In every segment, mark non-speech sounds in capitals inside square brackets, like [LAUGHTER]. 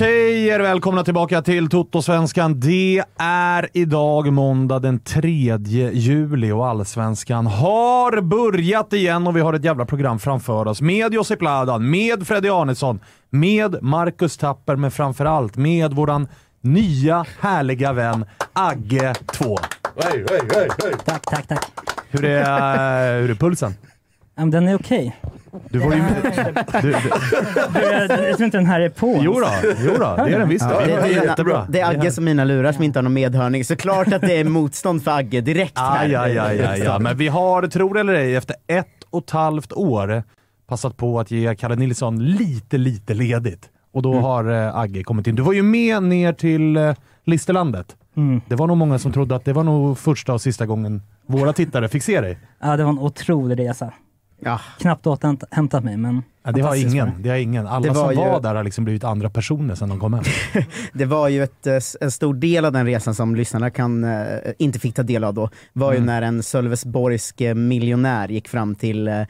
Säger välkomna tillbaka till Toto-svenskan. Det är idag måndag den 3 juli och allsvenskan har börjat igen och vi har ett jävla program framför oss med Josip Ladan, med Freddy Arnesson, med Marcus Tapper, men framförallt med våran nya härliga vän Agge 2. Hej, hej, hej, hej. Tack, tack, tack. Hur är, hur är pulsen? Den är okej. Du var ju... Du, du, Du, Jag, tror inte den här är på. jo då, jo då, det är den visst. Ja, det, det- är det jättebra. Det är Agge som mina lurar som inte har någon medhörning. Så klart att det är motstånd för Agge direkt här. Aj, aj, aj, aj, aj. Men vi har, tror eller ej, efter ett och ett halvt år passat på att ge Kalle Nilsson lite, lite ledigt. Och då har eh, Agge kommit in. Du var ju med ner till eh, Listerlandet. Mm. Det var nog många som trodde att det var nog första och sista gången våra tittare fick se dig. Ja, det var en otrolig resa. Ja, Knappt återhämtat mig, men Ja, det har ingen. var det. Har ingen. Alla Det som var ju- var där har liksom blivit andra personer sedan de kom hem. [LAUGHS] det var ju ett, eh, en stor del av den resan som lyssnarna kan, eh, inte fick ta del av då, var ju när en Sölvesborgsk eh, miljonär gick fram till eh,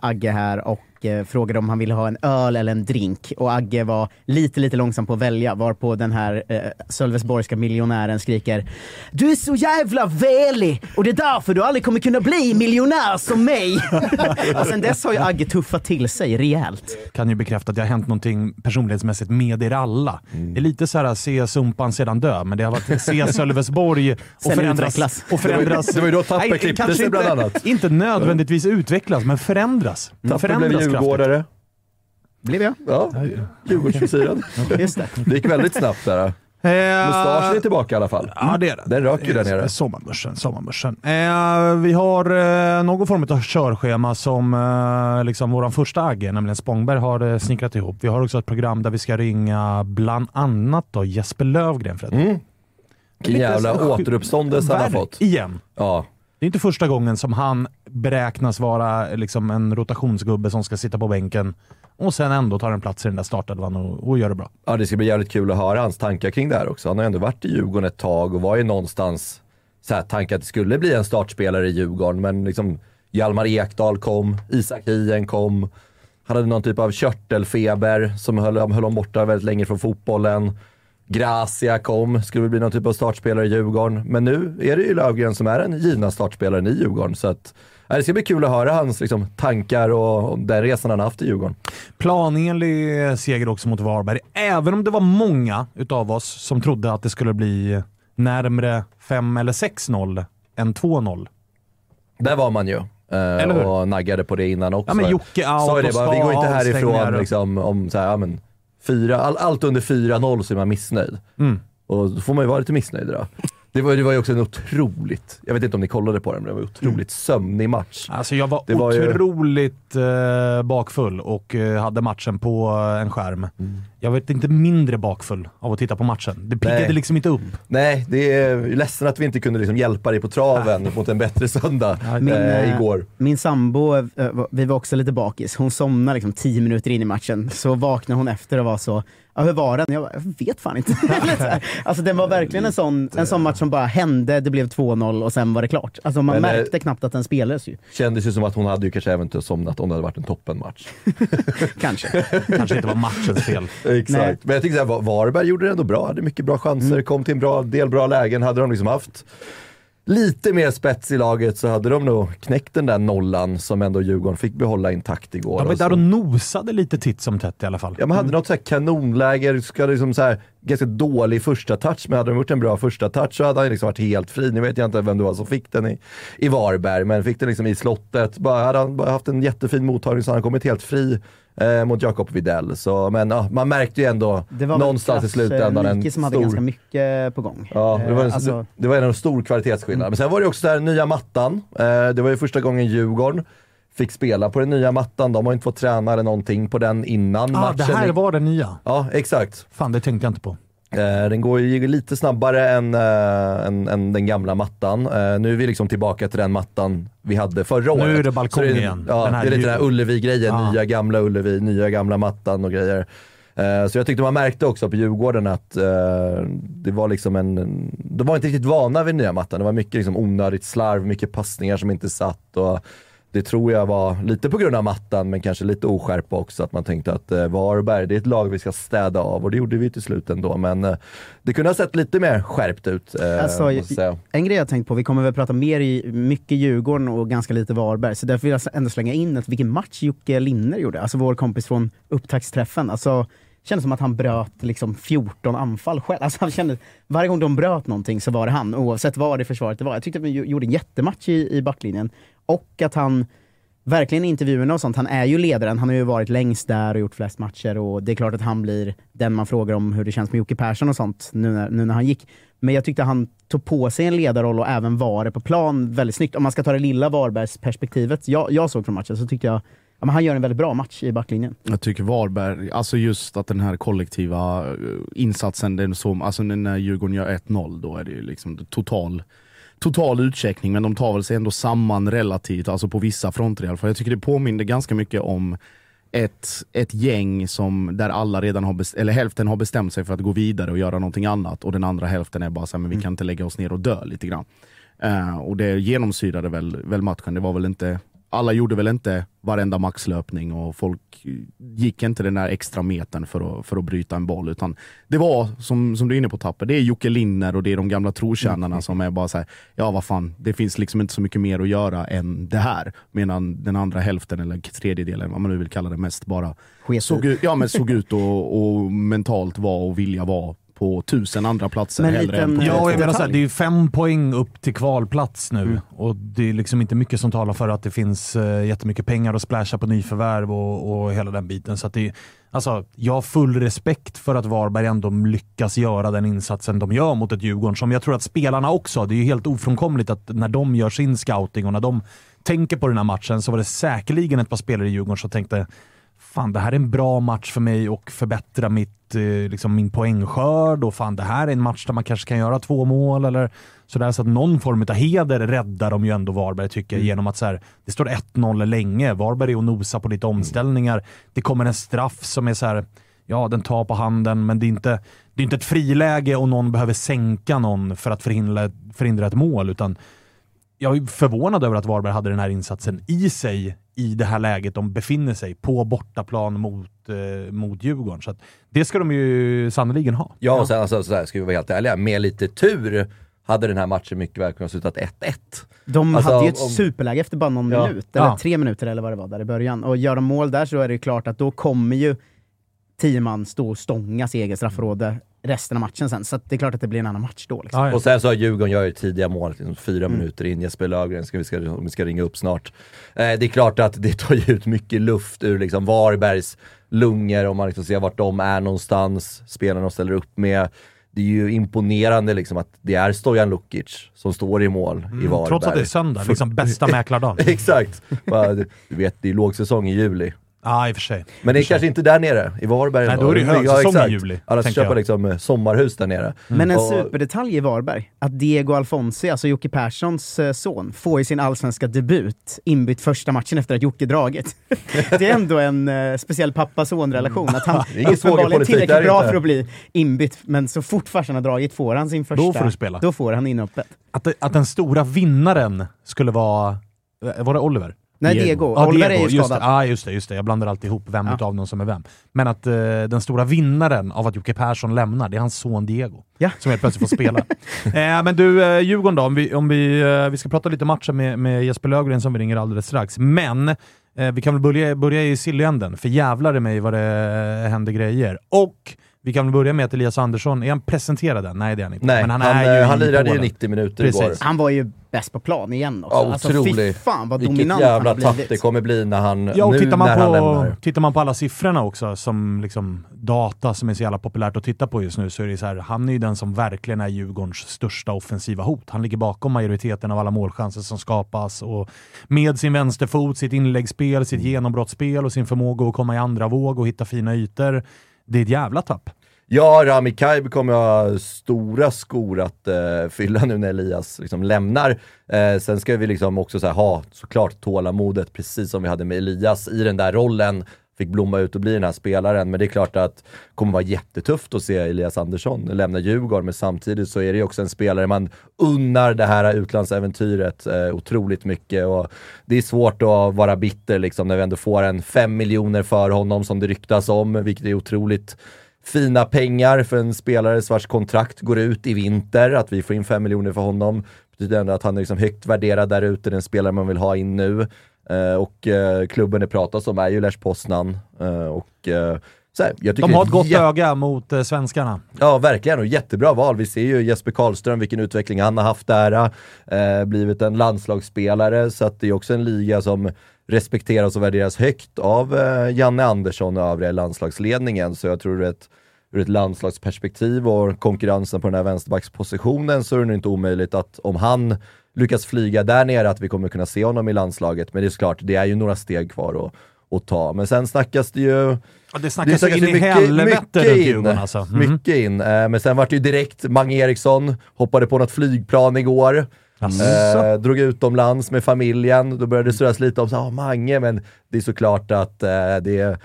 Agge här och eh, frågade om han ville ha en öl eller en drink. Och Agge var lite, lite långsam på att välja, varpå den här eh, Sölvesborgska miljonären skriker Du är så jävla velig och det är därför du aldrig kommer kunna bli miljonär som mig. [LAUGHS] och sen dess har ju Agge tuffat till sig rejält. kan ju bekräfta att det har hänt någonting personlighetsmässigt med er alla. Det är lite så här se Sumpan sedan dö, men det har varit se [LAUGHS] Sölvesborg och Sen förändras. utvecklas. Och förändras. Det var ju då Tapper klippte sig bland inte, annat. Inte nödvändigtvis utvecklas, men förändras. Tapper förändras blev. Djurgårdare. Blev jag? Ja, Djurgårdsfrisyrad. Just det. Det gick väldigt snabbt där. Eh, Mustaschen är tillbaka i alla fall. Ja, det är det. Den rök ju där nere. Sommarbörsen. sommarbörsen. Eh, vi har eh, någon form av körschema som eh, liksom vår första Agge, nämligen Spångberg, har eh, snickrat ihop. Vi har också ett program där vi ska ringa bland annat då Jesper Lövgren. Fred. Mm. Vilken jävla återuppståndelse han har fått. Igen. Ja. Det är inte första gången som han beräknas vara liksom en rotationsgubbe som ska sitta på bänken och sen ändå tar en plats i den där startelvan och, och gör det bra. ja, det ska bli jävligt kul att höra hans tankar kring det här också. Han har ändå varit i Djurgården ett tag och var ju någonstans så här, tanken att det skulle bli en startspelare i Djurgården, men liksom Hjalmar Ekdal kom, Isak Hien kom. Han hade någon typ av körtelfeber som höll, höll honom borta väldigt länge från fotbollen. Gracia kom, skulle bli någon typ av startspelare i Djurgården. Men nu är det ju Löfgren som är den givna startspelaren i Djurgården. Så att, det ska bli kul att höra hans liksom, tankar och, och den resan han haft i Djurgården. Planenlig seger också mot Varberg, även om det var många utav oss som trodde att det skulle bli närmre 5 eller 6-0 än 2-0. Där var man ju. eh, Eller hur? och naggade på det innan också. Ja men Jocke out Sa ju det bara, vi går inte härifrån liksom, om så här, ja, men, fyra, all, allt under 4-0 så är man missnöjd. Mm. Och då får man ju vara lite missnöjd då. Det var, det var ju också en otroligt, jag vet inte om ni kollade på den, men det var en otroligt sömnig match. Alltså jag var, Det var eh, bakfull och eh, hade matchen på eh, en skärm. Mm. Jag var inte mindre bakfull av att titta på matchen. Det piggade Nej. liksom inte upp. Nej, det är ledsen att vi inte kunde liksom hjälpa dig på traven mot en bättre söndag Min, eh, eh, igår. Min sambo, eh, vi var också lite bakis. Hon somnade liksom tio minuter in i matchen. Så vaknade hon efter och var så, ja, hur var den? Jag, bara, jag vet fan inte. [LAUGHS] Alltså den var verkligen en sån, en sån match som bara hände, det blev 2-0 och sen var det klart. Alltså man Men, eh, märkte knappt att den spelades ju. Kändes ju som att hon hade ju kanske även somnat om det hade varit en toppenmatch. [LAUGHS] Kanske. Kanske inte var matchens fel. [LAUGHS] Exakt. Nej. Men jag tycker så här, Va- Varberg gjorde det ändå bra, hade mycket bra chanser, kom till en bra, del bra lägen. Hade de liksom haft lite mer spets i laget så hade de nog knäckt den där nollan som ändå Djurgården fick behålla intakt igår. De var där och nosade lite titt som tätt i alla fall. Ja, man hade något så här kanonläge, ska liksom så här, ganska dålig första touch, men hade de gjort en bra första touch så hade han liksom varit helt fri. Nu vet jag inte vem det var som fick den i, i Varberg, men fick den liksom i slottet. Bara, hade han bara haft en jättefin mottagning så hade han kommit helt fri eh, mot Jakob Widell. Så, men ja, man märkte ju ändå Det var någonstans i väl slutändan en som hade stor... ganska mycket på gång. Ja, det var, en, Eh, alltså, det var en stor kvalitetsskillnad. Men sen var det också där nya mattan. Eh, det var ju första gången Djurgården fick spela på den nya mattan. De har inte fått träna eller någonting på den innan Ah, matchen. det här var det nya. Ja, exakt. Fan, det tänkte jag inte på. Eh, den går ju lite snabbare än, eh, än, än den gamla mattan. Eh, nu är vi liksom tillbaka till den mattan vi hade förra året. Nu är det balkong igen. Ja, det är lite den här Ullevi-grejen. Ja. Nya gamla Ullevi, nya gamla mattan och grejer. Eh, så jag tyckte man märkte också på Djurgården att det var liksom en, en- de var inte riktigt vana vid nya mattan. Det var mycket liksom onödigt slarv, mycket passningar som inte satt. Och det tror jag var lite på grund av mattan, men kanske lite oskärpa också. Att man tänkte att eh, Varberg, det är ett lag vi ska städa av och det gjorde vi till slut ändå. Men eh, det kunde ha sett lite mer skärpt ut. Eh, Alltså. En grej jag tänkt på, vi kommer väl prata mer i mycket Djurgården och ganska lite Varberg, så därför vill jag ändå slänga in att vilken match Jocke Linner gjorde, alltså vår kompis från upptaktsträffen. Alltså, kändes som att han bröt liksom 14 anfall själv. Alltså, han kände, varje gång de bröt någonting så var det han, oavsett vad det försvaret det var. Jag tyckte att vi gjo- gjorde en jättematch i, i backlinjen. Och att han, verkligen i intervjuerna och sånt, han är ju ledaren, han har ju varit längst där och gjort flest matcher och det är klart att han blir den man frågar om hur det känns med Jocke Persson och sånt nu när, nu när han gick. Men jag tyckte han tog på sig en ledarroll och även var det på plan väldigt snyggt. Om man ska ta det lilla Varbergs perspektivet jag, jag såg från matchen så tyckte jag ja, men han gör en väldigt bra match i backlinjen. Jag tycker Varberg, alltså just att den här kollektiva eh, insatsen, den som, alltså när Djurgården gör 1-0 då är det ju liksom total, total utcheckning men de tar väl sig ändå samman relativt, alltså på vissa fronter i alla fall. Jag tycker det påminner ganska mycket om ett, ett gäng som där alla redan har, best- eller hälften har bestämt sig för att gå vidare och göra någonting annat och den andra hälften är bara så här, men vi kan inte lägga oss ner och dö lite grann. Eh, och det genomsyrade väl, väl matchen. Det var väl inte, alla gjorde väl inte varenda maxlöpning och folk gick inte den där extra metern för att, för att bryta en boll. Utan det var, som, som du är inne på Tapper, det är Jocke Linner och det är de gamla trotjänarna som är bara så här, ja vad fan, det finns liksom inte så mycket mer att göra än det här. Medan den andra hälften, eller tredjedelen, vad man nu vill kalla det, mest bara såg ut, ja, men såg ut och, och mentalt var och vilja vara på tusen andra platser Men hellre liten- än på Ja, jag menar så här, det är ju fem poäng upp till kvalplats nu. Och det är liksom inte mycket som talar för att det finns uh, jättemycket pengar att splasha på nyförvärv och, och hela den biten. Så att det alltså, jag har full respekt för att Varberg ändå lyckas göra den insatsen de gör mot ett Djurgården som jag tror att spelarna också, det är ju helt ofrånkomligt att när de gör sin scouting och när de tänker på den här matchen så var det säkerligen ett par spelare i Djurgården som tänkte fan det här är en bra match för mig och förbättra mitt, eh, liksom min poängskörd och fan det här är en match där man kanske kan göra två mål eller sådär. Så att någon form av heder räddar de ju ändå Varberg tycker jag genom att så här, det står 1-0 länge. Varberg är och nosar på lite omställningar. Det kommer en straff som är så här, ja den tar på handen men det är inte, det är inte ett friläge och någon behöver sänka någon för att förhindra, förhindra ett mål utan jag är förvånad över att Varberg hade den här insatsen i sig i det här läget de befinner sig på bortaplan mot, eh, mot Djurgården. Så att det ska de ju sannoliken ha. Ja, och sen alltså, så här, ska vi vara helt ärliga, med lite tur hade den här matchen mycket väl kunnat sluta 1-1. De Alltså, hade ju ett om- superläge efter bara någon Ja. minut, eller Ja. tre minuter eller vad det var där i början. Och gör de mål där så är det ju klart att då kommer ju tio man stå och stångas i eget straffområde resten av matchen sen. Så att det är klart att det blir en annan match då. Liksom. Ja, ja. Och sen så har Djurgården gör ju tidiga mål, liksom fyra Mm. minuter in. Jesper Löfgren, ska vi, ska, vi ska ringa upp snart. Eh, det är klart att det tar ju ut mycket luft ur liksom Varbergs lungor om man liksom ser vart de är någonstans, spelarna de ställer upp med. Det är ju imponerande liksom att det är Stojan Lukic som står i mål i Varberg. Mm, Trots att det är söndag, liksom bästa [LAUGHS] mäklardagen. Exakt! Du vet, det är lågsäsong i juli. Ja, i och för sig. Men det är kanske inte där nere, i Varberg. Nej, då är det Ja, högsäsong i exakt. juli, Alla ska köpa jag. liksom eh, sommarhus där nere. Men en Och- superdetalj i Varberg, att Diego Alfonsi, alltså Jocke Perssons eh, son, får ju sin allsvenska debut inbytt första matchen efter att Jocke dragit. [LAUGHS] det är ändå en eh, speciell pappa-son-relation, att han [LAUGHS] uppenbarligen tillräckligt bra inte. för att bli inbytt, men så fort farsan har dragit får han sin första... Då får du spela. Då får han inhoppet. Att, det- att den stora vinnaren skulle vara... Var det Oliver? Nej, Diego. Ja, Oliver Diego, är ju just det. skadad. Ja, just det, just det. Jag blandar alltid ihop vem Ja. utav dem som är vem. Men att eh, den stora vinnaren av att Jocke Persson lämnar, det är hans son Diego. Ja. Som helt plötsligt får spela. [LAUGHS] eh, men du, eh, Djurgården då. Om vi, om vi, eh, vi ska prata lite matcher med, med Jesper Löfgren som vi ringer alldeles strax. Men eh, vi kan väl börja, börja i sillyänden, för jävlar i mig vad det händer grejer. Och vi kan väl börja med att Elias Andersson, är han presenterad än? Nej det är han inte. Nej, men han, han, är ju eh, han lirade ju Polen. 90 minuter Precis. igår. Han var ju bäst på plan igen också. Ja, alltså, fy otrolig. fan vad Vilket dominant jävla han tapp det kommer bli när han, Ja, och nu tittar när man, han på, lämnar. tittar man på alla siffrorna också, som liksom data som är så jävla populärt att titta på just nu, så är det så här, han är ju den som verkligen är Djurgårdens största offensiva hot. Han ligger bakom majoriteten av alla målchanser som skapas och med sin vänsterfot, sitt inläggsspel, sitt genombrottsspel och sin förmåga att komma i andra våg och hitta fina ytor. Det är ett jävla tapp. Ja, Rami Kaib kommer ha stora skor att eh, fylla nu när Elias liksom lämnar. Eh, sen ska vi liksom också så här, ha såklart tålamodet, precis som vi hade med Elias i den där rollen. Fick blomma ut och bli den här spelaren, men det är klart att det kommer vara jättetufft att se Elias Andersson lämna Djurgården, men samtidigt så är det ju också en spelare man unnar det här utlandsäventyret eh, otroligt mycket. Och det är svårt att vara bitter liksom när vi ändå får en fem miljoner för honom som det ryktas om, vilket är otroligt fina pengar för en spelare vars kontrakt går ut i vinter. Att vi får in 5 miljoner för honom betyder ändå att han är liksom högt värderad där ute, den spelare man vill ha in nu. Eh, och eh, klubben det pratas om är ju Lech Poznan. Eh, och, så här, De har ett gott öga mot eh, svenskarna. Ja, verkligen. Och jättebra val. Vi ser ju Jesper Karlström, vilken utveckling han har haft där. Eh, blivit en landslagsspelare, så det är också en liga som respekteras och värderas högt av eh, Janne Andersson och övriga landslagsledningen. Så jag tror att ur ett landslagsperspektiv och konkurrensen på den här vänsterbackspositionen så är det nog inte omöjligt att om han lyckas flyga där nere att vi kommer kunna se honom i landslaget. Men det är såklart, det är ju några steg kvar att, att ta. Men sen snackas det ju Ja, det snackas så in ju i helvete runt Djurgården alltså. Mhm. Mycket in. Eh, men sen vart det ju direkt Mange Eriksson, hoppade på något flygplan igår. Jaså? Eh, drog utomlands med familjen. Då började det surras lite om så, ah, Mange, men det är såklart att eh, det,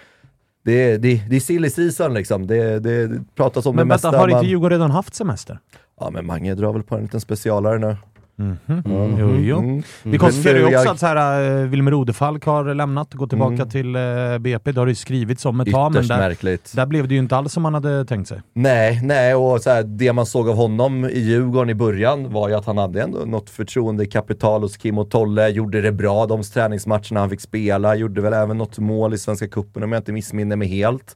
det, det, det är silly season liksom. Det, det, det pratas om Men det vänta, mesta. har inte Djurgården redan haft semester? Ja men Mange drar väl på en liten specialare nu. Mhm. Jo, jo. Mm. Vi konstaterar ju Men du, också jag- att så här, äh, Wilmer Odefalk har lämnat och gått tillbaka Mm. till äh, BP. Det har det ju skrivits om ett tag, men där, märkligt. där blev det ju inte alls som man hade tänkt sig. Nej, nej och så här, det man såg av honom i Djurgården i början var ju att han hade ändå något förtroendekapital hos Kim och Tolle, gjorde det bra de träningsmatcherna han fick spela, gjorde väl även något mål i Svenska Cupen om jag inte missminner mig helt.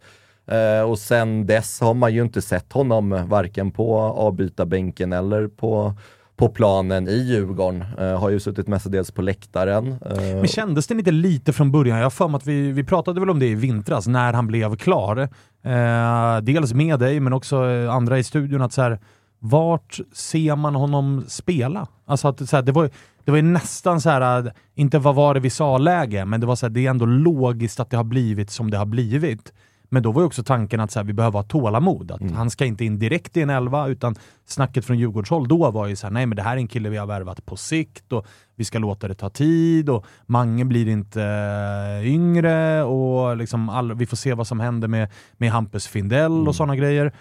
Eh, och sen dess har man ju inte sett honom varken på avbytarbänken eller på, på planen i Djurgården. Eh, har ju suttit mestadels på läktaren. Eh, Men kändes det inte lite från början? Jag har för mig att vi, vi pratade väl om det i vintras när han blev klar. Eh, dels med dig, men också eh, andra i studion. att så här, Vart ser man honom spela? Alltså att, så här, det, var, det var ju nästan så här, eh, inte vad var det vi sa-läge, men det var så här, det är ändå logiskt att det har blivit som det har blivit. Men då var ju också tanken att så här, vi behöver ha tålamod. Att Han ska inte in direkt i en elva, utan snacket från Djurgårdshåll då var ju så här, nej men det här är en kille vi har värvat på sikt och vi ska låta det ta tid och Mange blir inte eh, yngre och liksom all, vi får se vad som händer med, med Hampus Findell och sådana grejer.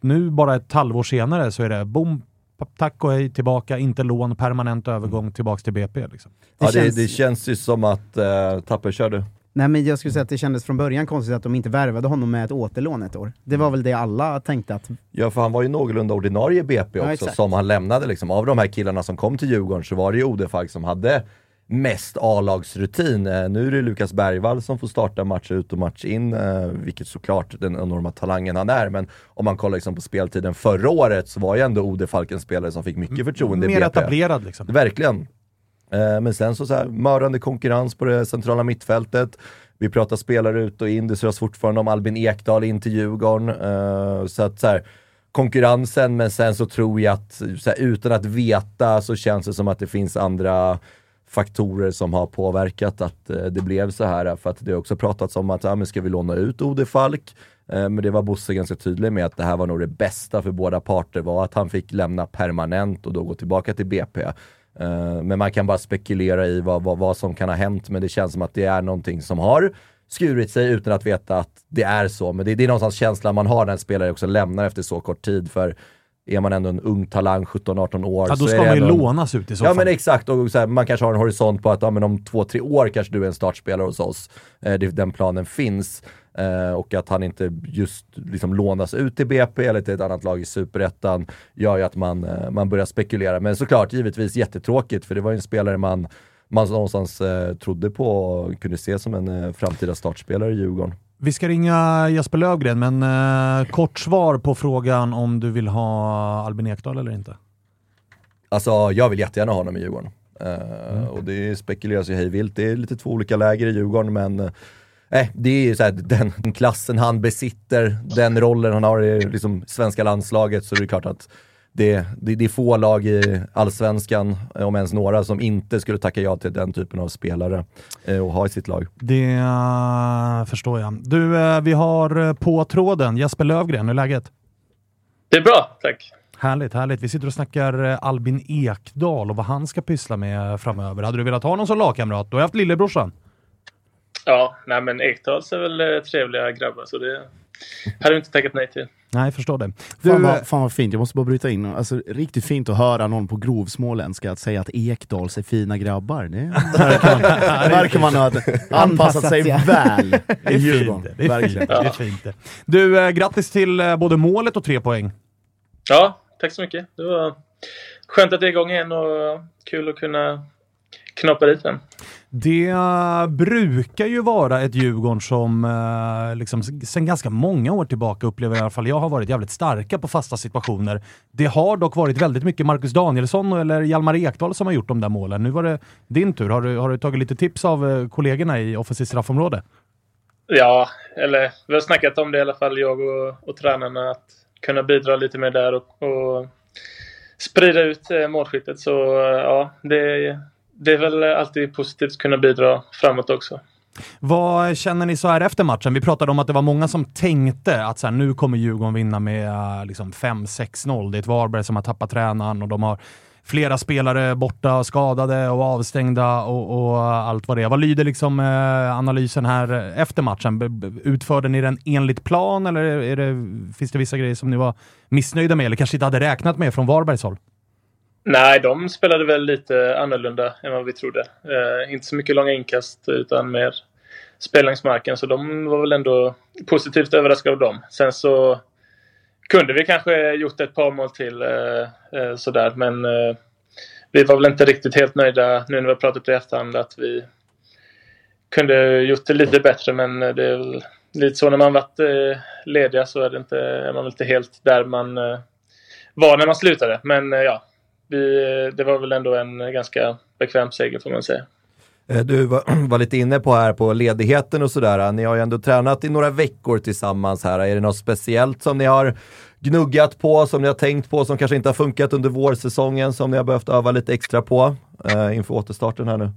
Nu bara ett halvår senare så är det boom, tack och hej, tillbaka, inte lån, permanent övergång tillbaks till BP. Liksom. ja, det, känns- det känns ju som att, eh, Tapper, kör du? Nej men jag skulle säga att det kändes från början konstigt att de inte värvade honom med ett återlån ett år. Det var väl det alla tänkte att, Ja, för han var ju någorlunda ordinarie BP Ja, också, exakt. som han lämnade. Liksom. Av de här killarna som kom till Djurgården så var det ju Odefalk som hade mest A-lagsrutin. Eh, nu är det Lukas Bergvall som får starta match ut och match in, eh, vilket såklart den enorma talangen han är. Men om man kollar liksom på speltiden förra året så var ju ändå Ode Falk en spelare som fick mycket förtroende i Mer BP. etablerad liksom. Verkligen. Eh, men sen så, så här, mördande konkurrens på det centrala mittfältet. Vi pratar spelare ut och in, det surras fortfarande om Albin Ekdal in till Djurgården. Eh, så att så här, konkurrensen, men sen så tror jag att så här, utan att veta så känns det som att det finns andra faktorer som har påverkat att eh, det blev så här. För att det har också pratats om att, ja men ska vi låna ut Ode Falk? Men det var Bosse ganska tydlig med att det här var nog det bästa för båda parter var att han fick lämna permanent och då gå tillbaka till BP. Eh, men man kan bara spekulera i vad, vad, vad som kan ha hänt, men det känns som att det är någonting som har skurit sig utan att veta att det är så. Men det, det är någonstans känslan man har när en spelare också lämnar efter så kort tid. För är man ändå en ung talang, 17-18 år. Ja, då ska man ju ändå lånas ut i så Ja fall. men exakt, och så här, man kanske har en horisont på att ja, men om två, tre år kanske du är en startspelare hos oss. Eh, den planen finns. Eh, och att han inte just liksom lånas ut till BP eller till ett annat lag i Superettan gör ju att man, eh, man börjar spekulera. Men såklart, givetvis jättetråkigt för det var ju en spelare man, man någonstans eh, trodde på och kunde se som en eh, framtida startspelare i Djurgården. Vi ska ringa Jesper Lövgren, men eh, kort svar på frågan om du vill ha Albin Ekdal eller inte. Alltså jag vill jättegärna ha honom i Djurgården. Eh, Och det spekuleras ju hej vilt. Det är lite två olika läger i Djurgården men eh, det är ju så här, den klassen han besitter, den rollen han har i liksom, svenska landslaget så det är klart att det, det, det är få lag i allsvenskan, eh, om ens några, som inte skulle tacka ja till den typen av spelare eh, och ha i sitt lag. Det eh, förstår jag. Du, eh, vi har på tråden Jesper Lövgren. Hur är läget? Det är bra, tack. Härligt, härligt. Vi sitter och snackar Albin Ekdal och vad han ska pyssla med framöver. Hade du velat ha någon som lagkamrat? Du har haft lillebrorsan. Ja, nej men Ekdals är väl eh, trevliga grabbar så det hade jag inte tackat nej till. Nej, jag förstår det. Du, Fan eh, vad, fan vad fint, jag måste bara bryta in. Alltså, riktigt fint att höra någon på grov småländska att säga att Ekdals är fina grabbar. Det verkar man, [LAUGHS] ha anpassat sig ja. väl det i är Djurgården. fint. Det är Verkligen. fint. Det är fint. det. Du, eh, grattis till eh, både målet och tre poäng. Ja, tack så mycket. Det var skönt att det är igång igen och kul att kunna knoppa dit den. Det brukar ju vara ett Djurgården som eh, liksom, sen ganska många år tillbaka upplever i alla fall jag har varit jävligt starka på fasta situationer. Det har dock varit väldigt mycket Marcus Danielsson eller Hjalmar Ekdal som har gjort de där målen. Nu var det din tur. Har du, har du tagit lite tips av eh, kollegorna i offensivt straffområde? Ja, eller vi har snackat om det i alla fall, jag och, och tränarna, att kunna bidra lite mer där och, och sprida ut eh, målskyttet. Så ja, det, det är väl alltid positivt att kunna bidra framåt också. Vad känner ni så här efter matchen? Vi pratade om att det var många som tänkte att så här, nu kommer Djurgården vinna med eh, liksom 5-6-0. Det är ett Varberg som har tappat tränaren och de har flera spelare borta, skadade och avstängda och, och allt vad det är. Vad lyder liksom eh, analysen här efter matchen? Utförde ni den enligt plan eller är det, finns det vissa grejer som ni var missnöjda med eller kanske inte hade räknat med från Varbergs håll? Nej, de spelade väl lite annorlunda än vad vi trodde. Eh, inte så mycket långa inkast utan mer spel längs marken. Så de var väl ändå positivt överraskade av dem. Sen så kunde vi kanske gjort ett par mål till eh, eh, sådär. Men eh, vi var väl inte riktigt helt nöjda nu när vi har pratat i efterhand att vi kunde gjort det lite bättre. Men det är väl lite så när man varit eh, lediga så är, det inte, är man inte helt där man eh, var när man slutade. Men eh, ja, vi, det var väl ändå en ganska bekväm seger får man säga. Eh, Du var, [CLEARS THROAT] var lite inne på här på ledigheten och sådär. Ni har ju ändå tränat i några veckor tillsammans här. Är det något speciellt som ni har gnuggat på, som ni har tänkt på, som kanske inte har funkat under vårsäsongen, som ni har behövt öva lite extra på eh, inför återstarten här nu?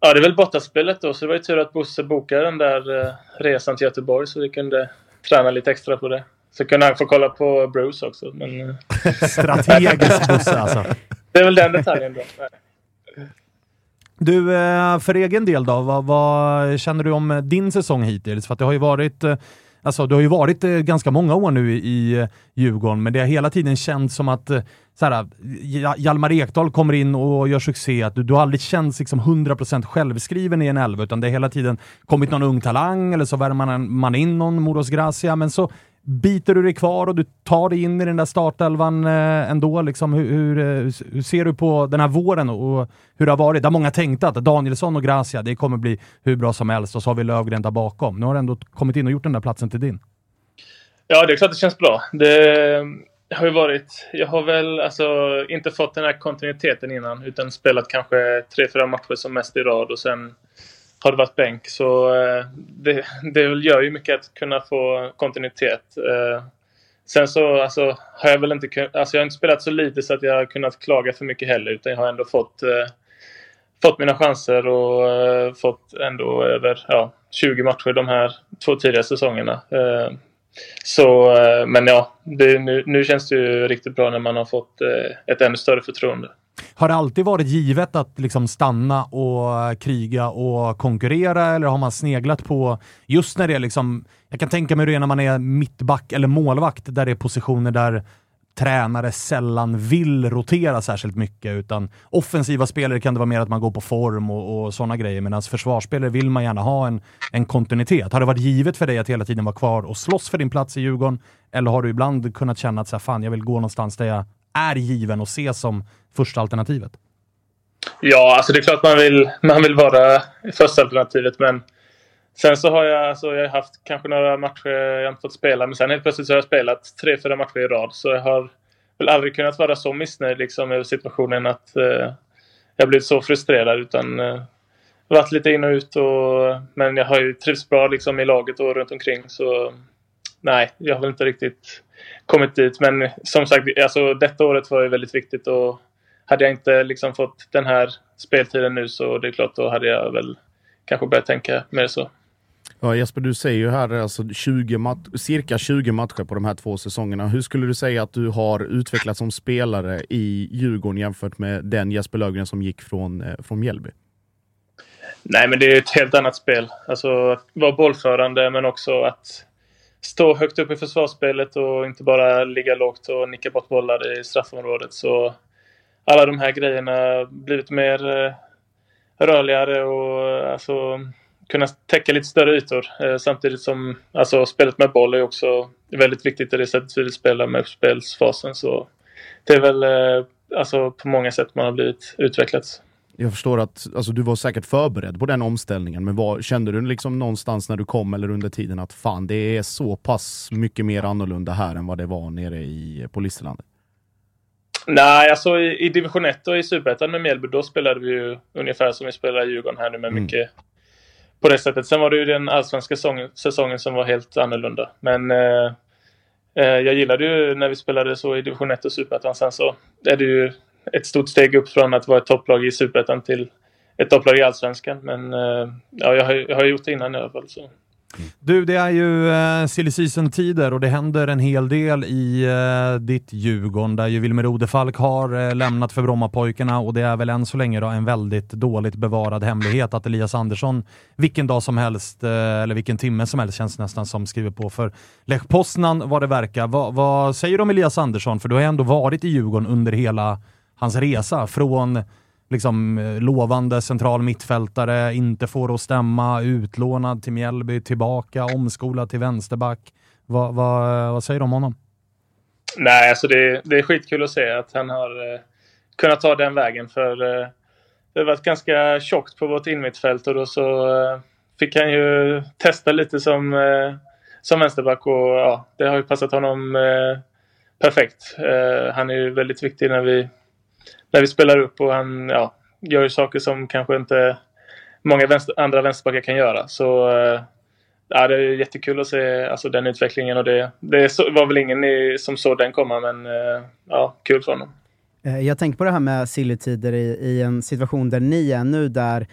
Ja, det är väl bortaspelet då, så det var ju tur att Bosse bokade den där eh, resan till Göteborg så vi kunde träna lite extra på det. Så kunde han få kolla på Bruce också. Men eh, [LAUGHS] Strategisk busse alltså. [LAUGHS] det är väl den detaljen då. Du, eh, för egen del då, vad, vad känner du om din säsong hittills? För det har ju varit, eh, alltså, du har ju varit ganska många år nu i, Djurgården, men det har hela tiden känts som att så här, Ja- Hjalmar Ekdal kommer in och gör succé, att du, du har aldrig känts liksom 100% självskriven i en elva, utan det har hela tiden kommit någon ung talang eller så värmer man, man in någon Moros Gracia, men så Biter du dig kvar och du tar dig in i den där startelvan eh, ändå? Liksom, hur, hur, eh, hur ser du på den här våren och, hur det har varit? Där många tänkte att Danielsson och Gracia, det kommer bli hur bra som helst och så har vi Löfgren där bakom. Nu har du ändå kommit in och gjort den där platsen till din. Ja, det är klart det känns bra. Det eh, har ju varit... Jag har väl alltså inte fått den här kontinuiteten innan utan spelat kanske tre, fyra matcher som mest i rad och sen har det varit bänk. Så eh, det, det gör ju mycket att kunna få kontinuitet. Eh, sen så alltså, har jag väl inte alltså, jag har inte spelat så lite så att jag har kunnat klaga för mycket heller utan jag har ändå fått, eh, fått mina chanser och eh, fått ändå över ja, 20 matcher de här två tidigare säsongerna. Eh, så, eh, men ja, det, nu, nu känns det ju riktigt bra när man har fått eh, ett ännu större förtroende. Har det alltid varit givet att liksom stanna och kriga och konkurrera eller har man sneglat på just när det är liksom, jag kan tänka mig hur det är när man är mittback eller målvakt där det är positioner där tränare sällan vill rotera särskilt mycket utan offensiva spelare kan det vara mer att man går på form och, och sådana grejer medan försvarsspelare vill man gärna ha en, en kontinuitet. Har det varit givet för dig att hela tiden vara kvar och slåss för din plats i Djurgården eller har du ibland kunnat känna att så här, fan, jag vill gå någonstans där jag är given och ses som första alternativet? Ja, alltså det är klart man vill, man vill vara första alternativet men sen så har jag, alltså jag har haft kanske några matcher jag inte fått spela men sen helt plötsligt så har jag spelat tre, fyra matcher i rad så jag har väl aldrig kunnat vara så missnöjd liksom över situationen att eh, jag blivit så frustrerad utan eh, varit lite in och ut och men jag har ju trivts bra liksom i laget och runt omkring så nej, jag har väl inte riktigt kommit dit men som sagt, alltså detta året var ju väldigt viktigt och hade jag inte liksom fått den här speltiden nu så det är klart då hade jag väl kanske börjat tänka mer så. Ja, Jesper, du säger ju här alltså 20 mat- cirka 20 matcher på de här två säsongerna. Hur skulle du säga att du har utvecklats som spelare i Djurgården jämfört med den Jesper Löfgren som gick från, eh, från Mjällby? Nej, men det är ett helt annat spel. Alltså att vara bollförande men också att stå högt upp i försvarsspelet och inte bara ligga lågt och nicka bort bollar i straffområdet. Så alla de här grejerna har blivit mer eh, rörligare och eh, alltså kunna täcka lite större ytor. Eh, samtidigt som alltså, spelet med boll är också väldigt viktigt i det sättet vi vill spela med uppspelsfasen. Så det är väl alltså, på många sätt man har blivit utvecklats. Jag förstår att alltså, du var säkert förberedd på den omställningen, men vad, kände du liksom någonstans när du kom eller under tiden att fan, det är så pass mycket mer annorlunda här än vad det var nere i, på Listerlandet? Nej, alltså i, i division 1 och i Superettan med Mjällby, då spelade vi ju ungefär som vi spelar i Djurgården här nu med Mm. mycket på det sättet. Sen var det ju den allsvenska säsongen, säsongen som var helt annorlunda. Men eh, eh, jag gillade ju när vi spelade så i division 1 och Superettan. Sen så är det ju ett stort steg upp från att vara ett topplag i Superettan till ett topplag i allsvenskan. Men eh, ja, jag, har, jag har gjort det innan i alla fall. Så. Du, det är ju eh, silly season-tider och det händer en hel del i eh, ditt Djurgården där ju Wilmer Odefalk har eh, lämnat för Brommapojkarna och det är väl än så länge då en väldigt dåligt bevarad hemlighet att Elias Andersson vilken dag som helst, eh, eller vilken timme som helst känns nästan som skriver på för Lech Poznan vad det verkar. Va, vad säger du om Elias Andersson? För du har ändå varit i Djurgården under hela hans resa från liksom lovande central mittfältare, inte får att stämma, utlånad till Mjällby, tillbaka, omskolad till vänsterback. Vad, va, vad säger du om honom? Nej, alltså det, det är skitkul att se att han har eh, kunnat ta den vägen. För eh, det har varit ganska tjockt på vårt innermittfält och då så eh, fick han ju testa lite som, eh, som vänsterback och ja, det har ju passat honom eh, perfekt. Eh, han är ju väldigt viktig när vi, när vi spelar upp och han ja, gör ju saker som kanske inte många vänster, andra vänsterbackar kan göra. Så eh, ja, det är jättekul att se alltså, den utvecklingen och det, det var väl ingen som såg den komma men eh, ja, kul för honom. Eh, jag tänker på det här med sillytider i, i en situation där ni är nu, där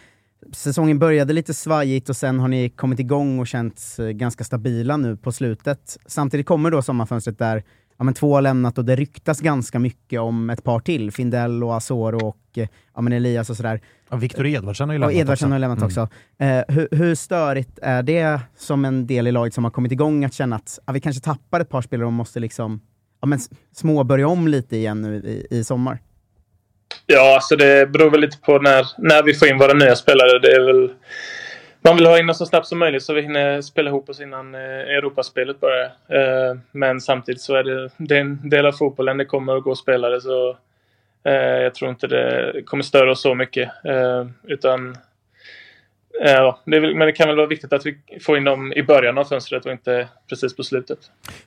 säsongen började lite svajigt och sen har ni kommit igång och känts ganska stabila nu på slutet. Samtidigt kommer då sommarfönstret där ja, men två har lämnat och det ryktas ganska mycket om ett par till. Findell och Asoro och eh, ja, men Elias och sådär. Ja, Viktor Edvardsen har ju Och lämnat Edvardsen också. har lämnat Mm. också. Eh, hur, hur störigt är det som en del i laget som har kommit igång att känna att ja, vi kanske tappar ett par spelare och måste liksom ja, men småbörja om lite igen nu i, i sommar? Ja, alltså det beror väl lite på när, när vi får in våra nya spelare. Det är väl man vill ha in oss så snabbt som möjligt så vi hinner spela ihop oss innan eh, Europaspelet börjar. Eh, men samtidigt så är det, det är en del av fotbollen. Det kommer att gå spelare så eh, jag tror inte det kommer störa oss så mycket. Utan Ja, det är, men det kan väl vara viktigt att vi får in dem i början av fönstret och inte precis på slutet.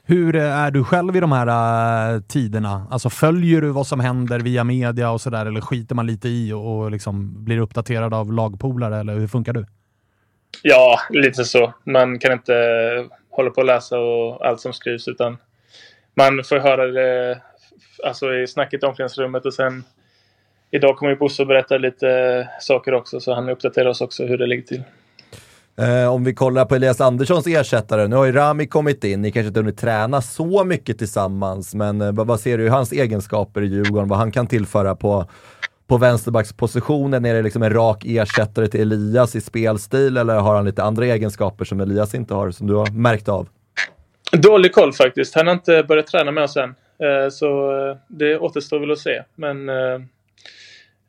Hur är du själv i de här tiderna? Alltså följer du vad som händer via media och sådär eller skiter man lite i och, och liksom blir uppdaterad av lagpolare eller hur funkar du? Ja, lite så. Man kan inte hålla på och läsa och allt som skrivs utan man får höra det alltså i snacket i omklädningsrummet och sen idag kommer ju Bosse att berätta lite saker också så han uppdaterar oss också hur det ligger till. Eh, om vi kollar på Elias Anderssons ersättare, nu har ju Rami kommit in, ni kanske inte hunnit träna så mycket tillsammans, men eh, vad ser du i hans egenskaper i Djurgården, vad han kan tillföra på, på vänsterbackspositionen? Är det liksom en rak ersättare till Elias i spelstil eller har han lite andra egenskaper som Elias inte har, som du har märkt av? Dålig koll faktiskt. Han har inte börjat träna med oss än. Eh, så eh, det återstår väl att se. Men eh,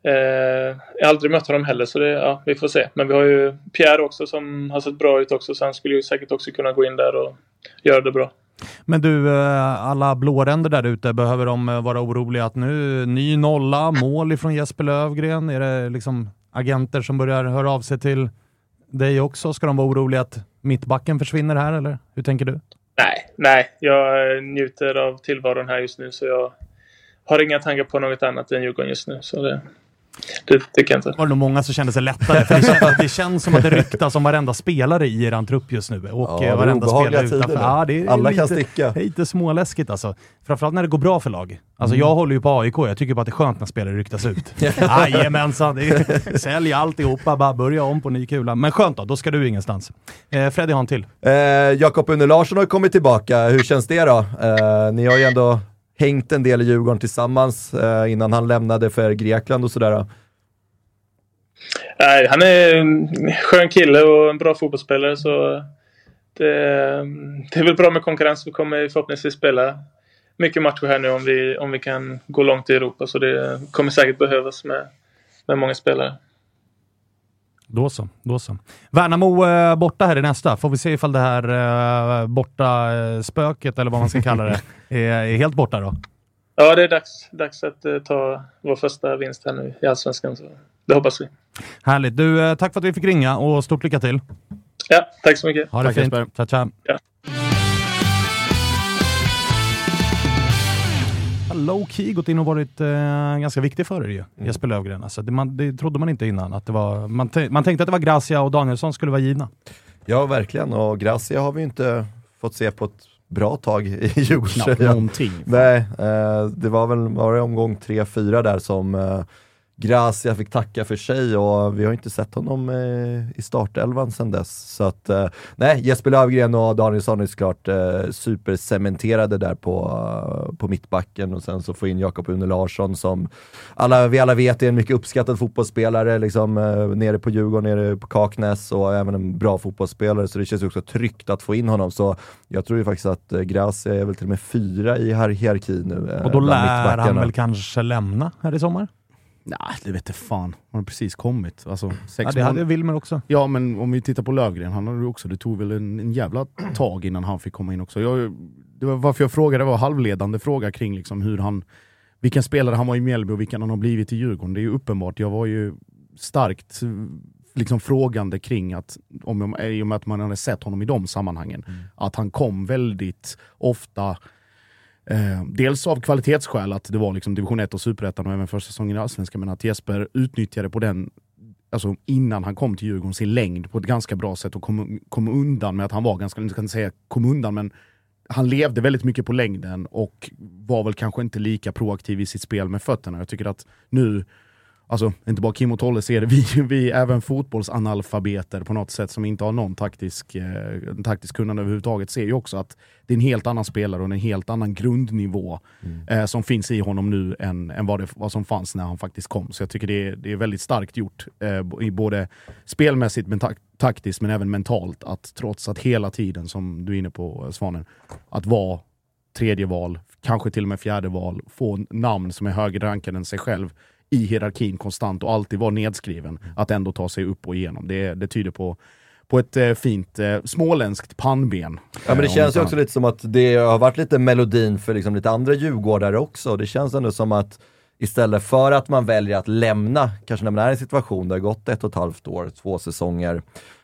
jag har aldrig mött honom heller så det, ja, vi får se. Men vi har ju Pierre också som har sett bra ut också så han skulle ju säkert också kunna gå in där och göra det bra. Men du, eh, alla blåränder där ute, behöver de eh, vara oroliga att nu ny nolla, mål ifrån Jesper Lövgren? Är det liksom agenter som börjar höra av sig till dig också? Ska de vara oroliga att mittbacken försvinner här eller hur tänker du? Nej, nej. Jag eh, njuter av tillvaron här just nu så jag har inga tankar på något annat än Djurgården just nu. Så det, det tycker jag inte. var det nog många som kände sig lättare. För det, känns, det känns som att det ryktas om varenda spelare i er trupp just nu. Och ja, eh, varenda spelare utanför. Ja, det är Alla lite, kan sticka. Lite småläskigt alltså. Framförallt när det går bra för lag. Alltså mm. jag håller ju på AIK. Jag tycker bara att det är skönt när spelare ryktas ut. [LAUGHS] Jajamensan! [LAUGHS] Sälj alltihopa, bara börja om på ny kula. Men skönt då, då ska du ingenstans. Eh, Freddy har en till. Eh, Jakob Unne Larsson har kommit tillbaka. Hur känns det då? Eh, ni har ju ändå hängt en del i Djurgården tillsammans eh, innan han lämnade för Grekland och sådär. Nej, han är en skön kille och en bra fotbollsspelare så det, det är väl bra med konkurrens. Vi kommer förhoppningsvis spela mycket matcher här nu om vi, om vi kan gå långt i Europa så det kommer säkert behövas med, med många spelare. Då så, då så. Värnamo eh, borta här i nästa. Får vi se ifall det här eh, borta eh, spöket, eller vad man ska kalla det, [LAUGHS] är, är, helt borta då? Ja, det är dags, dags att eh, ta vår första vinst här nu i Allsvenskan. Så det hoppas vi. Härligt. Du, eh, tack för att vi fick ringa och stort lycka till. Ja, tack så mycket. Ha det tack, fint. Ciao, ciao. Ja. Low key gått in och varit eh, ganska viktig för er ju, mm. Jesper Lövgren. Alltså, det, man, det trodde man inte innan. Att det var, man, man tänkte att det var Gracia och Danielsson skulle vara givna. Ja, verkligen. Och Gracia har vi inte fått se på ett bra tag i [LAUGHS] Djurgården. Knappt någonting. Nej, eh, det var väl var det omgång 3-4 där som eh, Gracia fick tacka för sig och vi har inte sett honom eh, i startelvan sedan dess. Så att, eh, nej, Jesper Löfgren och Danielsson är såklart eh, supercementerade där på, uh, på mittbacken och sen så få in Jakob Une Larsson som alla, vi alla vet är en mycket uppskattad fotbollsspelare, liksom, eh, nere på Djurgården, nere på Kaknäs och även en bra fotbollsspelare, så det känns också tryggt att få in honom. Så jag tror ju faktiskt att eh, Gracia är väl till och med fyra i hierarkin nu. Eh, och då lär han väl kanske lämna här i sommar? Nej, det vet jag fan. Han har precis kommit. Alltså, sex ja, det hade Wilmer också. Ja, men om vi tittar på Lövgren, han hade också, det tog väl en, en jävla tag innan han fick komma in också. Jag, det var varför jag frågade, det var halvledande fråga kring liksom hur han, vilken spelare han var i Mjällby och vilken han har blivit i Djurgården. Det är ju uppenbart, jag var ju starkt liksom frågande kring att, om, i och med att man hade sett honom i de sammanhangen, mm. att han kom väldigt ofta Eh, dels av kvalitetsskäl, att det var liksom division 1 och superettan och även första säsongen i Allsvenskan, men att Jesper utnyttjade på den, alltså innan han kom till Djurgården, sin längd på ett ganska bra sätt och kom, kom undan med att han var ganska, jag ska inte säga kom undan, men han levde väldigt mycket på längden och var väl kanske inte lika proaktiv i sitt spel med fötterna. Jag tycker att nu alltså inte bara Kim och Tolle ser det, vi, vi är även fotbollsanalfabeter på något sätt som inte har någon taktisk, eh, taktisk kunnande överhuvudtaget, ser ju också att det är en helt annan spelare och en helt annan grundnivå mm. eh, som finns i honom nu än, än vad, det, vad som fanns när han faktiskt kom. Så jag tycker det är, det är väldigt starkt gjort, eh, i både spelmässigt men tak taktiskt men även mentalt, att trots att hela tiden, som du är inne på eh, Svanen, att vara tredje val, kanske till och med fjärde val, få namn som är högre rankade än sig själv i hierarkin konstant och alltid vara nedskriven, att ändå ta sig upp och igenom. Det, det tyder på, på ett eh, fint eh, småländskt pannben. Ja men det Eh, känns ju också lite som att det har varit lite melodin för liksom lite andra djurgårdare också. Det känns ändå som att istället för att man väljer att lämna, kanske när man är i en situation där det har gått ett och ett halvt år, två säsonger,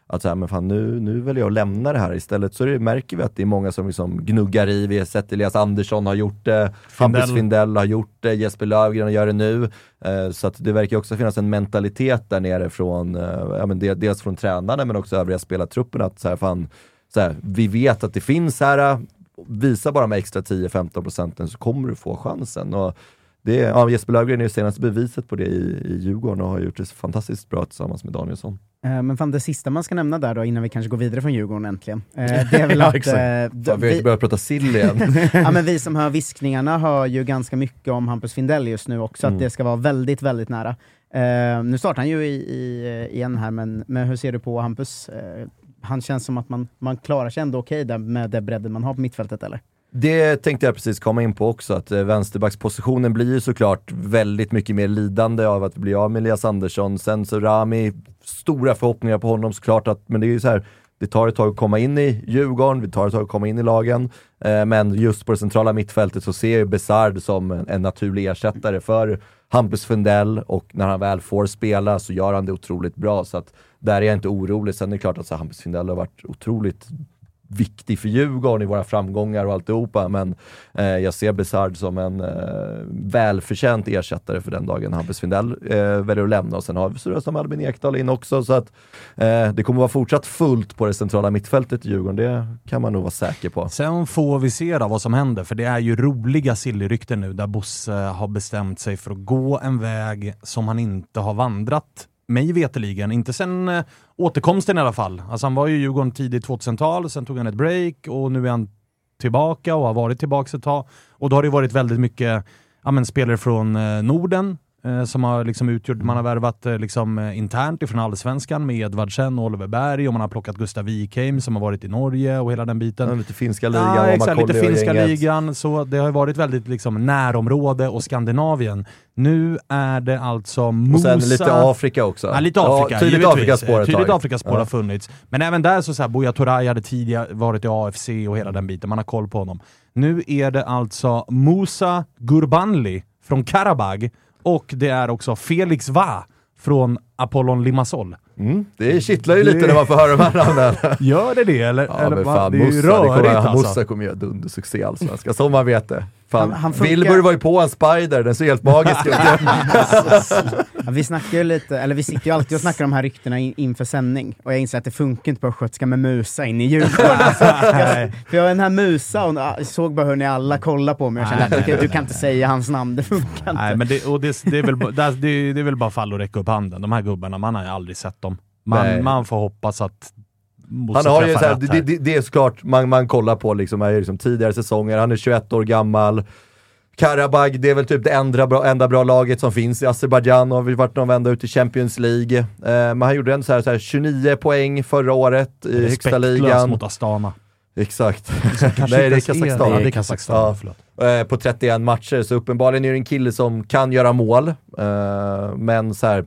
att säga, men fan nu, nu väljer jag att lämna det här. Istället så det, märker vi att det är många som liksom gnuggar i. Vi har sett Elias Andersson har gjort det, Hampus Findell har gjort det, Jesper Löfgren gör det nu. Eh, så att det verkar också finnas en mentalitet där nere från, eh, ja, men dels från tränarna men också övriga spelartruppen att så här, fan, så här, vi vet att det finns här, visa bara med extra 10-15 procenten så kommer du få chansen. Och det ja, Jesper Löfgren är ju senaste beviset på det i, i Djurgården och har gjort det fantastiskt bra tillsammans med Danielsson. Eh, Men fan det sista man ska nämna där då, innan vi kanske går vidare från Djurgården äntligen. eh, Det är väl [LAUGHS] Ja, att... exakt. eh, Fan, vi har inte börjat prata sill igen. [LAUGHS] ja, men vi [LAUGHS] som hör viskningarna hör ju ganska mycket om Hampus Findell just nu också, Mm. att det ska vara väldigt, väldigt nära. Eh, nu startar han ju i, i, igen här, men, men hur ser du på Hampus? Eh, han känns som att man, man klarar sig ändå okej där med den bredden man har på mittfältet, eller? Det tänkte jag precis komma in på också, att eh, vänsterbackspositionen blir ju såklart väldigt mycket mer lidande av att bli av med Elias Andersson. Sen så Rami, stora förhoppningar på honom såklart, att, men det är ju så här, det tar ett tag att komma in i Djurgården, det tar ett tag att komma in i lagen. Eh, men just på det centrala mittfältet så ser jag Besard som en, en naturlig ersättare för Hampus Fundell och när han väl får spela så gör han det otroligt bra. Så att där är jag inte orolig. Sen är det klart att så Hampus Fundell har varit otroligt viktig för Djurgården i våra framgångar och alltihopa, men eh, jag ser Besard som en eh, välförtjänt ersättare för den dagen Hampus Findell eh, väljer att lämna och sen har vi så som Albin Ekdal in också, så att eh, det kommer vara fortsatt fullt på det centrala mittfältet i Djurgården, det kan man nog vara säker på. Sen får vi se då vad som händer, för det är ju roliga sillyrykten nu där Bosse har bestämt sig för att gå en väg som han inte har vandrat, mig veteligen. Inte sen eh, återkomsten i alla fall. Alltså han var ju i Djurgården tidigt 2000-tal, sen tog han ett break och nu är han tillbaka och har varit tillbaka ett tag. Och då har det varit väldigt mycket ja, men, spelare från eh, Norden som har liksom utgjort, man har värvat eh, liksom, eh, internt ifrån Allsvenskan med Edvardsen och Oliver Berg och man har plockat Gustav Wikheim som har varit i Norge och hela den biten. Ja, lite finska ligan, Ja, och exakt, lite och finska ligan, så det har ju varit väldigt liksom, närområde och Skandinavien. Nu är det alltså Och Musa... sen lite Afrika också. Ja, lite Afrika. Ja, tydligt. Afrikaspår Tydligt. Afrikaspår Ja. har funnits. Men även där så, så här, Buya Turay hade tidigare varit i AFC och hela den biten. Man har koll på honom. Nu är det alltså Musa Gurbanli från Karabag och det är också Felix Va från Apollon Limassol. Mm, det kittlar ju lite Det- när man får höra de här namnen. [LAUGHS] Gör det det eller? Ja eller men fan, det är ju Musa, det rörigt kommer, alltså. Musa kommer göra dundersuccé i Allsvenskan, som man vet det. Fan, Han- han funkar- Wilbur var ju på en spider, den ser helt magisk ut. [LAUGHS] Ja, vi snackar ju lite, eller vi sitter ju alltid och snackar om de här ryktena in, inför sändning, och jag inser att det funkar inte på östgötska med Musa in i Djurgården. [LAUGHS] Alltså, jag, för jag har den här Musa, och jag såg bara hur ni alla kollade på mig och kände att du, kan inte säga hans namn, det funkar inte. Nej, men det, och det, det, är väl, det, det, är väl bara fall att räcka upp handen. De här gubbarna, man har ju aldrig sett. Man, man får hoppas att Han har ju träffar så här, rätt det, det, det är såklart, man, man kollar på liksom, är liksom tidigare säsonger, han är 21 år gammal. Karabag, det är väl typ det enda bra, enda bra laget som finns i Azerbajdzjan och har vi varit någon vända ut i Champions League. Eh, men han gjorde en så här, så här 29 poäng förra året i högsta ligan. mot Astana. Exakt. [LAUGHS] Nej, det är Kazakstan. Ja, det är Kazakstan. Ja. Förlåt. eh, på 31 matcher, så uppenbarligen är det en kille som kan göra mål. Eh, men så här,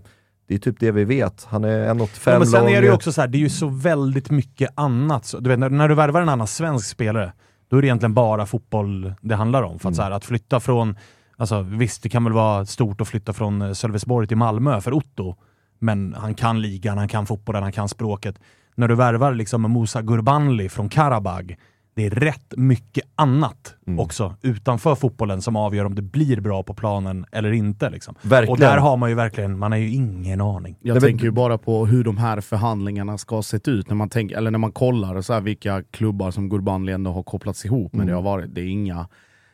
det är typ det vi vet. Han är 1,85 Ja, men sen lång. är det ju också så här, det är ju så väldigt mycket annat. Så, du vet, när, när du värvar en annan svensk spelare, då är det egentligen bara fotboll det handlar om. För att, så här, att flytta från, alltså, visst det kan väl vara stort att flytta från eh, Sölvesborg till Malmö för Otto, men han kan ligan, han kan fotbollen, han kan språket. När du värvar liksom Musa Gurbanli från Karabag, det är rätt mycket annat Mm. också utanför fotbollen som avgör om det blir bra på planen eller inte. Liksom. Och där har man ju verkligen, man har ju ingen aning. Jag Nej, men- tänker ju bara på hur de här förhandlingarna ska ha sett ut när man, tänk, eller när man kollar så här vilka klubbar som Gurbanli ändå har kopplats ihop med. Mm. Det, har varit, det, är inga,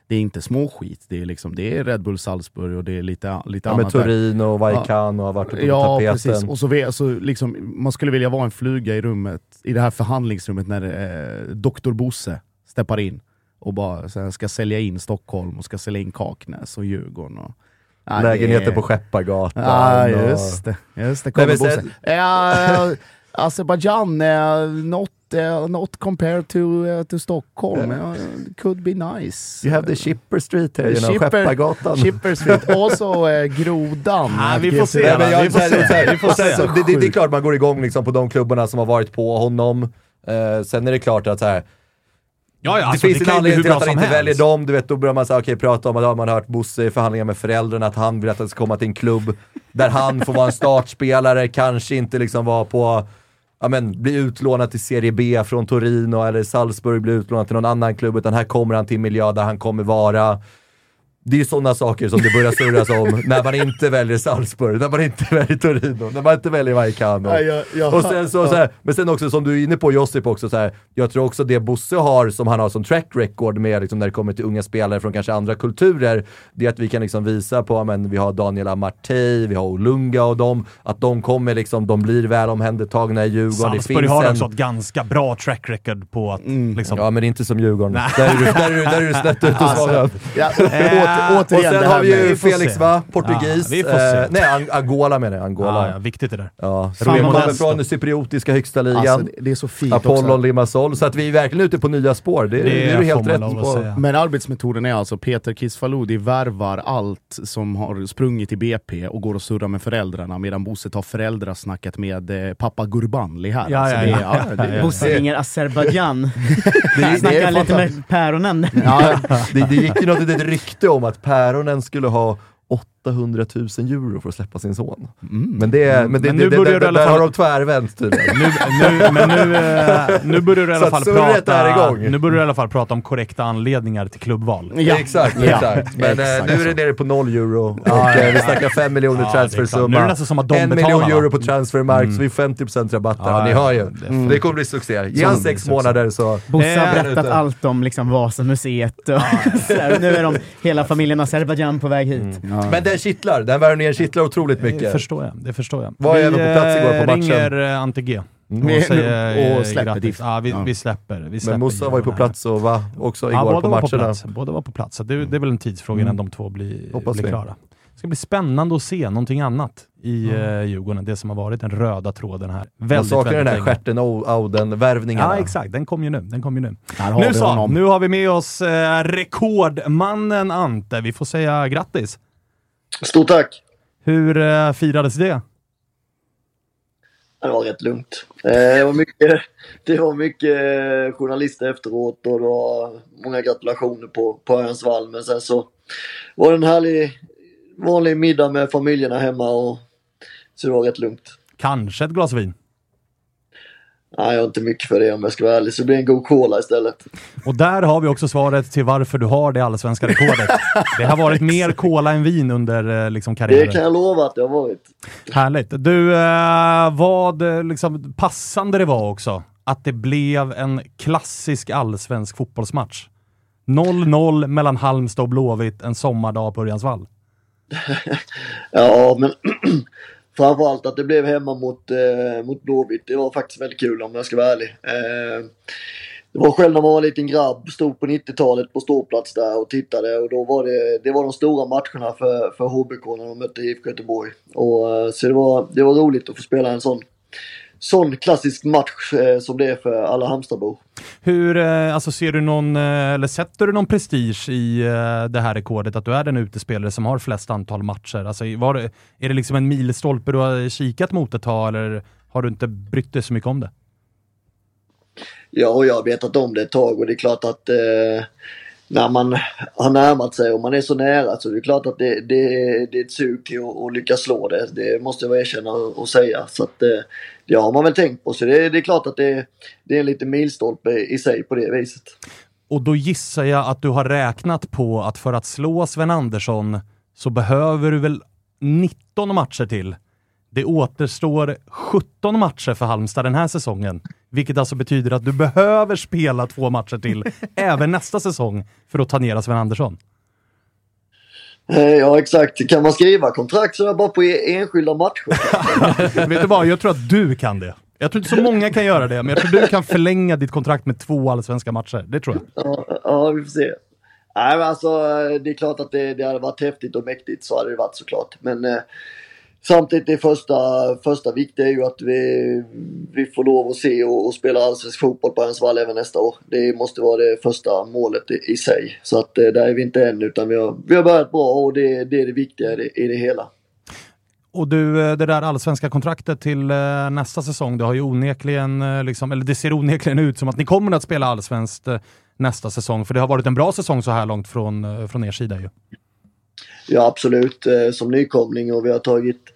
det är inte småskit, det är, liksom, det är Red Bull Salzburg och det är lite, lite Ja, med annat. Turin och Vaikan och har varit uppe på Ja, tapeten. precis. Och så, så liksom, man skulle vilja vara en fluga i rummet, i det här förhandlingsrummet när eh, Dr. Bosse steppar in och bara så här, ska sälja in Stockholm och ska sälja in Kaknäs och Djurgården. Och, Ja, det Lägenheter på Skeppargatan. Ja, just det. Just det. Kommer Bosse. sen- Ja, Azerbajdzjan, eh, något uh, not compared to, uh, to Stockholm. Uh, it could be nice. You have the Shipper Street här genom Shipper- Skeppargatan. Shipper Street. [LAUGHS] Also uh, Grodan. Ah, vi får se. Nej, men jag, Vi får se. så här- Vi får se. så det, det, det är klart man går igång liksom på de klubbarna som har varit på honom. Eh, sen är det klart att så här, Ja, ja, alltså, det finns en anledning till att han som inte helst. väljer dem. Du vet, då börjar man säga, okej, prata om att ja, man har hört Bosse i förhandlingar med föräldrarna, att han vill att han ska komma till en klubb där han får vara en startspelare, kanske inte liksom vara på Ja, men, bli utlånad till Serie B från Torino eller Salzburg, bli utlånad till någon annan klubb, utan här kommer han till en miljö där han kommer vara det är ju sådana saker som det börjar surras om [LAUGHS] när man inte väljer Salzburg, när man inte väljer Torino, när man inte väljer Vallecano. Ja, och sen så, så här, men sen också som du är inne på Josip också, så här, jag tror också det Bosse har, som han har som track record med liksom, när det kommer till unga spelare från kanske andra kulturer, det är att vi kan liksom visa på, men vi har Daniel Amartey, vi har Olunga och dem, att de kommer liksom, de blir väl omhändertagna i Djurgården. Det Salzburg har en- också ett ganska bra track record på att liksom... Ja, men inte som Djurgården. Där är du, där är du, där är du snett ute och [LAUGHS] svagad. Ja, återigen, Och sen det har vi ju Felix se. va? Portugis. Ja. Eh, nej, Ang- Angola menar jag. Angola. Ja, ja, viktigt det där. Ja, Fan, kommer från den cypriotiska högsta ligan. Alltså, det- det är så fint Apollon också. Limassol. Så att vi är verkligen ute på nya spår. Det, det är du helt rätt på. säga. Men arbetsmetoden är alltså Peter Kisfaludi värvar allt som har sprungit i BP och går och surrar med föräldrarna medan Bosse tar föräldrasnacket med eh, pappa Gurbanli här. Ja, Alltså, ja, det ja. ja, det är- Bosse ringer Azerbajdzjan. [LAUGHS] Det, det, Snackar lite med päronen. ja, det, det gick ju något litet rykte om att päronen skulle ha 800 000 euro för att släppa sin son. Men, det, men, det, Men nu det, borde det, du i alla där fall- har de tvärvänt tydligen. [LAUGHS] Nu, nu, men nu, eh, nu börjar du i alla fall är prata... igång. Nu börjar du i alla fall prata om korrekta anledningar till klubbval. Ja. Exakt, Ja. exakt. Men eh, Exakt nu är det nere på noll euro och eh, vi snackar 5 miljoner det är transfersumma. Nu är det nästan som att de en miljon? Mm. euro på transfermarkt, så vi får 50% rabatt där. Ja, Ni hör ju. det är Det, kommer bli succé. Ge han sex månader så... Bosse har berättat allt om liksom Vasamuseet och [LAUGHS] nu är de hela familjen Azerbajdzjan på väg hit. Ja. Men den kittlar, den värvningen kittlar otroligt Det mycket. förstår jag. Det förstår jag. Var vi även på plats igår på eh, matchen. ringer eh, Ante G. Vi- [LAUGHS] Och, säger, och eh, släpper diff. Ja, vi, Ja. vi släpper. Vi släpper Men Mussa var ju på plats och va, också Ja, igår båda på var på matcherna. plats. Båda var på plats. Så det, det är väl en tidsfråga innan de två blir, Hoppas blir klara. Det ska bli spännande att se någonting annat i mm. Djurgården. Det som har varit den röda tråden här. Man Väldigt, saknar den här stjärten Auden-värvningarna. Ja, exakt. Den kom ju nu. Den kom ju nu. Nu så, nu har vi med oss eh, rekordmannen Ante. Vi får säga grattis. Stort tack! Hur eh, firades det? Det var rätt lugnt. Eh, Det var mycket, [LAUGHS] det var mycket eh, journalister efteråt och det var många gratulationer på, på Örjansvall. Men sen så var det en härlig vanlig middag med familjerna hemma och så det var rätt lugnt. Kanske ett glas vin? Nej, jag har inte mycket för det om jag ska vara ärlig, så det blir en god cola istället. Och där har vi också svaret till varför du har det allsvenska rekordet. [LAUGHS] det har varit mer cola än vin under eh, liksom, Det karriären. kan jag lova att det har varit. Härligt. Du, eh, vad eh, liksom, passande det var också att det blev en klassisk allsvensk fotbollsmatch. 0-0 mellan Halmstad och Blåvitt en sommardag på Örjansvall. [LAUGHS] Ja, men [CLEARS THROAT] framförallt att det blev hemma mot, eh, mot Blåvitt. Det var faktiskt väldigt kul om jag ska vara ärlig. Eh, det var själv när man var en liten grabb, stod på 90-talet på ståplats där och tittade och då var det, det var de stora matcherna för, för HBK när de mötte IFK Göteborg. Och, eh, så det var, det var roligt att få spela en sån, sån klassisk match eh, som det är för alla Halmstadbor. Hur, eh, alltså ser du någon, eh, eller sätter du någon prestige i eh, det här rekordet att du är den utespelare som har flest antal matcher? Alltså, var det, är det liksom en milstolpe du har kikat mot ett tag eller har du inte brytt dig så mycket om det? Ja, och jag har vetat om det ett tag och det är klart att eh, när man har närmat sig och man är så nära så det är klart att det, det, det är ett sug till att, att lyckas slå det. Det måste jag erkänna och, säga. Så att, eh, det har man väl tänkt på. Så det, det är klart att det, det är en liten milstolpe i sig på det viset. Och då gissar jag att du har räknat på att för att slå Sven Andersson så behöver du väl 19 matcher till. Det återstår 17 matcher för Halmstad den här säsongen, vilket alltså betyder att du behöver spela två matcher till [LAUGHS] även nästa säsong för att ta ner Sven Andersson. Eh, ja, exakt. Kan man skriva kontrakt så är det bara på e- enskilda matcher. [LAUGHS] Vet du vad, jag tror att du kan det. Jag tror inte så många kan göra det, men jag tror du kan förlänga ditt kontrakt med två allsvenska matcher. Det tror jag. Ja, ja, vi får se. Nej, men alltså det är klart att det, det hade varit häftigt och mäktigt. Så hade det varit såklart. Men eh, Samtidigt det första, första viktiga är ju att vi, vi får lov att se och, och spela allsvensk fotboll på Örnsvall även nästa år. Det måste vara det första målet i, i sig. Så att eh, där är vi inte än utan vi har, vi har börjat bra och det, det är det viktiga i det, i det hela. Och du, eh, det där allsvenska kontraktet till eh, nästa säsong, det har ju onekligen, liksom, eller det ser onekligen ut som att ni kommer att spela allsvenskt nästa säsong. För det har varit en bra säsong så här långt från, från er sida ju. Ja absolut, som nykomling och vi har tagit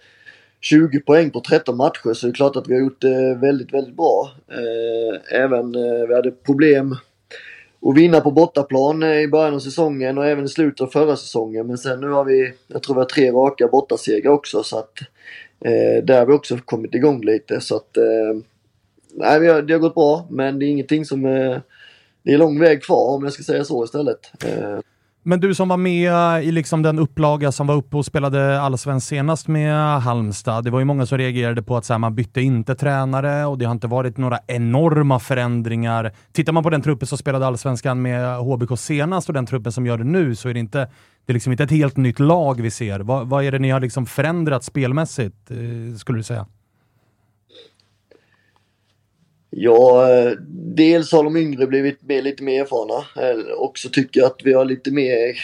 20 poäng på 13 matcher så det är klart att vi har gjort det väldigt, väldigt bra. Eh, även, eh, vi hade problem att vinna på bortaplan eh, i början av säsongen och även i slutet av förra säsongen. Men sen nu har vi, jag tror vi har tre raka bortasegrar också så att eh, där har vi också kommit igång lite så att eh, nej, har, det har gått bra men det är ingenting som eh, det är lång väg kvar om jag ska säga så istället. Eh, men du som var med i liksom den upplaga som var uppe och spelade allsvenskt senast med Halmstad. Det var ju många som reagerade på att så här, man bytte inte tränare och det har inte varit några enorma förändringar. Tittar man på den truppen som spelade allsvenskan med HBK senast och den truppen som gör det nu så är det inte, det är liksom inte ett helt nytt lag vi ser. Vad, vad är det ni har liksom förändrat spelmässigt, eh, skulle du säga? Ja, dels har de yngre blivit mer, lite mer erfarna. Också Och så tycker jag att vi har lite mer...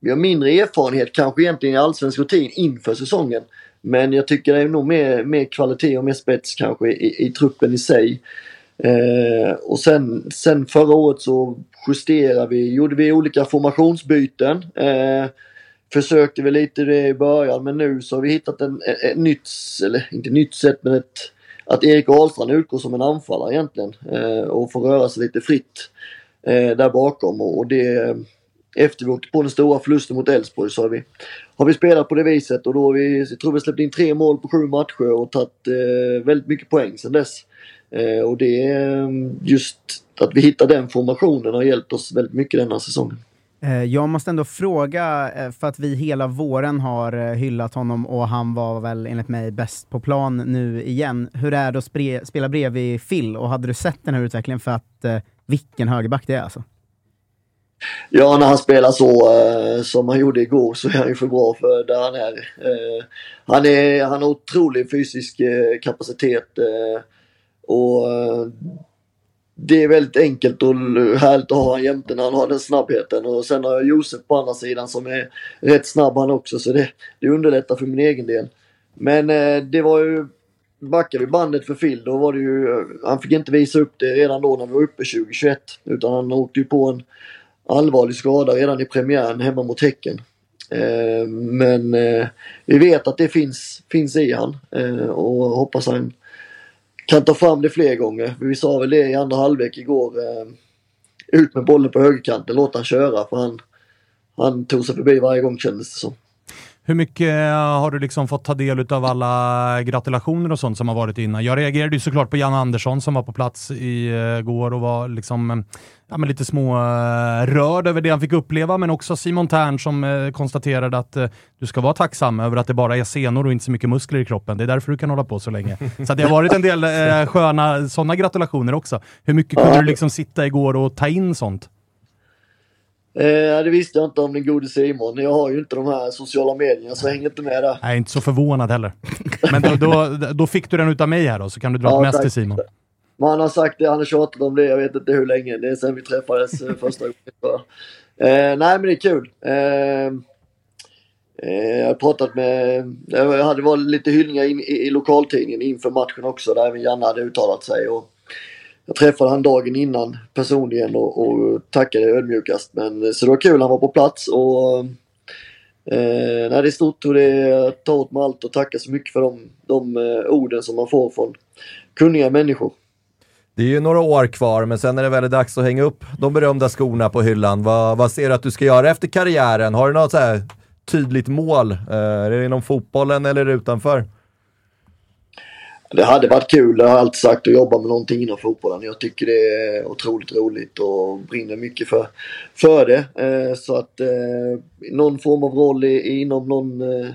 Vi har mindre erfarenhet kanske egentligen i allsvensk rutin inför säsongen. Men jag tycker det är nog mer, mer kvalitet och mer spets kanske i, i truppen i sig. Eh, och sen, sen förra året så justerade vi, gjorde vi olika formationsbyten. Eh, försökte vi lite det i början men nu så har vi hittat en, ett nytt, eller inte nytt sätt men ett att Erik Ahlstrand utgår som en anfallare egentligen eh, och får röra sig lite fritt eh, där bakom och, och det eh, efter vi åkte på den stora förlusten mot Elfsborg så har vi, har vi spelat på det viset och då har vi, jag tror vi släppt in tre mål på sju matcher och tagit eh, väldigt mycket poäng sedan dess. Eh, och det är just att vi hittar den formationen har hjälpt oss väldigt mycket denna säsongen. Eh, jag måste ändå fråga, eh, för att vi hela våren har eh, hyllat honom och han var väl enligt mig bäst på plan nu igen. Hur är det att spre- spela bredvid Phil och hade du sett den här utvecklingen för att vilken högerback det är alltså? Ja, när han spelar så eh, som han gjorde igår så är han ju för bra för där han är. Eh, han, är han har otrolig fysisk eh, kapacitet eh, och eh, det är väldigt enkelt och härligt att ha honom jämte när han har den snabbheten. Och sen har jag Josef på andra sidan som är rätt snabb han också så det, det underlättar för min egen del. Men eh, det var ju backar vi bandet för Phil då var det ju, eh, han fick inte visa upp det redan då när vi var uppe 2021 utan han åkte ju på en allvarlig skada redan i premiären hemma mot Häcken. Eh, men eh, vi vet att det finns, finns i han eh, och hoppas han kan ta fram det fler gånger. Vi sa väl det i andra halvlek igår. Eh, ut med bollen på högerkanten, låt han köra för han, han tog sig förbi varje gång kändes det som. Hur mycket eh, har du liksom fått ta del av alla gratulationer och sånt som har varit innan? Jag reagerade ju såklart på Jan Andersson som var på plats igår och var liksom eh, ja, men lite små eh, rörd över det han fick uppleva, men också Simon Tern som eh, konstaterade att eh, du ska vara tacksam över att det bara är senor och inte så mycket muskler i kroppen. Det är därför du kan hålla på så länge. [LAUGHS] Så det har varit en del eh, sköna sådana gratulationer också. Hur mycket kunde du liksom sitta igår och ta in sånt? Eh, det visste jag inte om den gode Simon. Jag har ju inte de här sociala medierna så jag hänger inte med där. Är inte så förvånad heller. Men då, då, då fick du den utav mig här då, så kan du dra Ja, mest till Simon. Men han har sagt det, han har tjatat om det, jag vet inte hur länge. Det är sen vi träffades eh, första gången. Eh, nej men det är kul. Eh, eh, jag har pratat med, jag hade varit lite hyllningar in, i, i lokaltidningen inför matchen också där även Janne hade uttalat sig. Och jag träffade han dagen innan personligen och, och tackade ödmjukast. Men, eh, så det var kul, han var på plats och eh, nej, det är stort och det är ta åt mig allt och tacka så mycket för de, de eh, orden som man får från kunniga människor. Det är ju några år kvar, men sen är det väl dags att hänga upp de berömda skorna på hyllan. Vad, vad ser du att du ska göra efter karriären? Har du något så här tydligt mål? Eh, är det inom fotbollen eller utanför? Det hade varit kul, det har jag alltid sagt, att jobba med någonting inom fotbollen. Jag tycker det är otroligt roligt och brinner mycket för, för det. Eh, så att eh, någon form av roll inom någon, eh,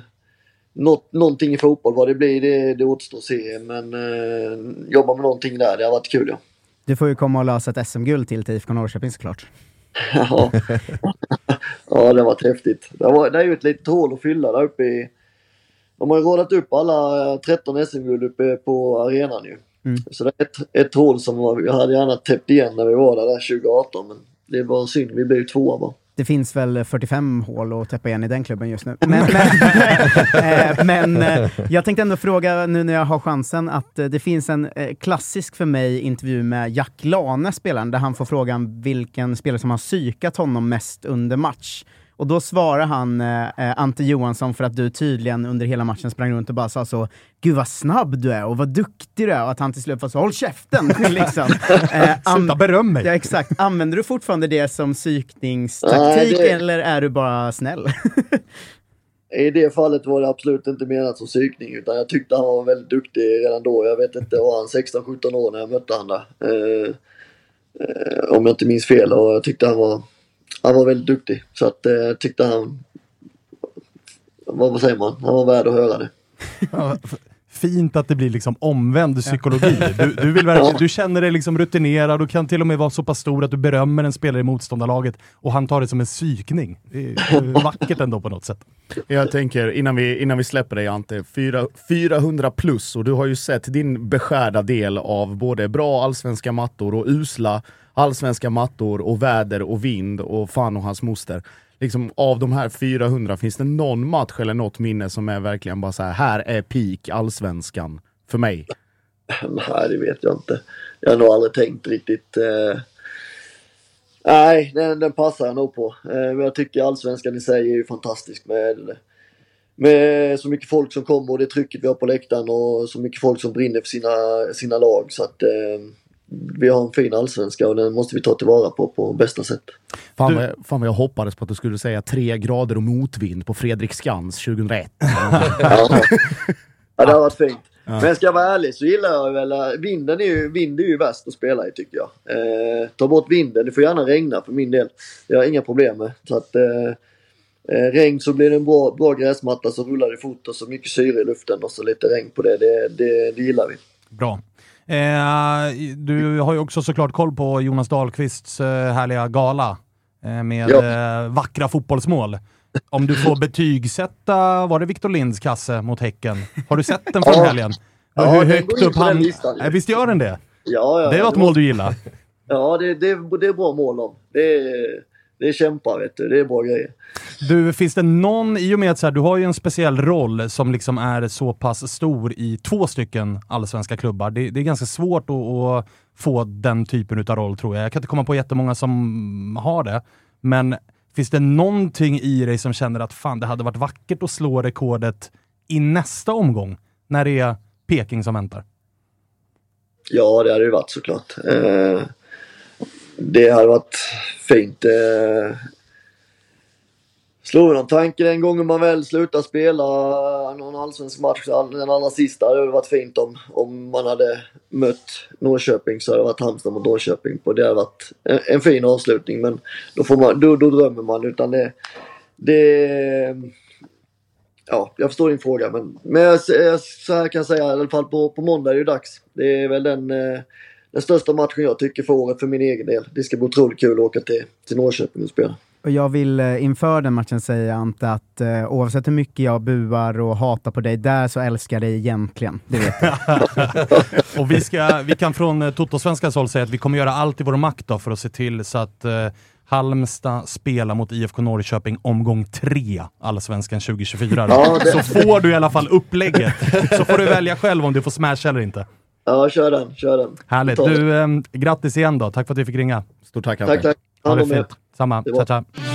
något, någonting i fotboll, vad det blir det, det återstår att se. Men eh, jobba med någonting där, det har varit kul ja. Du får ju komma och lösa ett SM-guld till till IFK Norrköping såklart. [LAUGHS] ja. [LAUGHS] ja, det har varit häftigt. Det, var, det är ju ett litet hål att fylla där uppe i, de har ju radat upp alla eh, 13 SM-guld uppe på arenan ju. Mm. Så det är ett, ett hål som var, vi hade gärna täppt igen när vi var där, där 2018 men det var synd, vi blev tvåa bara. Det finns väl 45 hål att täppa igen i den klubben just nu. [LAUGHS] Men, men, eh, men eh, jag tänkte ändå fråga nu när jag har chansen att eh, det finns en eh, klassisk för mig intervju med Jack Lane, spelaren, där han får frågan vilken spelare som har psykat honom mest under match. Och då svarar han, eh, eh, Ante Johansson, för att du tydligen under hela matchen sprang runt och bara sa så Gud vad snabb du är och vad duktig du är och att han till slut var så Håll käften! [LAUGHS] liksom. eh, Sluta beröm mig! Ja, exakt. Använder du fortfarande det som psykningstaktik Nej, det- eller är du bara snäll? [LAUGHS] I det fallet var det absolut inte menat som psykning utan jag tyckte han var väldigt duktig redan då. Jag vet inte, var han 16-17 år när jag mötte han där? Eh, eh, om jag inte minns fel och jag tyckte han var, han var väldigt duktig. Så att eh, jag tyckte han, vad, vad säger man, han var värd att höra det. Fint att det blir liksom omvänd psykologi. Du, du, vill verkligen, du känner dig liksom rutinerad och kan till och med vara så pass stor att du berömmer en spelare i motståndarlaget och han tar det som en psykning. Det är [LAUGHS] vackert ändå på något sätt. Jag tänker, innan vi, innan vi släpper dig Ante, fyra- 400 plus och du har ju sett din beskärda del av både bra allsvenska mattor och usla allsvenska mattor och väder och vind och fan och hans moster. Liksom, av de här 400, finns det någon match eller något minne som är verkligen bara så här, här är peak allsvenskan för mig? [LAUGHS] Nej, det vet jag inte. Jag har nog aldrig tänkt riktigt. Eh... Nej, den, den passar jag nog på. Eh, men jag tycker allsvenskan i sig är ju fantastisk med, med så mycket folk som kommer och det trycket vi har på läktaren och så mycket folk som brinner för sina, sina lag. Så att eh, vi har en fin allsvenska och den måste vi ta tillvara på på bästa sätt. Fan, vad, jag- fan vad jag hoppades på att du skulle säga tre grader och motvind på Fredrik Skans 2001. Ja, [LAUGHS] ja det har varit fint. Men ska jag vara ärlig så gillar jag väl, vinden är ju, vind är ju värst att spela i tycker jag. Eh, ta bort vinden, det får gärna regna för min del. Jag har inga problem med. Så att, eh, eh, regn så blir det en bra, bra gräsmatta så rullar det fort och så mycket syre i luften och så lite regn på det. Det, det, det gillar vi. Bra. Eh, du har ju också såklart koll på Jonas Dahlqvists eh, härliga gala eh, med Ja. vackra fotbollsmål. Om du får betygsätta, var det Victor Linds kasse mot Häcken? Har du sett den från helgen? Ja, Hur högt upp han... listan, Visst gör den det? Ja, ja, Det var ett mål du gillar. Ja, det, det, det är bra mål om. Det är, det är kämpar vet du. Det är bra grejer. Du, finns det någon, i och med att så här, du har ju en speciell roll som liksom är så pass stor i två stycken allsvenska klubbar. Det, det är ganska svårt att, att få den typen av roll tror jag. Jag kan inte komma på jättemånga som har det. Men finns det någonting i dig som känner att fan, det hade varit vackert att slå rekordet i nästa omgång när det är Peking som väntar? Ja, det hade det varit såklart. Eh, det hade varit fint. Eh, slog någon tanke den gången man väl slutar spela någon allsvensk match, den allra sista, det hade varit fint om, om man hade mött Norrköping så hade det varit Halmstad mot Norrköping. På. Det hade varit en, en fin avslutning men då, får man, då, då drömmer man utan det, det Ja, jag förstår din fråga men, men jag, jag, så här kan jag säga i alla fall på, på måndag är det ju dags. Det är väl den, eh, den största matchen jag tycker för året för min egen del. Det ska bli otroligt kul att åka till, till Norrköping och spela. Och jag vill eh, inför den matchen säga Ante att eh, oavsett hur mycket jag buar och hatar på dig där så älskar jag dig egentligen. Det vet jag. [LAUGHS] Och vi, ska, vi kan från eh, Toto-svenskans håll säga att vi kommer göra allt i vår makt då för att se till så att eh, Halmstad spelar mot IFK Norrköping omgång tre, Allsvenskan 2024. Ja, det- Så får du i alla fall upplägget. Så får du välja själv om du får smash eller inte. Ja, kör den, kör den. Härligt. Du, eh, grattis igen då. Tack för att du fick ringa. Stort tack Ante. Tack, tack. Ha det fint. Samma. Det var-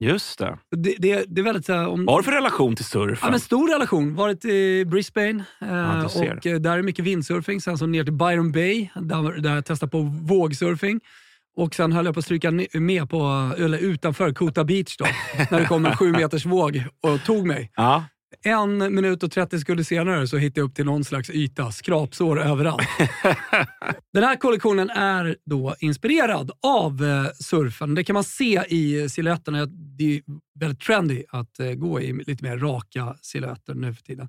Just det. Det, det, det är väldigt... så här, Om, Vad har du för relation till surfen? Ja, men stor relation. Varit i Brisbane eh, ser. och eh, där är mycket vindsurfing. Sen så ner till Byron Bay där, där jag testade på vågsurfing. Och sen höll jag på att stryka med på, eller utanför Kota Beach då, [LAUGHS] när det kom en sju meters våg och tog mig. Ja. En minut och 30 sekunder senare så hittade jag upp till någon slags yta, skrapsår överallt. [LAUGHS] Den här kollektionen är då inspirerad av eh, surfen. Det kan man se i silhuetterna. Det är väldigt trendy att eh, gå i lite mer raka silhuetter nu för tiden.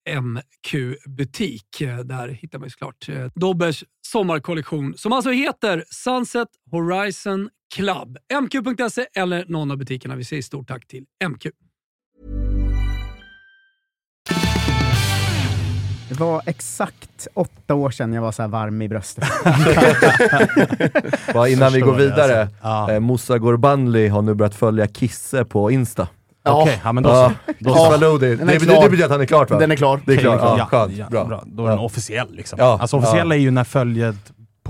MQ-butik. Eh, Där hittar man ju såklart eh, Dobbers sommarkollektion som alltså heter Sunset Horizon Club. MQ.se eller någon av butikerna. Vi säger stort tack till MQ. Det var exakt åtta år sedan jag var så här varm i bröstet. [LAUGHS] Bara innan vi går vidare. alltså. Ja. Eh, Moussa Gurbanli har nu börjat följa Kisse på Insta. Okej, ja, men då Ja, så. Då så. Valodi. Det, Den är det, klar. det betyder att han är klart va? Den är klar. Det är klart. Ja, Ja, skönt. ja, bra. bra. Då är den Ja. officiell liksom. Ja, Alltså officiella ja. är ju när följet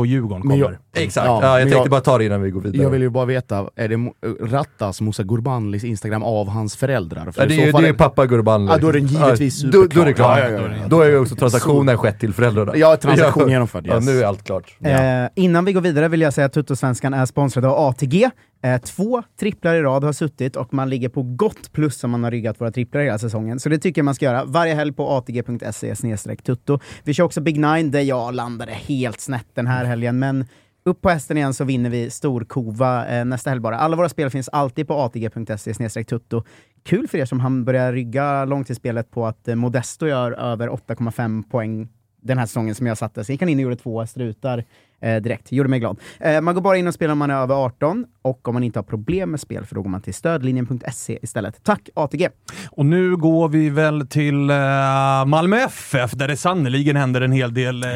på Djurgården kommer. jag- Exakt. Ja, Ja, jag tänkte jag- bara ta det innan vi går vidare. Jag vill ju bara veta, är det rattas Moussa Gurbanlis Instagram av hans föräldrar? För Ja, det är så ju det är pappa Gurbanli. Ja, då är den givetvis Ja, då, då är det klart. Ja, ja, ja, ja. Då är ju också transaktionen skett till föräldrarna. Ja, transaktion genomförd, Ja, yes. nu är allt klart. Eh, innan vi går vidare vill jag säga att Tuttosvenskan är sponsrad av ATG. Eh, två tripplar i rad har suttit och man ligger på gott plus om man har ryggat våra tripplar hela säsongen. Så det tycker jag man ska göra varje helg på atg.se tutto. Vi kör också Big Nine där jag landade helt snett den här helgen, men upp på hästen igen så vinner vi Storkova eh, nästa helg bara. Alla våra spel finns alltid på atg.se tutto. Kul för er som han börjar rygga långtidsspelet på att eh, Modesto gör över 8,5 poäng den här säsongen som jag satte. Sen gick han in och gjorde två strutar eh, direkt. Gjorde mig glad. Eh, man går bara in och spelar om man är över 18 och om man inte har problem med spel för då går man till stödlinjen.se istället. Tack ATG! Och nu går vi väl till eh, Malmö FF där det sannoliken händer en hel del eh,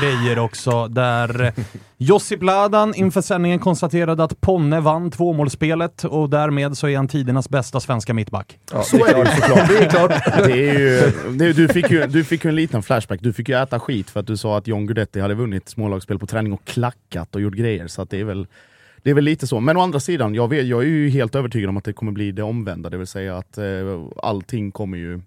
grejer också. Där eh, Josip Ladan inför sändningen konstaterade att Ponne vann tvåmålsspelet och därmed så är han tidernas bästa svenska mittback. Ja, Så är det såklart. [LAUGHS] Det är klart. Det är ju, det, du, fick ju, du fick ju en liten flashback. Du fick ju äta skit för att du sa att John Guidetti hade vunnit smålagsspel på träning och klackat och gjort grejer. Så att det är väl det är väl lite så. Men å andra sidan, jag, vet, jag är ju helt övertygad om att det kommer bli det omvända. Det vill säga att eh, allting kommer ju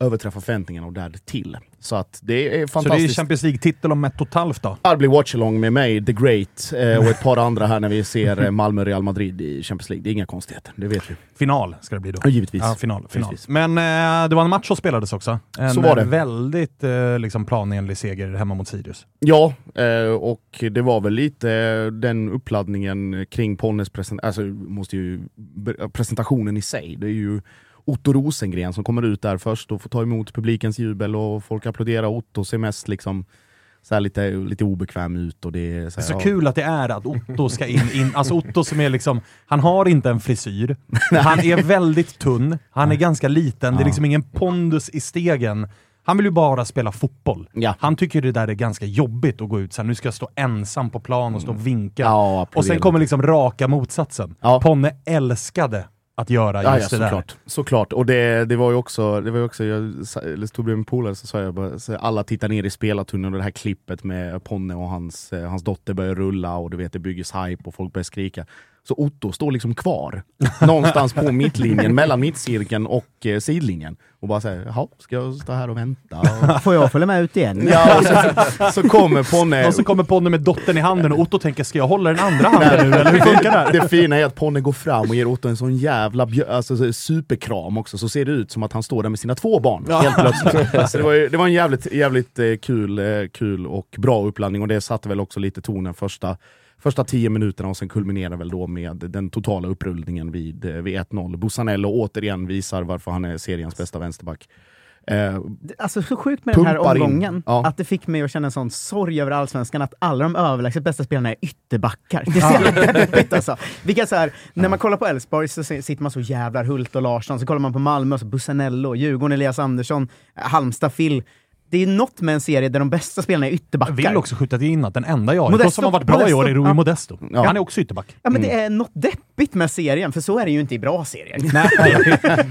överträffa förväntningarna och där till. Så att det är Så det är fantastiskt. Champions League-titel om ett och ett halvt då. Det blir watchalong med mig, The Great, eh, och ett par andra här när vi ser eh, Malmö-Real Madrid i Champions League. Det är inga konstigheter, det vet vi. Final ska det bli då. Ja, givetvis. Ja, final. final. Givetvis. Men eh, det var en match som spelades också. En Så var det. eh, väldigt eh, liksom planenlig seger hemma mot Sirius. Ja, och det var väl lite den uppladdningen kring Ponnes present alltså, måste ju, presentationen i sig. Det är ju Otto Rosengren som kommer ut där först och får ta emot publikens jubel och folk applåderar. Otto ser mest liksom så här lite, lite obekväm ut. Och det är så, Det är här, så ja. kul att det är att Otto ska in, in. Alltså Otto som är liksom, han har inte en frisyr. Han är väldigt tunn. Han är ganska liten. Det är liksom ingen pondus i stegen. Han vill ju bara spela fotboll. Ja. Han tycker det där är ganska jobbigt att gå ut så här, nu ska jag stå ensam på plan och stå och vinka. Ja, och sen kommer liksom raka motsatsen. Ja. Ponne älskade att göra Ja, ja just det där. såklart. såklart. Och det, det var ju också, det var också jag stod bredvid min polare så sa jag bara, så alla tittar ner i spelartunneln och det här klippet med Ponne och hans, eh, hans dotter börjar rulla och du vet det byggs hype och folk börjar skrika. Så Otto står liksom kvar någonstans på mittlinjen mellan mittcirkeln och eh, sidlinjen och bara säger jaha, ska jag stå här och vänta? Och, [LAUGHS] Får jag följa med ut igen? ja, och så, så kommer Ponne Och så kommer Ponne med dottern i handen och Otto tänker, ska jag hålla den andra handen nu eller hur funkar det här? Det fina är att Ponne går fram och ger Otto en sån jävla alltså, så- superkram också, så ser det ut som att han står där med sina två barn helt plötsligt. [LAUGHS] Så det var, ju, det var en jävligt, jävligt eh, kul, eh, kul och bra uppladdning och det satte väl också lite tonen första, första tio minuterna och sen kulminerar väl då med den totala upprullningen vid, eh, vid 1-0. Bussanello återigen visar varför han är seriens bästa vänsterback. Eh, Alltså så sjukt med den här omgången, Ja. att det fick mig att känna en sån sorg över allsvenskan att alla de överlägset bästa spelarna är ytterbackar. Det är så jävla deppigt alltså. Vilka så här, när man kollar på Elfsborg så sitter man så jävlar Hult och Larsson, så kollar man på Malmö, så Bussanello, Djurgården, Elias Andersson, Halmstad, Phil. Det är något med en serie där de bästa spelarna är ytterbackar. Jag vill också skjuta in att den enda jag Modesto- som har varit bra i år är Rui ja. Modesto. Ja. Han är också ytterback. Ja men det är något deppigt med serien, för så är det ju inte i bra serier. [LAUGHS] Nej,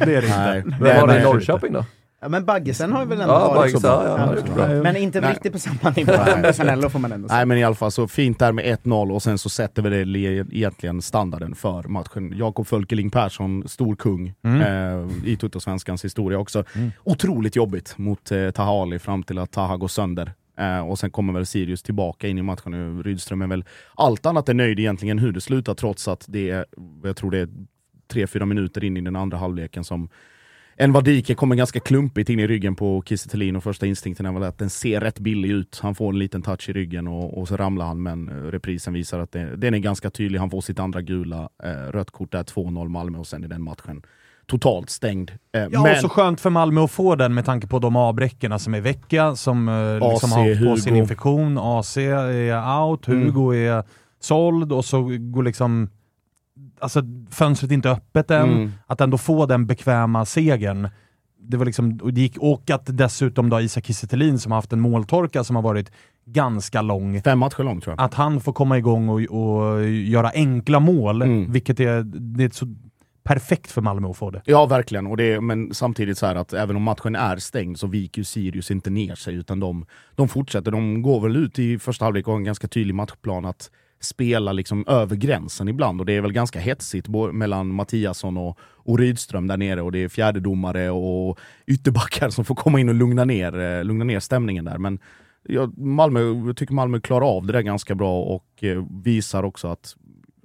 det är det nej. inte. Vem var det i. Norrköping då? Ja, men Baggesen har ju väl ändå Ja, varit Baggesen, så bra. ja, ja, bra. Men inte Nej. riktigt på samma nivå som får man ändå säga. Nej men i alla fall så fint där med 1-0 och sen så sätter vi det egentligen standarden för matchen. Jakob Fölkeling Persson, stor kung eh, i Tuttosvenskans historia också. Otroligt jobbigt mot eh, Taha Ali fram till att Taha går sönder. Eh, och sen kommer väl Sirius tillbaka in i matchen. och Rydström är väl allt annat än nöjd egentligen hur det slutar trots att det är, jag tror det är tre, fyra minuter in i den andra halvleken som en Vadike kommer ganska klumpigt in i ryggen på Kiese och första instinkten är väl att den ser rätt billig ut. Han får en liten touch i ryggen och, och så ramlar han men eh, reprisen visar att det, den är ganska tydlig. Han får sitt andra gula. Eh, rött kort där, 2-0 Malmö och sen är den matchen totalt stängd. Eh, Ja, men, och så skönt för Malmö att få den med tanke på de avbräckerna som är vecka, som eh, liksom AC, har på Hugo. sin infektion. AC är out, Mm. Hugo är såld och så går liksom alltså, fönstret inte öppet än. Mm. Att ändå få den bekväma segern. Det var liksom, och, det gick, och att dessutom då Isak Kiese som har haft en måltorka som har varit ganska lång. Fem matcher lång tror jag. Att han får komma igång och, och göra enkla mål, Mm. vilket är, det är så perfekt för Malmö att få det. Ja, verkligen. Och det men samtidigt så här att även om matchen är stängd så viker ju Sirius inte ner sig, utan de, de fortsätter. De går väl ut i första halvlek och har en ganska tydlig matchplan att spela liksom över gränsen ibland. Och det är väl ganska hetsigt mellan Mattiasson och, och Rydström där nere. Och det är fjärdedomare och ytterbackar som får komma in och lugna ner, eh, lugna ner stämningen där. Men jag, Malmö, jag tycker Malmö klarar av det där ganska bra och eh, visar också att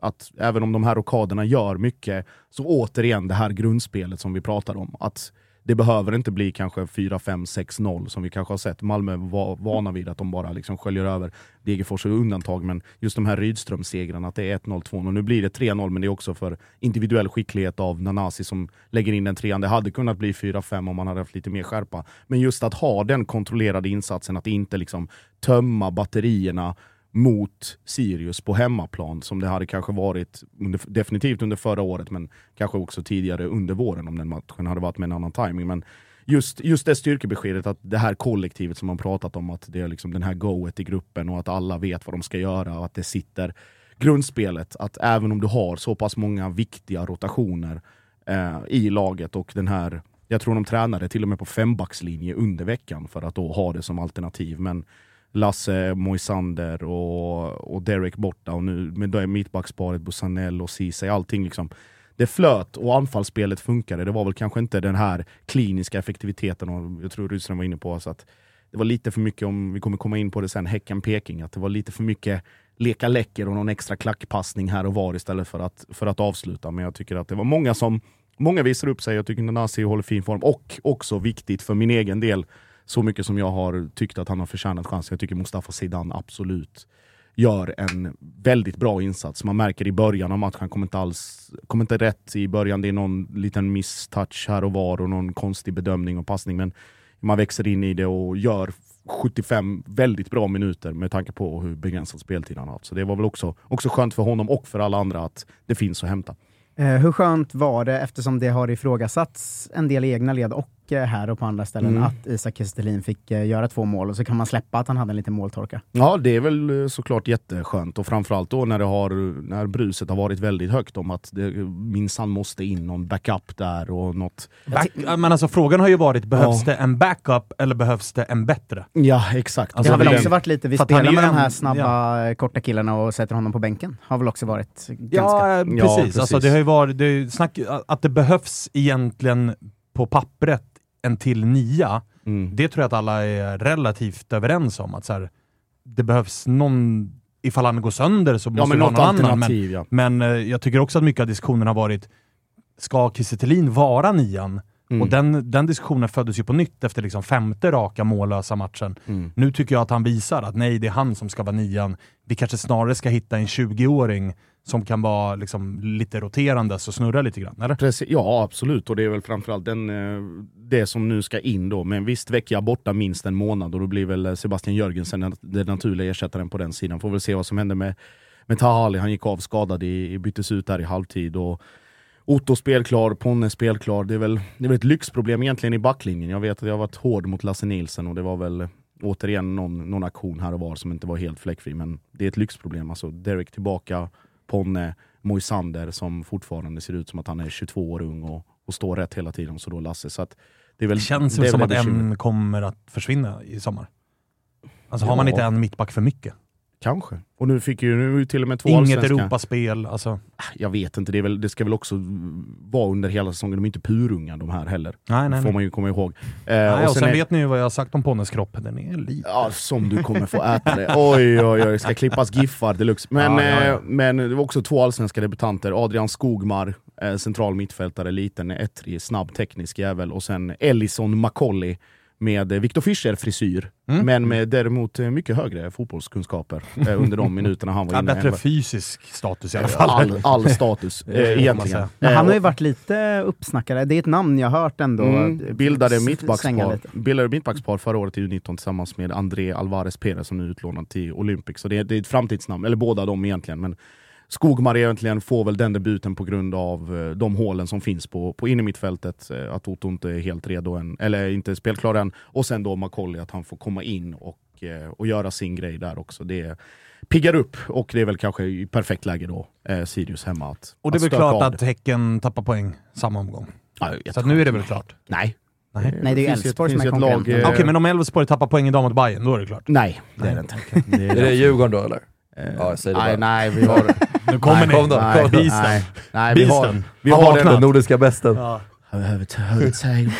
att även om de här rockaderna gör mycket, så återigen det här grundspelet som vi pratar om. Att det behöver inte bli kanske 4, 5, 6, 0 som vi kanske har sett. Malmö var vana vid att de bara liksom sköljer över. Degerfors och undantag, men just de här Rydström-segrarna, att det är 1-0, 2-0. Nu blir det 3-0, men det är också för individuell skicklighet av Nanasi som lägger in den trean. Det hade kunnat bli 4-5 om man hade haft lite mer skärpa. Men just att ha den kontrollerade insatsen, att inte liksom tömma batterierna mot Sirius på hemmaplan som det hade kanske varit under, definitivt under förra året men kanske också tidigare under våren om den matchen hade varit med en annan timing. Men just, just det styrkebeskedet att det här kollektivet som man pratat om, att det är liksom den här goet i gruppen och att alla vet vad de ska göra och att det sitter grundspelet, att även om du har så pass många viktiga rotationer eh, i laget och den här jag tror de tränade till och med på fembackslinje under veckan för att då ha det som alternativ. Men Lasse, Moisander och, och Derek borta och nu med det mittbacksparet Busanell och Ceesay, allting liksom. Det flöt och anfallsspelet funkade. Det var väl kanske inte den här kliniska effektiviteten och jag tror Rydström var inne på så att det var lite för mycket, om vi kommer komma in på det sen, Häcken-Peking, att det var lite för mycket leka läcker och någon extra klackpassning här och var istället för att, för att avsluta. Men jag tycker att det var många som Många visar upp sig, jag tycker Nanasi håller fin form och också viktigt för min egen del så mycket som jag har tyckt att han har förtjänat chansen. Jag tycker Mustafa Zidane absolut gör en väldigt bra insats. Man märker i början av matchen, han kommer inte alls kommer inte rätt i början. Det är någon liten misstouch här och var och någon konstig bedömning och passning. Men man växer in i det och gör 75 väldigt bra minuter med tanke på hur begränsad speltid han har haft. Så det var väl också, också skönt för honom och för alla andra att det finns att hämta. Eh, hur skönt var det, eftersom det har ifrågasatts en del i egna led och här och på andra ställen, Mm. att Isak Kestelin fick eh, göra två mål och så kan man släppa att han hade en liten måltorka. Ja, det är väl eh, såklart jätteskönt och framförallt då när, det har, när bruset har varit väldigt högt om att det minsann måste in någon backup där och något... Back, men alltså frågan har ju varit, behövs Ja. det en backup eller behövs det en bättre? Ja, exakt. det har väl också varit lite, vi spelar med ju de här en- snabba eh, korta killarna och sätter honom på bänken. Har väl också varit ganska... Ja, eh, precis. Ja, precis. Alltså, det har ju varit det snack, att det behövs egentligen på pappret en till nia. Mm. Det tror jag att alla är relativt överens om. Att så här, det behövs någon, ifall han går sönder så Ja, måste men det vara någon annan. Men, ja. men eh, jag tycker också att mycket av diskussionen har varit, ska Kiese vara nian? Mm. Och den, den diskussionen föddes ju på nytt efter liksom femte raka mållösa matchen. Mm. Nu tycker jag att han visar att nej, det är han som ska vara nian. Vi kanske snarare ska hitta en 20-åring som kan vara liksom lite roterande och snurra lite grann, eller? Precis, ja, absolut. Och det är väl framförallt den, eh, det som nu ska in då. Men visst, Vecchia borta minst en månad och då blir väl eh, Sebastian Jörgensen den, den naturliga ersättaren på den sidan. Får väl se vad som händer med, med Tahali. Han gick av skadad, i, byttes ut där i halvtid. Och Otto spelklar, Ponne spelklar. Det är, väl, det är väl ett lyxproblem egentligen i backlinjen. Jag vet att jag har varit hård mot Lasse Nilsen och det var väl eh, återigen någon, någon aktion här och var som inte var helt fläckfri. Men det är ett lyxproblem. Alltså Derek tillbaka, Ponne, Moisander som fortfarande ser ut som att han är 22 år ung och, och står rätt hela tiden. Så då Lasse. Så att det, väl, Det känns det som att en kommer att försvinna i sommar. Alltså har man Ja. inte en mittback för mycket? Kanske. Och nu fick ju nu till och med två Inget allsvenska. Europaspel. Alltså. Jag vet inte, det, väl, det ska väl också vara under hela säsongen. De är inte purunga de här heller. Nej, nej, får nej. man ju komma ihåg. Eh, Nej, och sen, är- vet ni ju vad jag har sagt om Ponnes kropp. Den är lite... Ja, som du kommer få äta det. Oj, oj, oj. Det ska klippas giffar deluxe. Men, Ja, ja, ja. eh, men det var också två allsvenska debutanter. Adrian Skogmar, eh, central mittfältare, liten, ettrig, snabb, teknisk jävel. Och sen Ellison Macaulay med eh, Victor Fischer-frisyr. Mm. Men med däremot eh, mycket högre fotbollskunskaper eh, under de minuterna han var Ja, inne. bättre fysisk status i alla fall. All, all status, [LAUGHS] eh, egentligen. Men han har ju Eh, varit lite uppsnackad. Det är ett namn jag har hört ändå. Mm, bildade mittbackspar, bildade mittbackspar förra året i U19 tillsammans med André Alvarez Perez som nu är utlånad till Olympic. Så det är, det är ett framtidsnamn, eller båda de egentligen. Men Skogmar egentligen får väl den debuten på grund av eh, de hålen som finns på, på innermittfältet. Eh, Att Otto inte är helt redo än, eller inte spelklar än. Och sen då Macaulay, att han får komma in och, eh, och göra sin grej där också. Det piggar upp och det är väl kanske i perfekt läge då, eh, Sirius hemma att Och det är väl klart att Häcken tappar poäng samma omgång. Ja, Så att nu är det väl klart? Nej. Nej, Nej, det är Elfsborg som finns är lag, konkurrenten. Okej, men om Elfsborg tappar poäng idag mot Bayern då är det klart. Nej, det är det inte. Det Är det Djurgården då eller? Eh, Ja, säg det nej, bara. nej, vi har... [LAUGHS] Nu kommer nej, ni. kom då, nej, kom då. nej, nej, vi har, vi Har har den nordiska bästen.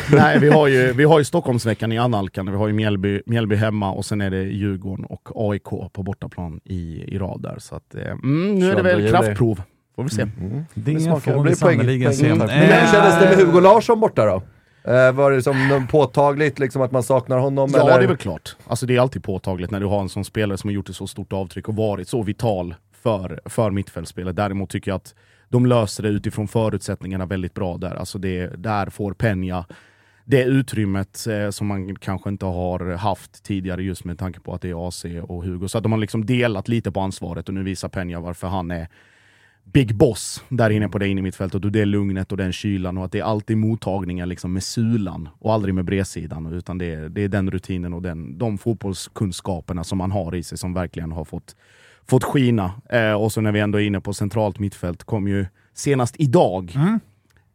[LAUGHS] Nej, vi har ju, vi har ju Stockholmsveckan i annalkande. Vi har ju Mjällby, Mjällby hemma och sen är det Djurgården och AIK på bortaplan i, i rad där. Så att, eh, mm, nu är det 22 väl kraftprov. Får vi se. Mm. Det smakar- får vi sannerligen se. Men Eh, hur kändes det med Hugo Larsson borta då? Eh, var det som påtagligt liksom att man saknar honom? Ja, eller? det är väl klart. Alltså, det är alltid påtagligt när du har en sån spelare som har gjort ett så stort avtryck och varit så vital för, för mittfältsspelet. Däremot tycker jag att de löser det utifrån förutsättningarna väldigt bra där. Alltså det, där får Peña det utrymmet eh, som man kanske inte har haft tidigare just med tanke på att det är AC och Hugo. Så att de har liksom delat lite på ansvaret och nu visar Peña varför han är Big Boss där inne på det inne i mittfältet och det är lugnet och den kylan och att det är alltid mottagningar liksom med sulan och aldrig med bredsidan utan det är, det är den rutinen och den, de fotbollskunskaperna som man har i sig som verkligen har fått, fått skina. Eh, och så när vi ändå är inne på centralt mittfält kom ju senast idag mm.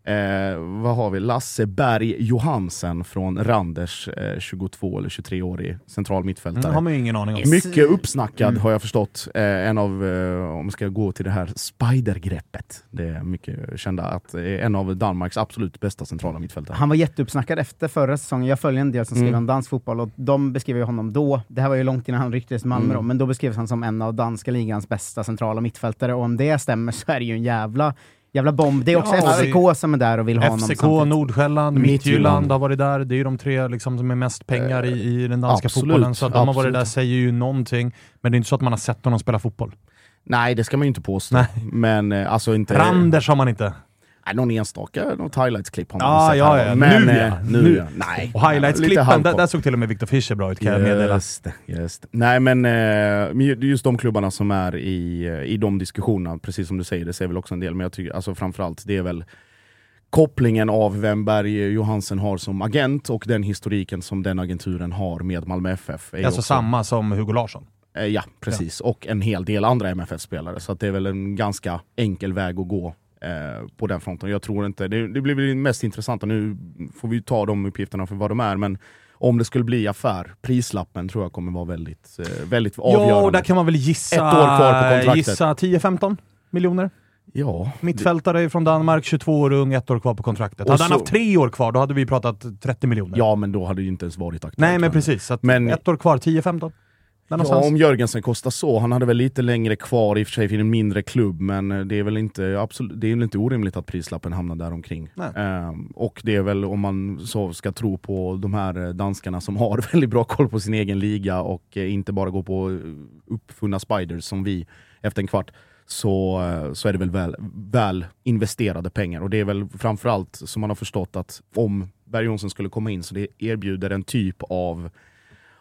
Eh, vad har vi? Lasse Berg Johansen från Randers, eh, 22 eller 23-årig central mittfältare. Mm, har man ingen aning om. Mycket uppsnackad har jag förstått. Eh, en av, eh, om vi ska gå till det här spidergreppet, det är mycket kända, att eh, en av Danmarks absolut bästa centrala mittfältare. Han var jätteuppsnackad efter förra säsongen. Jag följer en del som skriver Mm. om dansk fotboll och de beskrev honom då, det här var ju långt innan han ryktades till Malmö Mm. men då beskrevs han som en av danska ligans bästa centrala mittfältare och om det stämmer så är det ju en jävla, jävla bomb. Det är också Ja, FCK som är där och vill ha honom FCK, samtidigt. Nordsjälland, Midtjylland. Har varit där. Det är ju de tre liksom, som är mest pengar i, i den danska absolut, fotbollen. Så att de har varit där säger ju någonting. Men det är inte så att man har sett honom spela fotboll. Nej, det ska man ju inte påstå. Nej. Men eh, alltså inte... Randers har man inte. Nej, någon enstaka, något highlights-klipp har man Ja, sett ja, ja. Men, Nu, eh, ja. nu, Nu. ja. Nej. Och highlights-klippen, där, där såg till och med Victor Fischer bra ut kan jag meddela. Just just. Nej men eh, just de klubbarna som är i, eh, i de diskussionerna, precis som du säger, det säger väl också en del, men jag tycker alltså framförallt det är väl kopplingen av vem Berg Johansen har som agent och den historiken som den agenturen har med Malmö FF. är Alltså också- samma som Hugo Larsson. Eh, Ja, precis. Och en hel del andra MFF-spelare. Så det är väl en ganska enkel väg att gå eh, på den fronten. Jag tror inte, det, det blir väl det mest intressanta, nu får vi ta de uppgifterna för vad de är, men om det skulle bli affär, prislappen tror jag kommer vara väldigt, eh, väldigt avgörande. Ja, och där kan man väl gissa, Ett år kvar på kontraktet. gissa 10-15 miljoner. Ja, Mittfältare från Danmark, 22 år ung, ett år kvar på kontraktet. Och Hade han så- haft tre år kvar, då hade vi pratat 30 miljoner. ja, men då hade det ju inte ens varit aktuellt. Nej, men precis. Men- ett år kvar, 10-15. Ja, om Jörgensen kostar så. Han hade väl lite längre kvar i och för sig för en mindre klubb, men eh, det är väl inte, absolut, det är väl inte orimligt att prislappen hamnar där omkring. Ehm, och det är väl om man så ska tro på de här eh, danskarna som [LAUGHS] har väldigt bra koll på sin egen liga och eh, inte bara går på uppfunna spiders som vi efter en kvart, så, så är det väl väl, väl investerade pengar. Och det är väl framförallt som man har förstått att om Berg Jonsson skulle komma in så det erbjuder en typ av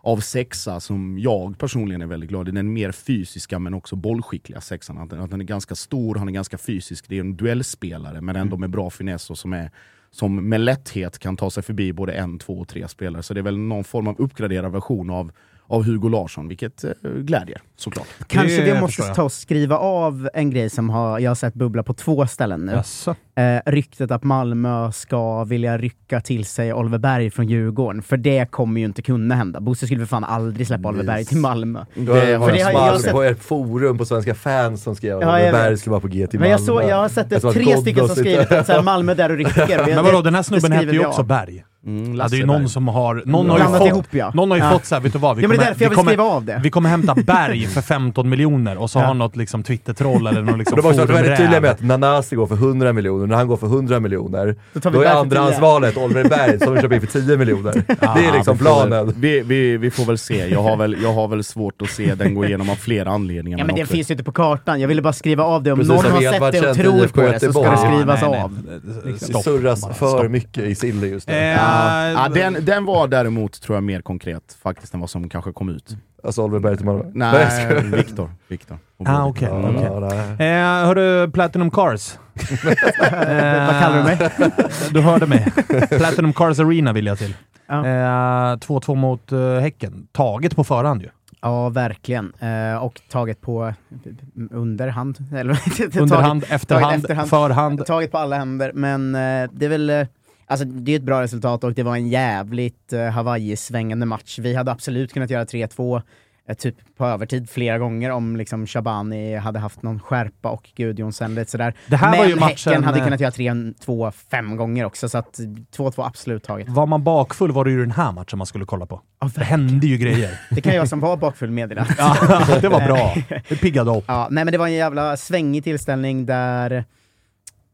av sexa som jag personligen är väldigt glad i. Den mer fysiska men också bollskickliga sexan. Att, den- att den är ganska stor, han är ganska fysisk. Det är en duellspelare men ändå med bra finess och som, är, som med lätthet kan ta sig förbi både en, två och tre spelare. Så det är väl någon form av uppgraderad version av, av Hugo Larsson, vilket eh, glädjer såklart. Kanske vi måste ta och skriva av en grej som har, jag har sett bubbla på två ställen nu. Jaså? Eh, ryktet att Malmö ska vilja rycka till sig Oliver Berg från Djurgården, för det kommer ju inte kunna hända. Bosse skulle för fan aldrig släppa Oliver Berg till Malmö. Det har jag det har jag Malmö sett- på ett forum på Svenska fans som skrev att Ja, Oliver. Berg skulle vara på G till Men Malmö. jag, såg, jag har sett det, Jag tre stycken som skrivit att så här, Malmö där och rycker. [LAUGHS] Men vadå, det- den här snubben heter ju också av. Berg. Mm, Ja, det är ju någon som har... Någon har ju ihop, fått, ja. någon har ju Ja. fått såhär, vet du vad? Vi Ja, men det är kommer, därför jag vi vill kommer, skriva av det. Vi kommer hämta [LAUGHS] Berg för 15 miljoner och så Ja. har något liksom Twitter-troll eller någon [LAUGHS] liksom de har också varit väldigt tydliga med att Nanasi går för 100 miljoner, när han går för 100 miljoner, Då vi då är andrahandsvalet Oliver Berg som de köper in för 10 miljoner. [LAUGHS] det är liksom vi planen. Vi, vi, vi får väl se. Jag har väl, jag har väl svårt att se den gå igenom av flera anledningar. Ja men det också- finns ju inte på kartan, jag ville bara skriva av det. Om Precis någon har vi sett det och tror på det så ska det skrivas av. Det surras för mycket i Silly just nu. Eh, Ja, den, den var däremot, tror jag, mer konkret faktiskt än vad som kanske kom ut. Alltså Oliver Berg till Malmö. Nej. Viktor. Viktor. Ah, okej. Ja, okej. ja, nej. Eh, hörru, Platinum Cars. [LAUGHS] eh, Vad kallar du mig? Du hörde mig. Platinum Cars Arena vill jag till. Ja. Eh, 2-2 mot eh, Häcken. Taget på förhand ju. Ja, verkligen. Eh, och taget på underhand. Eller, taget- Underhand, taget efterhand, efterhand. förhand. Taget på alla händer, men eh, det är väl eh, Alltså det är ett bra resultat och det var en jävligt uh, Hawaii-svängande match. Vi hade absolut kunnat göra 3-2 eh, typ på övertid flera gånger om liksom Shabani hade haft någon skärpa och Gudjonsen lite sådär. Det här Men var ju matchen, Häcken hade eh, kunnat göra 3-2 fem gånger också, så att 2-2 absolut taget. Var man bakfull var det ju den här matchen man skulle kolla på. Ja, Det hände ju grejer. [LAUGHS] Det kan jag som var bakfull meddela. [LAUGHS] ja, det var bra. [LAUGHS] Det piggade upp. Ja, nej men det var en jävla svängig tillställning där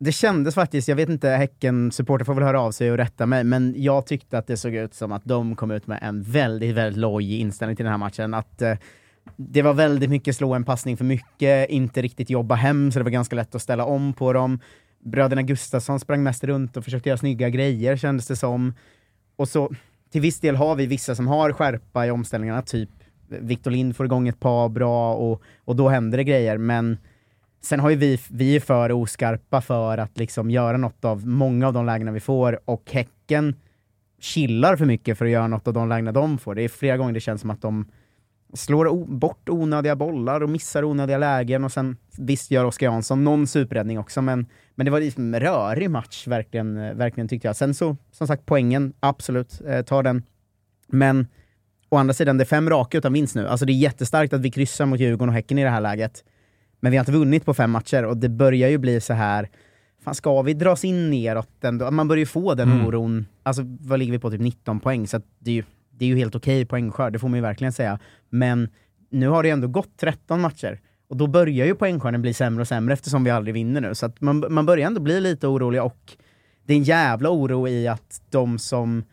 det kändes faktiskt, jag vet inte, Häcken-supporter får väl höra av sig och rätta mig, men jag tyckte att det såg ut som att de kom ut med en väldigt, väldigt lojig inställning till den här matchen. Att eh, det var väldigt mycket slå en passning för mycket, inte riktigt jobba hem, så det var ganska lätt att ställa om på dem. Bröderna Gustafsson sprang mest runt och försökte göra snygga grejer, kändes det som. Och så, till viss del har vi vissa som har skärpa i omställningarna, typ Victor Lind får igång ett par bra och, och då händer det grejer, men Sen har ju vi, vi är för oskarpa för att liksom göra något av många av de lägena vi får och Häcken chillar för mycket för att göra något av de lägena de får. Det är flera gånger det känns som att de slår o- bort onödiga bollar och missar onödiga lägen och sen visst gör Oskar Jansson någon superräddning också men, men det var liksom en rörig match verkligen, verkligen tyckte jag. Sen så, som sagt poängen, absolut, eh, ta den. Men å andra sidan, det är fem raka utan vinst nu. Alltså det är jättestarkt att vi kryssar mot Djurgården och Häcken i det här läget. Men vi har inte vunnit på fem matcher och det börjar ju bli så här Fan, ska vi dras in neråt ändå? Man börjar ju få den Mm. oron. Alltså vad ligger vi på? Typ 19 poäng. Så det, är ju, det är ju helt okej poängskörd, det får man ju verkligen säga. Men nu har det ändå gått 13 matcher. Och då börjar ju poängskörden bli sämre och sämre eftersom vi aldrig vinner nu. Så man, man börjar ändå bli lite orolig och det är en jävla oro i att de som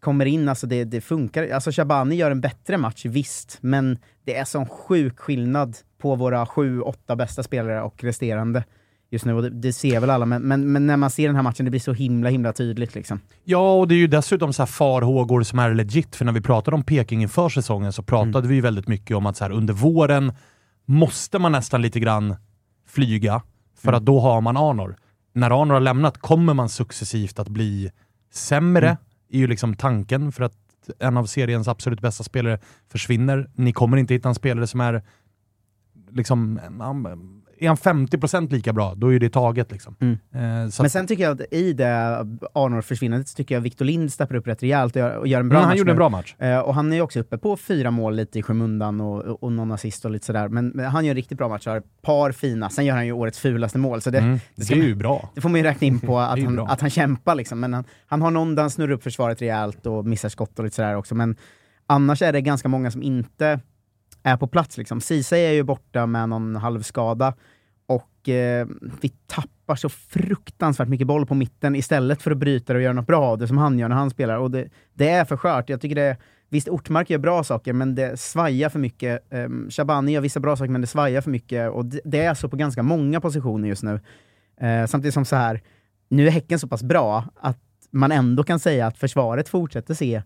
kommer in, alltså det, det funkar. Alltså Shabani gör en bättre match, visst, men det är sån sjuk skillnad på våra sju, åtta bästa spelare och resterande just nu. Och det, det ser väl alla, men, men, men när man ser den här matchen, det blir så himla, himla tydligt liksom. Ja, och det är ju dessutom så här farhågor som är legit, för när vi pratade om Peking inför säsongen så pratade Mm. vi ju väldigt mycket om att så här, under våren måste man nästan lite grann flyga, för Mm. att då har man Arnor. När Arnor har lämnat kommer man successivt att bli sämre, Mm. är ju liksom tanken, för att en av seriens absolut bästa spelare försvinner. Ni kommer inte hitta en spelare som är liksom, är han 50% lika bra, då är det taget liksom. Mm. Eh, Men sen tycker jag att i det Arnor-försvinnandet så tycker jag Victor Lind steppar upp rätt rejält och gör, och gör en bra Mm, han match gjorde en nu. bra match. Eh, och han är också uppe på fyra mål lite i skymundan och, och, någon assist och lite sådär. Men, men han gör en riktigt bra match, har ett par fina, sen gör han ju årets fulaste mål. Så det, Mm, det, det är man- ju bra. det får man ju räkna in på [LAUGHS] att han, bra. att han kämpar liksom. Men han, han har någon där han snurrar upp försvaret rejält och missar skott och lite sådär också. Men annars är det ganska många som inte är på plats liksom. Ceesay är ju borta med någon halvskada och eh, vi tappar så fruktansvärt mycket boll på mitten istället för att bryta det och göra något bra av det som han gör när han spelar. Och det, det är för skört. Jag tycker det Visst, Ortmark gör bra saker, men det svajar för mycket. Eh, Shabani gör vissa bra saker, men det svajar för mycket. Och det, det är så på ganska många positioner just nu. Eh, samtidigt som så här, nu är Häcken så pass bra att man ändå kan säga att försvaret fortsätter se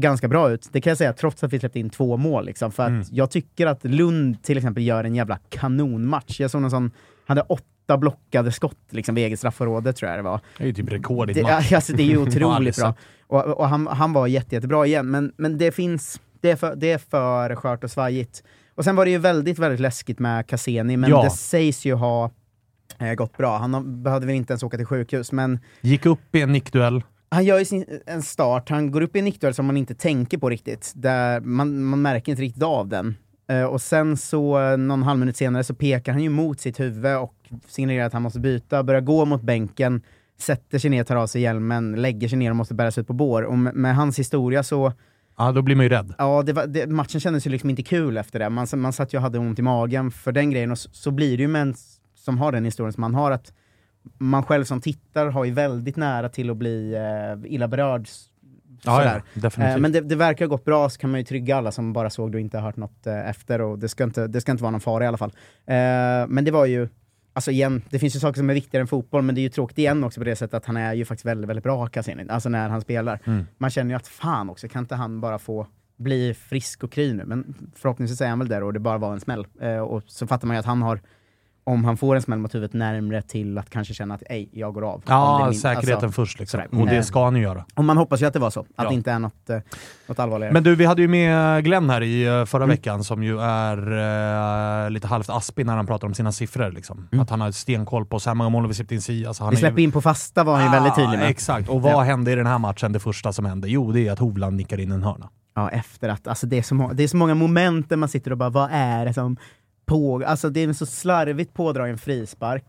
ganska bra ut. Det kan jag säga trots att vi släppte in två mål. Liksom, för att Mm. jag tycker att Lund till exempel gör en jävla kanonmatch. Jag såg någon sån, hade åtta blockade skott liksom, vid eget straffområde tror jag det var. Det är ju typ rekord i Det, [LAUGHS] alltså, det är ju [LAUGHS] otroligt bra. Och, och han, han var jätte, jättebra igen, men, men det finns Det är för, det är för skört och svajigt. Och sen var det ju väldigt, väldigt läskigt med Cassini, men Ja. det sägs ju ha eh, gått bra. Han har, behövde väl inte ens åka till sjukhus, men Gick upp i en nickduell. Han gör ju sin, en start, han går upp i en nickduell som man inte tänker på riktigt. Där man, man märker inte riktigt av den. Eh, och sen så, eh, någon halv minut senare, så pekar han ju mot sitt huvud och signalerar att han måste byta, börjar gå mot bänken, sätter sig ner, tar av sig hjälmen, lägger sig ner och måste bäras ut på bår. Och med, med hans historia så Ja, då blir man ju rädd. Ja, det var, det, matchen kändes ju liksom inte kul efter det. Man, man satt ju och hade ont i magen för den grejen, och så, så blir det ju med en som har den historien som man har, att man själv som tittar har ju väldigt nära till att bli eh, illa berörd. Ja, ja. Eh, men det, det verkar ha gått bra, så kan man ju trygga alla som bara såg det och inte hört något eh, efter, och det ska, inte, det ska inte vara någon fara i alla fall. Eh, men det var ju, alltså igen, det finns ju saker som är viktigare än fotboll, men det är ju tråkigt igen också på det sättet att han är ju faktiskt väldigt, väldigt bra, Cassini, alltså när han spelar. Mm. Man känner ju att fan också, kan inte han bara få bli frisk och kry nu? Men förhoppningsvis är han väl där och det bara var en smäll. Eh, och så fattar man ju att han har, om han får en smäll mot huvudet, närmre till att kanske känna att ej, jag går av. Ja, min- säkerheten alltså, först liksom. sådär. Och det Eh, ska han ju göra. Och man hoppas ju att det var så, att Ja. det inte är något, eh, något allvarligare. Men du, vi hade ju med Glenn här i eh, förra Mm. veckan som ju är eh, lite halvt aspig när han pratar om sina siffror. Liksom. Att han har stenkoll på så här många mål har vi släppt in si. Alltså vi släpper ju... in på fasta var han ju väldigt tydlig med. Exakt, och vad Ja. hände i den här matchen, det första som hände? Jo, det är att Hovland nickar in en hörna. Ja, efter att, alltså det är, så det är så många moment där man sitter och bara, vad är det som pågår? Alltså det är en så slarvigt pådragen frispark.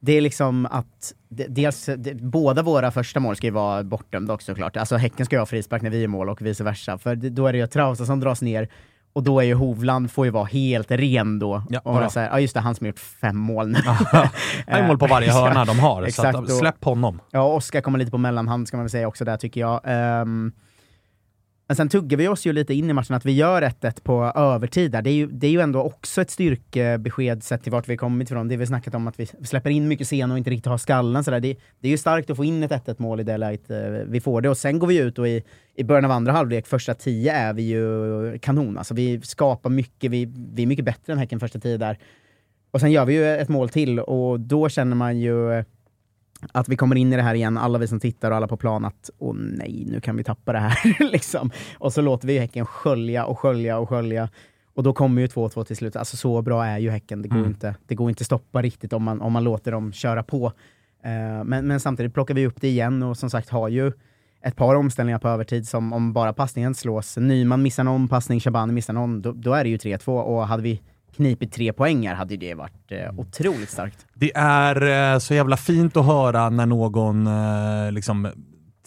Det är liksom att, det, dels, det, båda våra första mål ska ju vara bortdömda också såklart. Alltså Häcken ska ju ha frispark när vi är mål och vice versa. För då är det ju Trausa som dras ner, och då är ju Hovland, får ju vara helt ren då. Ja, och ja. så här, ja just det, han som har gjort fem mål nu. [LAUGHS] Har mål på varje [LAUGHS] hörna de har, så Exakt, att, och- släpp honom. Ja, Oskar kommer lite på mellanhand ska man väl säga också där tycker jag. Ehm, men sen tuggar vi oss ju lite in i matchen, att vi gör 1-1 på övertid där. Det är, ju, det är ju ändå också ett styrkebesked sett till vart vi kommit ifrån. Det vi snackat om att vi släpper in mycket sen och inte riktigt har skallen sådär. Det, det är ju starkt att få in ett 1-1 mål i det läget eh, vi får det. Och sen går vi ut och i, i början av andra halvlek, första tio, är vi ju kanon. Alltså vi skapar mycket, vi, vi är mycket bättre än Häcken första tio där. Och sen gör vi ju ett mål till och då känner man ju att vi kommer in i det här igen, alla vi som tittar och alla på plan, att åh nej, nu kan vi tappa det här. [LAUGHS] liksom. Och så låter vi Häcken skölja och skölja och skölja. Och då kommer ju 2-2 till slut. Alltså så bra är ju Häcken, det går, Mm. inte, det går inte stoppa riktigt om man, om man låter dem köra på. Eh, men, men samtidigt plockar vi upp det igen och som sagt har ju ett par omställningar på övertid som om bara passningen slås, Nyman missar någon passning, Shabani missar någon, då, då är det ju 3-2 och hade vi knipit tre poängar hade det varit eh, otroligt starkt. Det är eh, så jävla fint att höra när någon eh, liksom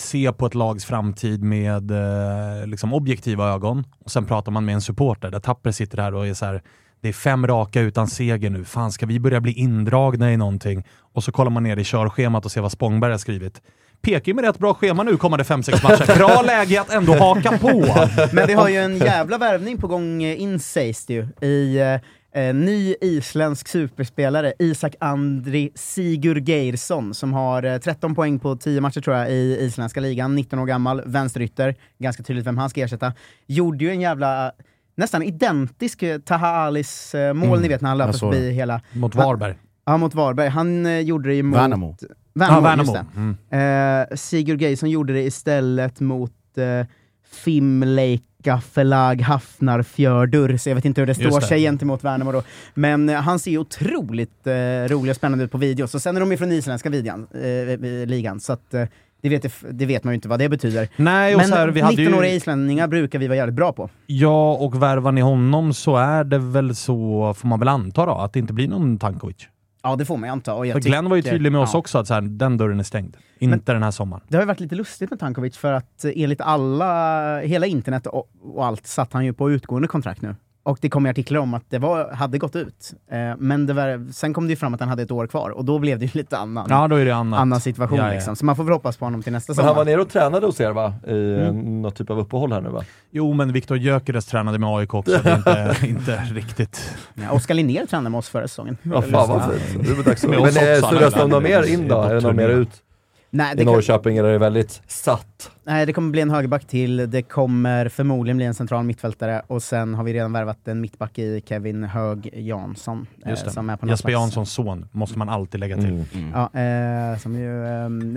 ser på ett lags framtid med eh, liksom objektiva ögon och sen pratar man med en supporter där Tapper sitter här och är så här. Det är fem raka utan seger nu. Fan, ska vi börja bli indragna i någonting? Och så kollar man ner i körschemat och ser vad Spångberg har skrivit. Pekar ju med rätt bra schema nu kommande fem sex matcher. [LAUGHS] Bra läge att ändå haka på. Men vi har ju en jävla värvning på gång eh, in sägs det ju, i eh, ny isländsk superspelare, Isak Andri Sigurgeirsson, som har eh, 13 poäng på 10 matcher tror jag i isländska ligan, 19 år gammal, vänsterytter, ganska tydligt vem han ska ersätta. Gjorde ju en jävla, nästan identisk eh, Taha Alis eh, mål, Mm, ni vet när han löper förbi hela... Mot Varberg. Ja, mot Varberg. Han eh, gjorde det ju mot... Värnamo. Värnamo, Ja, Värnamo. just det. Mm. Eh, Sigurd Geirsson gjorde det istället mot eh, Fimleika Förlag Hafnarfjördur, så jag vet inte hur det Just står det. sig gentemot Värnamo då. Men eh, han ser ju otroligt eh, rolig och spännande ut på video, så sen är de ju från isländska videon, eh, ligan, så att, eh, det, vet, det vet man ju inte vad det betyder. Nej, och Men här, vi hade ju... 19-åriga islänningar brukar vi vara jävligt bra på. Ja, och värvar ni honom så är det väl så, får man väl anta då, att det inte blir någon Tankovic. Ja, det får man ju anta. Och jag Glenn var ju tydlig med oss ja. också att så här, den dörren är stängd. Inte den här sommaren. Det har ju varit lite lustigt med Tankovic för att eh, enligt alla, hela internet och, och allt satt han ju på utgående kontrakt nu. Och det kom ju artiklar om att det var, hade gått ut. Eh, men det var, sen kom det ju fram att han hade ett år kvar och då blev det ju [LAUGHS] lite annan, Ja, då är det annat. annan situation Ja, ja. liksom. Så man får väl hoppas på honom till nästa Men sommar. han var nere och tränade hos er va? I Mm. mm. något typ av uppehåll här nu va? Jo, men Viktor Gyökeres tränade med AIK också. Det är inte, [LAUGHS] inte riktigt... Ja, Oskar Linnér tränade med oss förra säsongen. Ja, fan vad fint. Det var dags Men oss eh, alla om något mer in då? Är det något mer ut? Nej, det I kan- Norrköping är det väldigt satt. Nej, det kommer bli en högerback till. Det kommer förmodligen bli en central mittfältare och sen har vi redan värvat en mittback i Kevin Hög Jansson. eh, Just det. Som är på Jesper Janssons son måste man alltid lägga till. Ja, eh, som ju eh,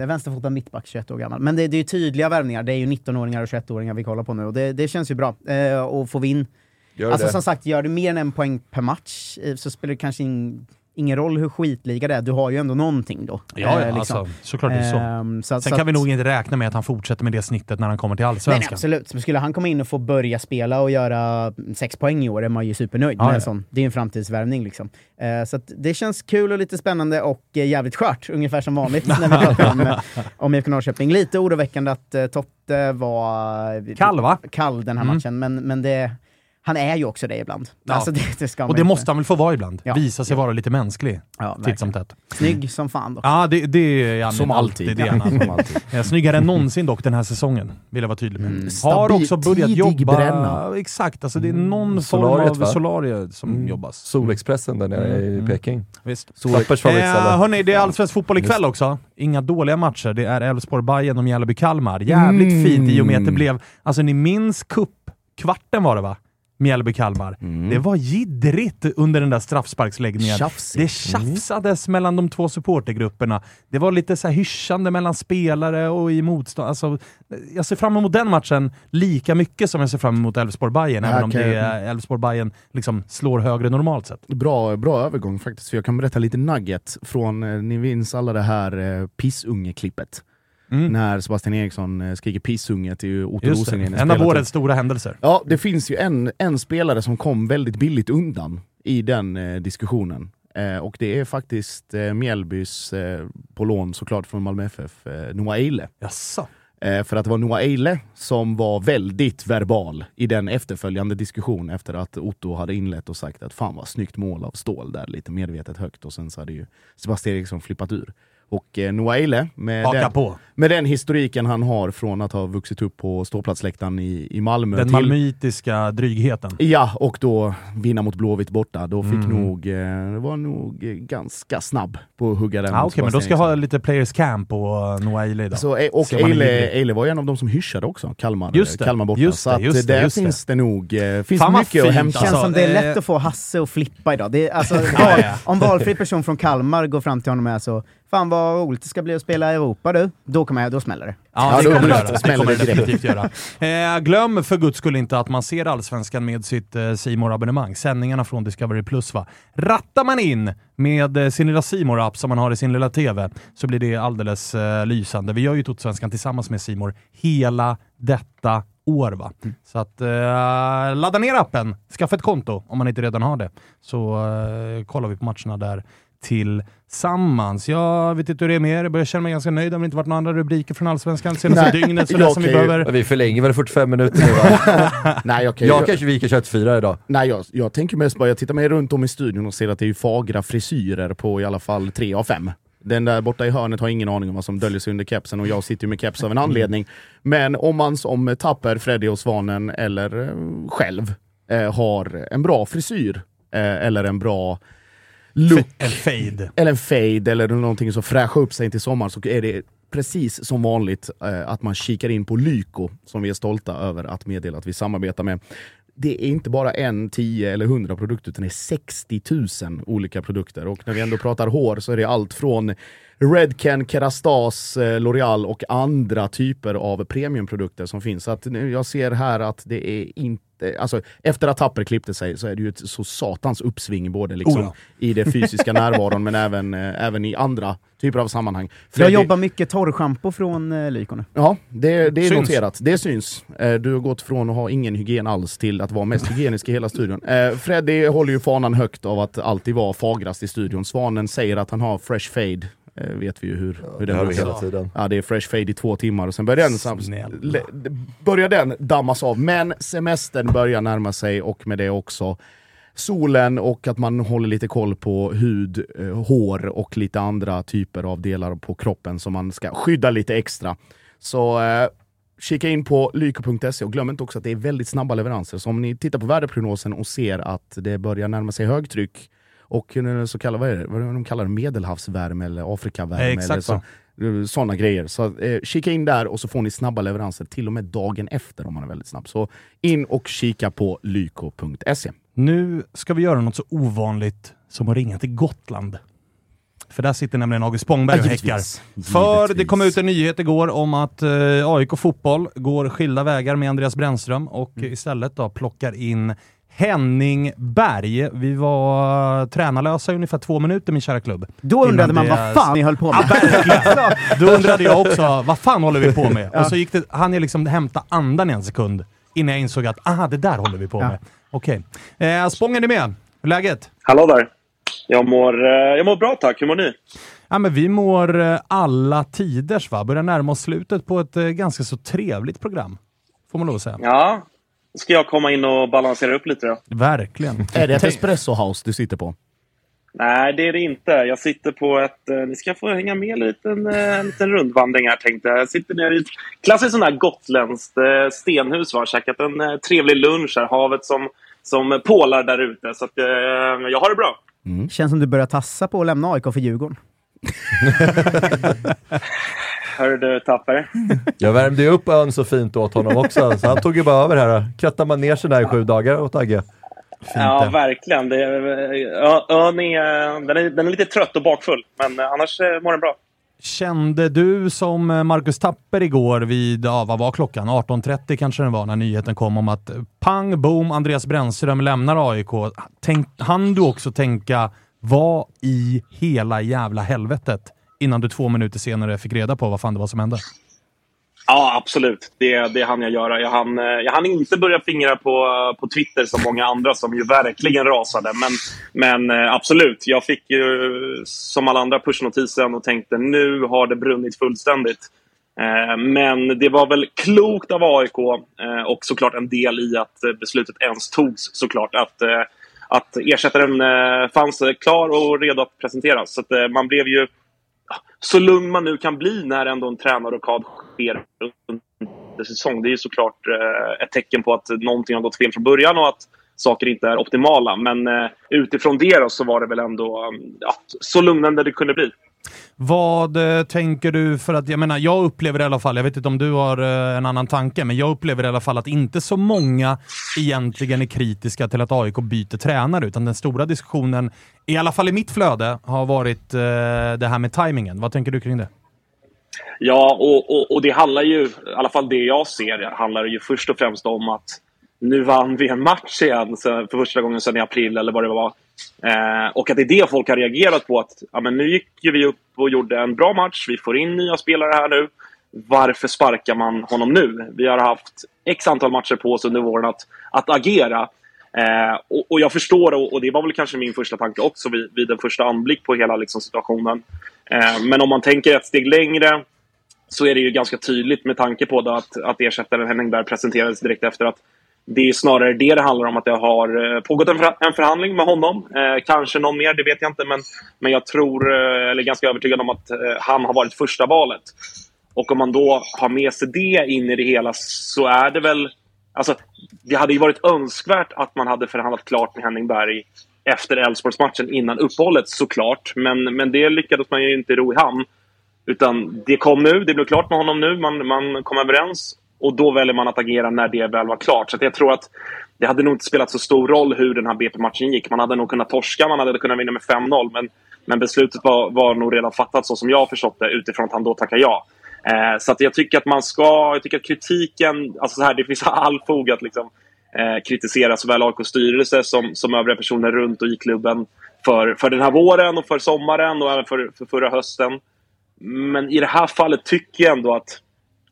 är vänsterfotad mittback, 21 år gammal. Men det, det är ju tydliga värvningar. Det är ju 19-åringar och 21-åringar vi kollar på nu och det, det känns ju bra. Eh, och får vi in... Gör alltså det. som sagt, gör du mer än en poäng per match eh, så spelar det kanske in, ingen roll hur skitliga det är. Du har ju ändå någonting då. Ja, ja Eh, alltså, såklart det är så. Ehm, så att- Sen så kan vi att- nog inte räkna med att han fortsätter med det snittet när han kommer till Allsvenskan. nej, absolut. Men skulle han komma in och få börja spela och göra sex poäng i år är man ju supernöjd Ja, med ja. Det är en framtidsvärvning liksom. Eh, så det känns kul och lite spännande och eh, jävligt skört, ungefär som vanligt när vi pratar om, eh, om IFK Norrköping. Lite oroväckande att eh, Totte var... Kall, va? Kall den här Mm. matchen, men, men det... Han är ju också det ibland. Ja. Alltså [LAUGHS] det, det ska Och det inte- måste han väl få vara ibland? Ja. Visa sig vara lite mänsklig. Ja, titt som tätt. Snygg som fan dock. Ja, det, det är han Som alltid. Det är han [LAUGHS] Som alltid. Eh, Snyggare än någonsin dock den här säsongen, vill jag vara tydlig med. Har Stabil, också börjat jobba... bränna. Exakt, alltså det är någon form Solariet, av va? solarie som jobbas. Solexpressen där nere i Mm. Peking. Visst. Tappers favoritställe. Eh, hörni, det är allsvensk fotboll ikväll också. Inga dåliga matcher. Det är Elfsborg-Bayern och Mjällby-Kalmar. Jävligt Mm. fint i och med att det blev... Alltså ni minns cupkvarten var det va? Mjällby-Kalmar. Det var jiddrigt under den där straffsparksläggningen. Tjafsigt. Det tjafsades mellan de två supportergrupperna. Det var lite så här hyschande mellan spelare och i motstånd. Alltså, jag ser fram emot den matchen lika mycket som jag ser fram emot Elfsborg-Bayern, även om Okej. det är Elfsborg-Bayern liksom slår högre normalt sett. Bra, bra övergång faktiskt, för jag kan berätta lite nugget från, eh, ni minns alla det här eh, pissunge-klippet? När Sebastian Eriksson eh, skriker pissunge till Otto Mm. Rosengren. En av årets stora händelser. Ja, det finns ju en, en spelare som kom väldigt billigt undan i den eh, diskussionen. Eh, och det är faktiskt eh, Mjällbys, eh, på lån såklart från Malmö FF, eh, Noah Eile. Jaså? Eh, för att det var Noah Eile som var väldigt verbal i den efterföljande diskussion efter att Otto hade inlett och sagt att fan vad snyggt mål av stål där, lite medvetet högt. Och sen så hade ju Sebastian Eriksson flippat ur. Och eh, Noah Eile, med Haka den, på. med den historiken han har från att ha vuxit upp på ståplatsläktaren i, i Malmö Den till, malmöitiska drygheten. Ja, och då vinna mot Blåvitt borta. Då fick Mm. nog, eh, var nog eh, ganska snabb på att hugga den Ah, Okej, men då ska jag ha lite players camp på Noah Eile idag. Så, eh, och Eile. Eile var en av de som hyschade också, Kalmar, Just det, Kalmar borta. just så det, att just det, där just det. finns det nog eh, finns Fan mycket att fint, hämta. känns Alltså, som det är eh, lätt att få Hasse att flippa idag. Det är, alltså, val. Om valfri person från Kalmar går fram till honom och är så Fan vad roligt det ska bli att spela i Europa du. Då, kommer jag, då smäller det. Ja, Ja, det kommer det det- kommer det definitivt göra. [LAUGHS] Eh, glöm för guds skull inte att man ser Allsvenskan med sitt eh, simor abonnemang Sändningarna från Discovery Plus va. Rattar man in med eh, sin lilla simor app som man har i sin lilla TV så blir det alldeles eh, lysande. Vi gör ju Totosvenskan tillsammans med Simor hela detta år. Va? Så att eh, ladda ner appen, skaffa ett konto om man inte redan har det. Så eh, kollar vi på matcherna där tillsammans. Jag vet inte hur det är med er, jag börjar känna mig ganska nöjd. Det har väl inte varit några andra rubriker från Allsvenskan senaste Nej, dygnet sådär jag som vi ju- behöver. Vi förlänger väl 45 minuter nu va? [LAUGHS] Nej, okay, jag kanske viker 24 idag. Nej, jag, jag tänker mest bara, jag tittar mig runt om i studion och ser att det är ju fagra frisyrer på i alla fall tre av fem. Den där borta i hörnet har ingen aning om vad som döljer sig under kepsen och jag sitter ju med keps av en anledning. Men om man som Tapper, Freddy och Svanen eller eh, själv eh, har en bra frisyr eh, eller en bra look En fade. eller en fade eller någonting som fräschar upp sig till sommaren så är det precis som vanligt eh, att man kikar in på Lyko som vi är stolta över att meddela att vi samarbetar med. Det är inte bara en, tio eller hundra produkter utan det är 60 000 olika produkter. Och när vi ändå pratar hår så är det allt från Redken, Kerastas, eh, L'Oreal och andra typer av premiumprodukter som finns. Så att nu, jag ser här att det är inte, alltså efter att Tapper klippte sig så är det ju ett så satans uppsving både liksom Oh ja. i det [LAUGHS] fysiska närvaron men även, eh, även i andra typer av sammanhang. Jag Freddy- jobbar mycket torrschampo från eh, Lyko. Ja, det, det är Syns. noterat. Det syns. Eh, Du har gått från att ha ingen hygien alls till att vara mest hygienisk i hela studion. Eh, Freddy håller ju fanan högt av att alltid vara fagrast i studion. Svanen säger att han har fresh fade. Eh, vet vi ju hur, hur Det den brukar- hela tiden. Ja, det är fresh fade i två timmar och sen börjar den, sam- Snälla. le- börjar den dammas av. Men semestern börjar närma sig och med det också solen och att man håller lite koll på hud, eh, hår och lite andra typer av delar på kroppen som man ska skydda lite extra. Så eh, kika in på lyko.se och glöm inte också att det är väldigt snabba leveranser. Så om ni tittar på väderprognosen och ser att det börjar närma sig högtryck och så kallar, vad är det, vad är det de kallar det, medelhavsvärme eller Afrikavärme. Eh, eller så. Sådana grejer. Så eh, kika in där och så får ni snabba leveranser till och med dagen efter om man är väldigt snabb. Så in och kika på lyko.se. Nu ska vi göra något så ovanligt som att ringa till Gotland. För där sitter nämligen August Spångberg och häckar. För det kom ut en nyhet igår om att eh, AIK Fotboll går skilda vägar med Andreas Brännström och Mm. istället då plockar in Henning Berg. Vi var tränarlösa i ungefär två minuter, min kära klubb. Då undrade Innan man det- vad fan ni höll på med. [LAUGHS] Ja. Då undrade jag också, vad fan håller vi på med? Och så gick det, han liksom hämta andan i en sekund innan jag insåg att, aha, det där håller vi på Ja. med. Okej. Eh, Spång, är ni med? Hur är läget? Hallå där. Jag mår, eh, jag mår bra tack. Hur mår ni? Ja, men vi mår eh, alla tiders va? Börjar närma oss slutet på ett eh, ganska så trevligt program. Får man lov att säga. Ja. Ska jag komma in och balansera upp lite då? Verkligen. [LAUGHS] Är det ett espresso house du sitter på? Nej, det är det inte. Jag sitter på ett... Eh, ni ska få hänga med en liten, eh, en liten rundvandring här tänkte jag. Jag sitter nere i ett klassiskt sån här gotländskt eh, stenhus. Var. Käkat en eh, trevlig lunch här. Havet som, som pålar där ute. Så att, eh, jag har det bra. Känns som du börjar tassa på att lämna AIK för Djurgården. [LAUGHS] Hör du Tapper? Jag värmde ju upp ön så fint åt honom också, så han tog ju bara över här. Krattade man ner sig där i sju dagar åt Agge. Ja, verkligen. Det, ön är, den, är, den är lite trött och bakfull. Men annars eh, mår den bra. Kände du som eh, Marcus Tapper igår vid, ja, vad var klockan? 18.30 kanske den var när nyheten kom om att eh, pang, boom, Andreas Brännström lämnar AIK. Tänk, han du också tänka, vad i hela jävla helvetet? Innan du två minuter senare fick reda på vad fan det var som hände. Ja, absolut. Det, det hann jag göra. Jag hann, eh, jag hann inte börja fingra på, på Twitter som många andra som ju verkligen rasade. Men, men eh, absolut, jag fick ju som alla andra pushnotisen och tänkte nu har det brunnit fullständigt. Eh, men det var väl klokt av AIK och såklart en del i att beslutet ens togs såklart. Att, att ersättaren fanns klar och redo att presenteras. Så att man blev ju så lugn man nu kan bli när ändå en tränarrockad sker under säsong. Det är ju såklart eh, ett tecken på att någonting har gått fel från början och att saker inte är optimala. Men eh, utifrån det då, så var det väl ändå mm, ja, så lugnande det kunde bli. Vad eh, tänker du? För att jag menar, jag upplever i alla fall, jag vet inte om du har eh, en annan tanke, men jag upplever i alla fall att inte så många egentligen är kritiska till att AIK byter tränare, utan den stora diskussionen, i alla fall i mitt flöde, har varit eh, det här med tajmingen. Vad tänker du kring det? Ja, och, och, och det handlar ju, i alla fall det jag ser, handlar ju först och främst om att nu vann vi en match igen för första gången sedan i april eller vad det var. Eh, och att det är det folk har reagerat på. att ja, men Nu gick ju vi upp och gjorde en bra match. Vi får in nya spelare här nu. Varför sparkar man honom nu? Vi har haft x antal matcher på oss under våren att, att agera. Eh, och, och jag förstår, och, och det var väl kanske min första tanke också vid, vid en första anblick på hela liksom, situationen. Eh, men om man tänker ett steg längre så är det ju ganska tydligt med tanke på det att, att ersättaren Henning Berg presenterades direkt efter att det är snarare det det handlar om, att det har eh, pågått en, förha- en förhandling med honom. Eh, kanske någon mer, det vet jag inte, men, men jag tror, eh, eller är ganska övertygad om att eh, han har varit första valet. Och om man då har med sig det in i det hela så är det väl... Alltså, det hade ju varit önskvärt att man hade förhandlat klart med Henning Berg efter Elfsborgsmatchen innan uppehållet såklart. Men, men det lyckades man ju inte ro i hamn. Utan det kom nu, det blev klart med honom nu, man, man kom överens. Och då väljer man att agera när det väl var klart. Så att jag tror att det hade nog inte spelat så stor roll hur den här BP-matchen gick. Man hade nog kunnat torska, man hade kunnat vinna med 5-0. Men, men beslutet var, var nog redan fattat så som jag har förstått det utifrån att han då tackade ja. Eh, så att jag tycker att man ska, jag tycker att kritiken, alltså så här, det finns [LAUGHS] all fog att liksom, eh, kritisera såväl AIKs styrelse som, som övriga personer runt och i klubben för, för den här våren och för sommaren och även för, för förra hösten. Men i det här fallet tycker jag ändå att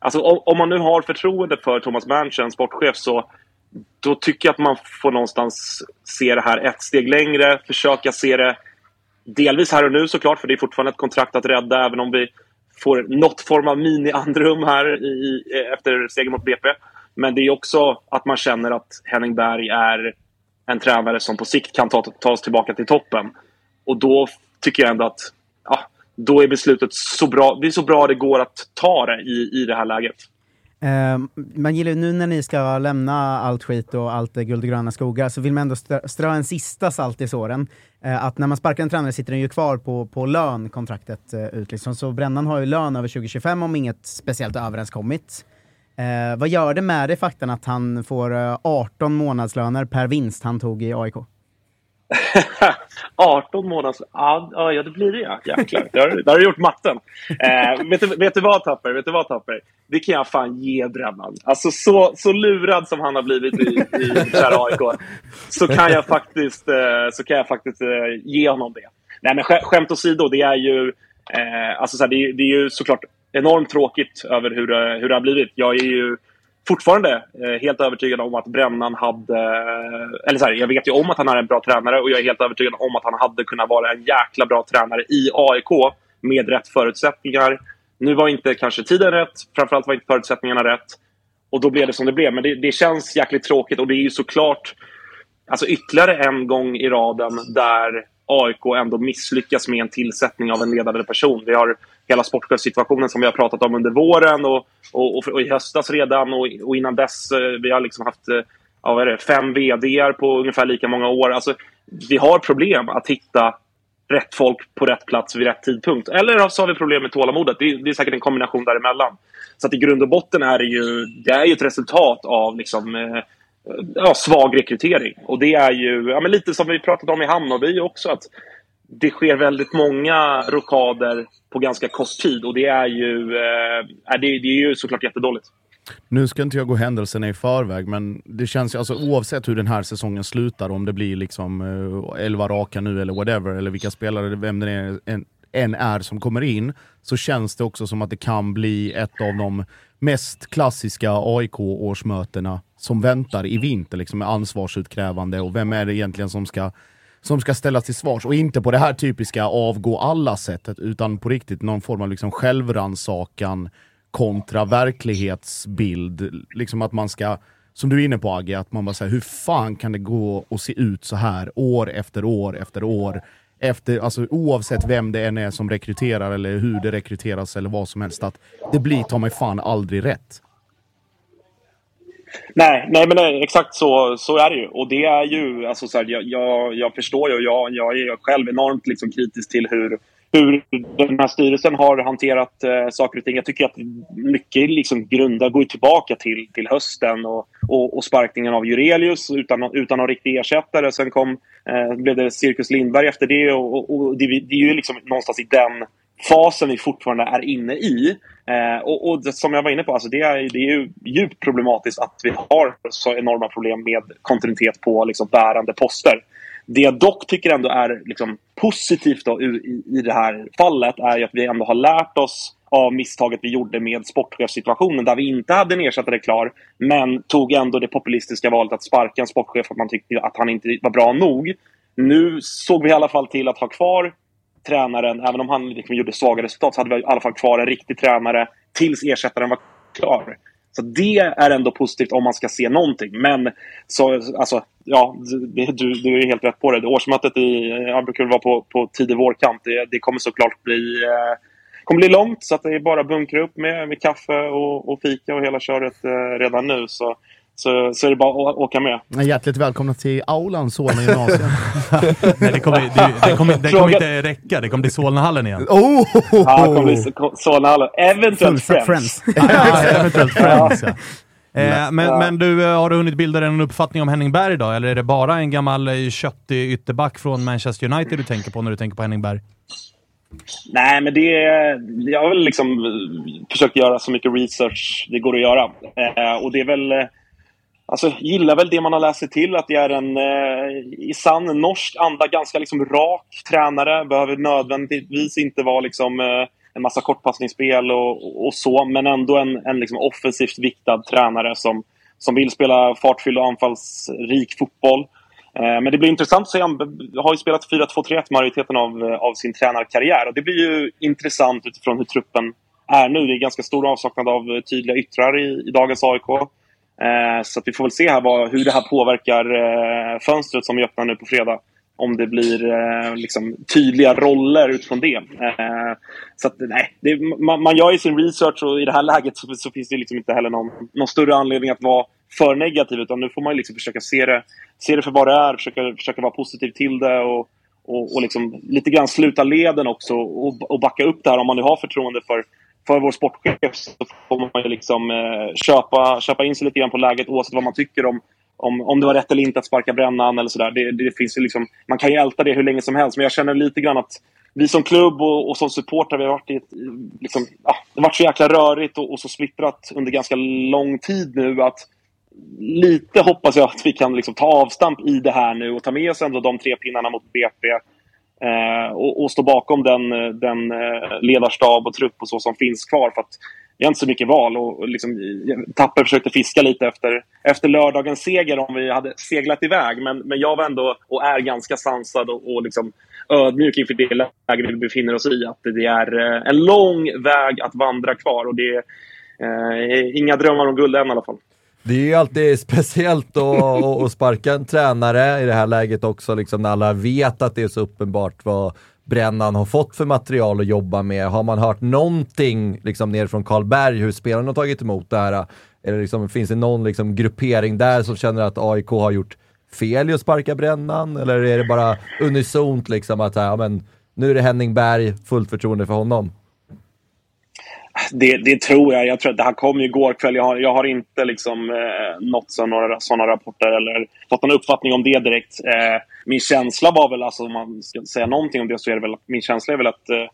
Alltså, om, om man nu har förtroende för Thomas Manchin, sportchef, så då tycker jag att man får någonstans se det här ett steg längre. Försöka se det delvis här och nu såklart, för det är fortfarande ett kontrakt att rädda, även om vi får något form av mini-andrum här i, efter segern mot BP. Men det är också att man känner att Henning Berg är en tränare som på sikt kan ta, ta oss tillbaka till toppen. Och då tycker jag ändå att då är beslutet så bra, det är så bra det går att ta det i, i det här läget. Ehm, man gillar ju nu när ni ska lämna allt skit och allt guld och gröna skogar så vill man ändå strö, en sista salt i såren. Eh, att när man sparkar en tränare sitter den ju kvar på, på lön, kontraktet eh, ut. Liksom. Så Brännan har ju lön över 2025 om inget speciellt överenskommit. Eh, vad gör det med dig faktan att han får 18 månadslöner per vinst han tog i AIK? [LAUGHS] 18 månaders... Ja, ja, det blir det ja. Jäklar. Där, där har du gjort matten. Eh, vet, du, vet du vad Tapper? Vet du vad Tapper? Det kan jag fan ge Brännan. Alltså så, så lurad som han har blivit i, i kära AIK så kan jag faktiskt, eh, så kan jag faktiskt eh, ge honom det. Nej men sk skämt åsido, det är ju... Eh, alltså så här, det, det är ju såklart enormt tråkigt över hur, det- hur det har blivit. Jag är ju fortfarande eh, helt övertygad om att Brännan hade... Eh, eller så här, jag vet ju om att han är en bra tränare och jag är helt övertygad om att han hade kunnat vara en jäkla bra tränare i AIK med rätt förutsättningar. Nu var inte kanske tiden rätt, framförallt var inte förutsättningarna rätt. Och då blev det som det blev. Men det, det känns jäkligt tråkigt och det är ju såklart alltså ytterligare en gång i raden där AIK ändå misslyckas med en tillsättning av en ledande person. Vi har hela sportchefssituationen som vi har pratat om under våren och, och, och, och i höstas redan och, och innan dess. Eh, vi har liksom haft eh, ja, vad är det, fem vd på ungefär lika många år. Alltså, vi har problem att hitta rätt folk på rätt plats vid rätt tidpunkt. Eller så har vi problem med tålamodet. Det är, det är säkert en kombination däremellan. Så att i grund och botten är det ju, det är ju ett resultat av liksom, eh, ja, svag rekrytering. Och det är ju ja, men lite som vi pratat om i Hammarby också. att det sker väldigt många rockader på ganska kort tid och det är ju, eh, det, det är ju såklart jättedåligt. Nu ska inte jag gå händelserna i förväg, men det känns ju, alltså, oavsett hur den här säsongen slutar, om det blir liksom eh, 11 raka nu eller whatever, eller vilka spelare, vem det är, en, än är som kommer in, så känns det också som att det kan bli ett av de mest klassiska AIK-årsmötena som väntar i vinter, liksom med ansvarsutkrävande och vem är det egentligen som ska som ska ställas till svars och inte på det här typiska avgå alla sättet utan på riktigt någon form av liksom självrannsakan kontra verklighetsbild. Liksom att man ska, som du är inne på Agge, att man bara säger hur fan kan det gå och se ut så här år efter år efter år? Efter, alltså, oavsett vem det än är som rekryterar eller hur det rekryteras eller vad som helst. Att det blir ta mig fan aldrig rätt. Nej, nej men nej, exakt så, så är det ju. Och det är ju, alltså så här, jag, jag, jag förstår ju och jag, jag är själv enormt liksom kritisk till hur, hur den här styrelsen har hanterat eh, saker och ting. Jag tycker att mycket liksom grundar, går tillbaka till, till hösten och, och, och sparkningen av Jurelius utan, utan någon riktig ersättare. Sen kom, eh, blev det Cirkus Lindberg efter det och, och, och det, det är ju liksom någonstans i den fasen vi fortfarande är inne i. Eh, och, och det, som jag var inne på, alltså det, är, det är ju djupt problematiskt att vi har så enorma problem med kontinuitet på liksom, bärande poster. Det jag dock tycker ändå är liksom, positivt då, i, i det här fallet är ju att vi ändå har lärt oss av misstaget vi gjorde med sportchefssituationen där vi inte hade en ersättare klar men tog ändå det populistiska valet att sparka en sportchef för att man tyckte att han inte var bra nog. Nu såg vi i alla fall till att ha kvar tränaren, även om han liksom gjorde svaga resultat, så hade vi i alla fall kvar en riktig tränare tills ersättaren var klar. Så det är ändå positivt om man ska se någonting. Men så, alltså, ja, det, du, du är helt rätt på det. Årsmötet i, jag brukar vara på, på tidig vårkant. Det, det kommer såklart bli, eh, kommer bli långt. Så att det är bara att bunkra upp med, med kaffe och, och fika och hela köret eh, redan nu. Så, så, så är det bara att åka med. Hjärtligt välkomna till Aulan Solna gymnasium. [LAUGHS] Nej, det kommer, det, det kommer, det kommer inte räcka. Det kommer bli Solnahallen igen. Oh! Ja, det kommer bli Solnahallen. Eventuellt Fullsatt Friends. [LAUGHS] Ja, eventuellt Friends, ja. Eh, men, Ja. men du, eh, har du hunnit bilda dig en uppfattning om Henning Berg då? Eller är det bara en gammal eh, köttig ytterback från Manchester United du tänker på när du tänker på Henning Berg? Nej, men det... Jag har väl liksom eh, försökt göra så mycket research det går att göra. Eh, och det är väl... Alltså, gillar väl det man har läst sig till, att det är en eh, i sann norsk anda ganska liksom rak tränare. Behöver nödvändigtvis inte vara liksom, eh, en massa kortpassningsspel och, och så, men ändå en, en liksom offensivt viktad tränare som, som vill spela fartfylld och anfallsrik fotboll. Eh, Men det blir intressant att se. Han har ju spelat 4-2-3-1 majoriteten av, eh, av sin tränarkarriär. Och det blir ju intressant utifrån hur truppen är nu. Det är ganska stor avsaknad av eh, tydliga yttrar i, i dagens AIK. Eh, så att vi får väl se här vad, hur det här påverkar eh, fönstret som vi öppnar nu på fredag. om det blir eh, liksom, tydliga roller utifrån det. Eh, så att, nej, det, man, man gör ju sin research och i det här läget så, så finns det liksom inte heller någon, någon större anledning att vara för negativ utan nu får man liksom försöka se det, se det för vad det är, försöka, försöka vara positiv till det och, och, och liksom lite grann sluta leden också och, och backa upp det här om man nu har förtroende för, för vår sportchef så får man ju liksom eh, köpa, köpa in sig lite grann på läget oavsett vad man tycker om, om, om det var rätt eller inte att sparka brännan eller sådär. Det, det finns ju liksom, man kan ju älta det hur länge som helst men jag känner lite grann att vi som klubb och, och som supportrar, vi har varit i ett, liksom, ja, det har varit så jäkla rörigt och, och, så splittrat under ganska lång tid nu att lite hoppas jag att vi kan liksom ta avstamp i det här nu och ta med oss ändå de tre pinnarna mot BP Eh, och, och, stå bakom den, eh, den eh, ledarstab och trupp och så som finns kvar. För att vi har inte så mycket val. Och, liksom, Tapper försökte fiska lite efter, efter lördagens seger om vi hade seglat iväg. Men, men jag var ändå och är ganska sansad och, och liksom ödmjuk inför det läge vi befinner oss i. Att det är en lång väg att vandra kvar och det är eh, inga drömmar om guld än i alla fall. Det är ju alltid [LAUGHS] speciellt att, sparka en tränare i det här läget också, liksom när alla vet att det är så uppenbart vad Brännan har fått för material att jobba med. Har man hört någonting liksom ner från Karlberg hur spelarna har tagit emot det här? Eller liksom, finns det någon liksom, gruppering där som känner att AIK har gjort fel i att sparka Brännan? Eller är det bara unisont liksom att ja, men, nu är det Henning Berg, fullt förtroende för honom? Det, det, tror jag. Jag tror att det här kom ju igår kväll. Jag har, jag har inte liksom, eh, nått några sådana rapporter eller fått någon uppfattning om det direkt. Eh, min känsla var väl, alltså, om man ska säga någonting om det, så är det väl min känsla är väl att eh,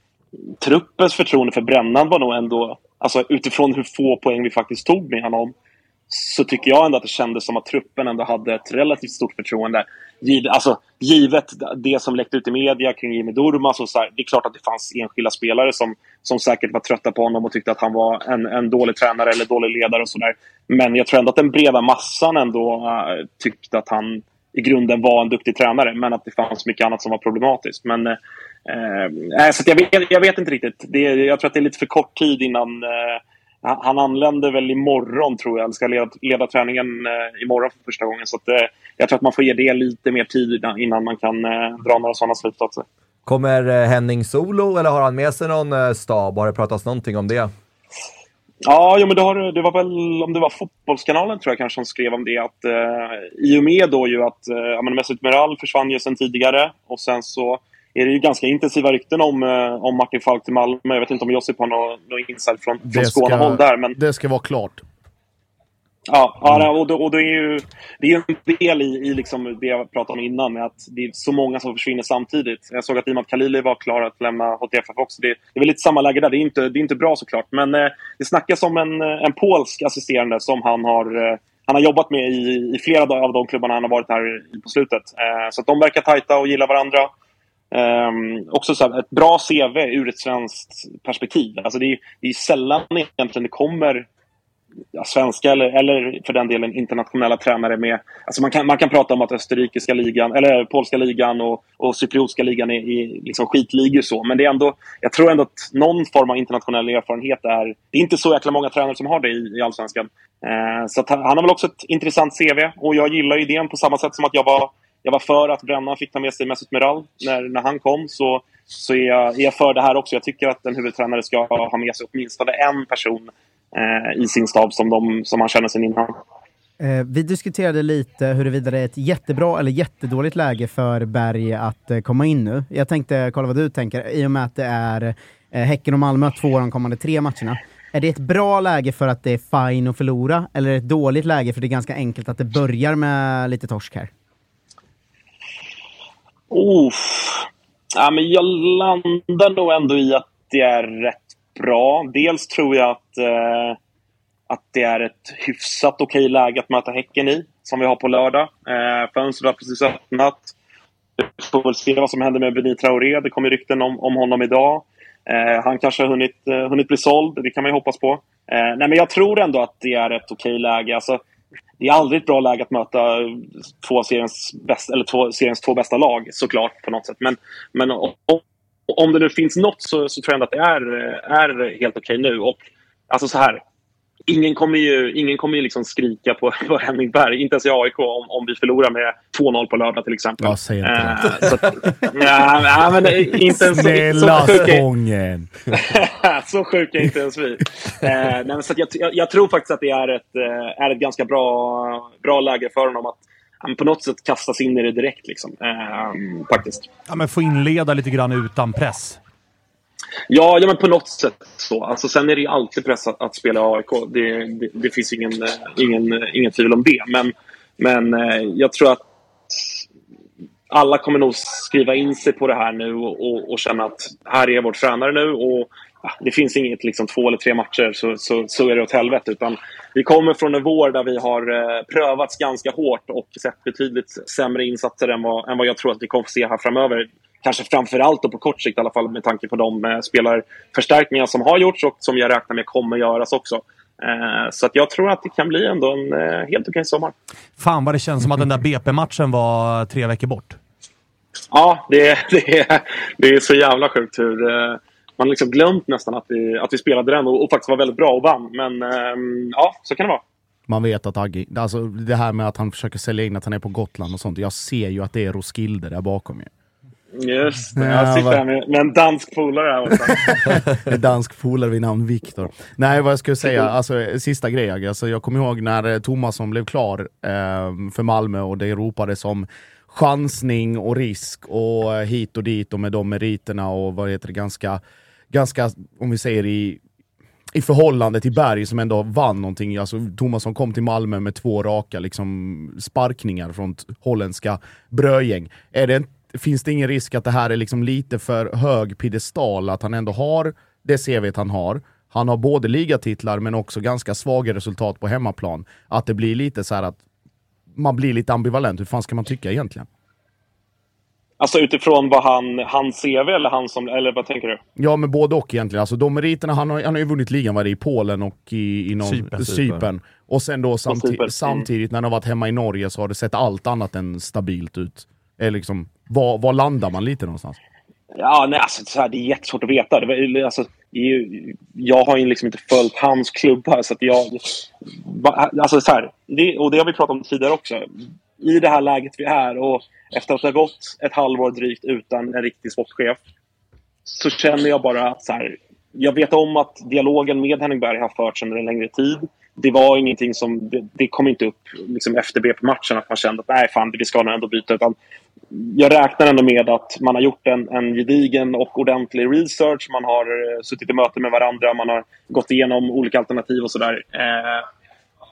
truppens förtroende för Brännan var nog ändå, alltså utifrån hur få poäng vi faktiskt tog med honom, så tycker jag ändå att det kändes som att truppen ändå hade ett relativt stort förtroende. Givet, alltså, givet det som läckte ut i media kring Jimmy Durmaz. Och så här, det är klart att det fanns enskilda spelare som, som säkert var trötta på honom och tyckte att han var en, en dålig tränare eller dålig ledare. och sådär. Men jag tror ändå att den breda massan ändå uh, tyckte att han i grunden var en duktig tränare. Men att det fanns mycket annat som var problematiskt. Men, uh, så jag, vet, jag vet inte riktigt. Det, jag tror att det är lite för kort tid innan uh, han anländer väl imorgon tror jag, eller ska leda, leda träningen eh, imorgon för första gången. Så att, eh, jag tror att man får ge det lite mer tid innan man kan eh, dra några sådana slutsatser. Kommer eh, Henning solo eller har han med sig någon eh, stab? Har det pratats någonting om det? Ja, jo, men det, har, det var väl, om det var Fotbollskanalen tror jag kanske som skrev om det. Att, eh, I och med då ju att eh, Mesut Meral försvann ju sedan tidigare och sen så är det ju ganska intensiva rykten om, eh, om Martin Falk till Malmö. Jag vet inte om Josip har någon, någon insight från, från Skånehåll där. Men... Det ska vara klart. Ja, ja och, då, och då är ju, det är ju en del i, i liksom det jag pratade om innan med att det är så många som försvinner samtidigt. Jag såg att Imad Khalili var klar att lämna HTFF också. Det, det är väl lite samma läge där. Det är inte, det är inte bra såklart. Men eh, det snackas om en, en polsk assisterande som han har eh, han har jobbat med i, i flera av de klubbarna han har varit här på slutet. Eh, så de verkar tajta och gillar varandra. Um, också så här, ett bra CV ur ett svenskt perspektiv. Alltså det, är, det är sällan egentligen det kommer ja, svenska eller, eller för den delen internationella tränare med... Alltså man, kan, man kan prata om att österrikiska ligan, eller polska ligan och, och cypriotiska ligan är, är liksom skitligor så. Men det är ändå, jag tror ändå att någon form av internationell erfarenhet är... Det är inte så jäkla många tränare som har det i, i Allsvenskan. Uh, så han, han har väl också ett intressant CV och jag gillar idén på samma sätt som att jag var jag var för att Brännan fick ta med sig Mesut Meral när, när han kom. Så, så är, jag, är jag för det här också. Jag tycker att en huvudtränare ska ha med sig åtminstone en person eh, i sin stab som, de, som han känner sen innan. Eh, vi diskuterade lite huruvida det är ett jättebra eller jättedåligt läge för Berg att eh, komma in nu. Jag tänkte kolla vad du tänker, i och med att det är eh, Häcken och Malmö två av de kommande tre matcherna. Är det ett bra läge för att det är fine att förlora, eller är det ett dåligt läge för det är ganska enkelt att det börjar med lite torsk här? Uff. Ja, men jag landar nog ändå i att det är rätt bra. Dels tror jag att, eh, att det är ett hyfsat okej läge att möta Häcken i, som vi har på lördag. Eh, fönstret har precis öppnat. Vi får väl se vad som händer med Benit Traoré. Det kommer rykten om, om honom idag. Eh, han kanske har hunnit, eh, hunnit bli såld, det kan man ju hoppas på. Eh, nej, men jag tror ändå att det är ett okej läge. Alltså, det är aldrig ett bra läge att möta två seriens, bästa, eller två, seriens två bästa lag såklart på något sätt. Men, men om, om det nu finns något så, så tror jag ändå att det är, eh, är helt okej okay nu. Och, alltså så här ingen kommer ju, ingen kommer ju liksom skrika på, [LAUGHS] på Henning Berg, inte ens i AIK, om, om vi förlorar med 2-0 på lördag till exempel. Ja, säg inte det. Eh, så att, nej, nej, men inte ens så, Snälla så sjuka- Spången! [LAUGHS] så sjuka är inte ens vi. Eh, nej, men så att jag, jag, jag tror faktiskt att det är ett, eh, är ett ganska bra, bra läge för honom att på något sätt kasta sig in i det direkt. Liksom. Eh, faktiskt. Ja, men få inleda lite grann utan press. Ja, ja, men på något sätt så. Alltså, sen är det ju alltid press att, att spela i AIK. Det, det, det finns ingen, eh, ingen, eh, ingen tvivel om det. Men, men eh, jag tror att alla kommer nog skriva in sig på det här nu och, och, och känna att här är vår tränare nu. Och det finns inget liksom, två eller tre matcher så, så, så är det åt helvete. Utan vi kommer från en vår där vi har eh, prövats ganska hårt och sett betydligt sämre insatser än vad, än vad jag tror att vi kommer få se här framöver. Kanske framför allt och på kort sikt i alla fall med tanke på de eh, spelarförstärkningar som har gjorts och som jag räknar med kommer göras också. Eh, så att jag tror att det kan bli ändå en eh, helt okej sommar. Fan vad det känns som att den där BP-matchen var tre veckor bort. Ja, det, [LAUGHS] det, det är så jävla sjukt hur... Eh, man har liksom glömt nästan att vi, att vi spelade den och, och faktiskt var väldigt bra och vann. Men ehm, ja, så kan det vara. Man vet att Agge, alltså det här med att han försöker sälja in att han är på Gotland och sånt. Jag ser ju att det är Roskilde där bakom ju. Just det. Ja, Jag sitter här med, med en dansk polare här borta. [LAUGHS] En dansk polare vid namn Viktor. Nej, vad jag skulle säga, alltså sista grejen. Alltså, jag kommer ihåg när eh, Tomasson blev klar eh, för Malmö och det ropades om chansning och risk och eh, hit och dit och med de meriterna och vad heter det, ganska, ganska om vi säger i i förhållande till Berg som ändå vann någonting. Alltså, Tomasson kom till Malmö med två raka liksom, sparkningar från holländska brödgäng. Är det, en- finns det ingen risk att det här är liksom lite för hög piedestal? Att han ändå har det CV han har. Han har både ligatitlar men också ganska svaga resultat på hemmaplan. Att det blir lite så här att man blir lite ambivalent. Hur fan ska man tycka egentligen? Alltså utifrån vad han, han CV eller han som... Eller vad tänker du? Ja, men både och egentligen. Alltså, de meriterna, han har, han har ju vunnit ligan var det, i Polen och i, i någon, Cypern. Cypern. Och sen då samti Cypern, samtidigt när han har varit hemma i Norge så har det sett allt annat än stabilt ut. Eller liksom, var, var landar man lite någonstans? Ja, nej, alltså, så här, det är jättesvårt att veta. Det, var- alltså, det är ju, jag har ju liksom inte följt hans klubb här. Så att jag, alltså, så här, det, och det har vi pratat om tidigare också. I det här läget vi är och efter att ha gått ett halvår drygt utan en riktig sportchef så känner jag bara att så här, jag vet om att dialogen med Henning Berg har förts under en längre tid. Det var ingenting som, det, det kom inte upp liksom efter BP-matchen att man kände att nej fan, vi ska nog ändå byta. Utan jag räknar ändå med att man har gjort en, en gedigen och ordentlig research. Man har eh, suttit i möte med varandra, man har gått igenom olika alternativ och sådär. Eh,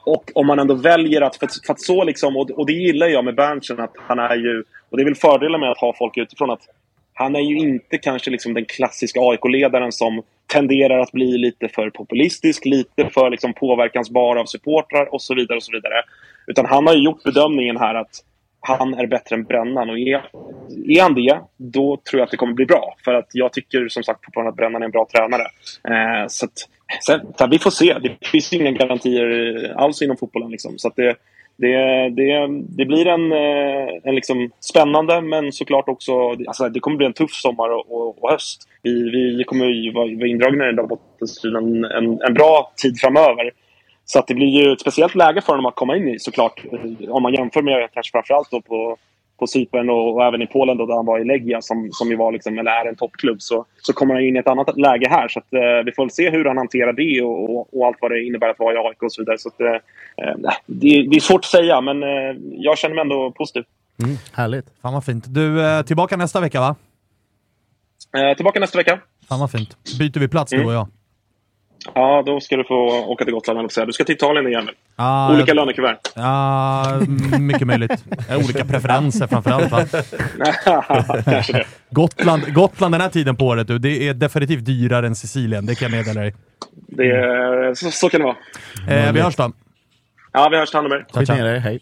och om man ändå väljer att... För, att- för att så liksom, och, och det gillar jag med Berntsen, att han är ju... Och det är väl fördelen med att ha folk utifrån, att han är ju inte kanske liksom den klassiska AIK-ledaren som tenderar att bli lite för populistisk, lite för liksom påverkansbar av supportrar och så vidare. och så vidare. Utan han har ju gjort bedömningen här att han är bättre än Brännan. Och är, är han det, då tror jag att det kommer bli bra. För att jag tycker som sagt fortfarande att Brännan är en bra tränare. Eh, så att, sen, så här, vi får se. Det finns inga garantier alls inom fotbollen. Liksom. Så att det, det, det, det blir en, eh, en liksom spännande men såklart också... Alltså det kommer bli en tuff sommar och, och, och höst. Vi, vi kommer ju vara vara indragna i den där bottenstriden en, en bra tid framöver. Så att det blir ju ett speciellt läge för honom att komma in i såklart. Om man jämför med kanske framförallt då på, på Cypern och, och även i Polen då, där han var i Legia som, som ju var liksom, eller är en toppklubb. Så, så kommer han in i ett annat läge här. Så att, eh, vi får väl se hur han hanterar det och, och, och allt vad det innebär att vara i AIK och så vidare. Så att, eh, eh, det, det är svårt att säga men eh, jag känner mig ändå positiv. Mm, härligt. Fan vad fint. Du, eh, tillbaka nästa vecka va? Eh, tillbaka nästa vecka. Fan vad fint. Byter vi plats du och jag? Ja, då ska du få åka till Gotland. Du ska till Italien igen. Ah, Olika jag- lönekuvert. Ja, m- mycket möjligt. Olika preferenser framförallt va? [LAUGHS] Kanske det. Gotland, Gotland den här tiden på året, du, det är definitivt dyrare än Sicilien. Det kan jag meddela dig. det så, så kan det vara. Eh, vi hörs då. Ja, vi hörs. Ta hand om er. Ciao, ciao. ner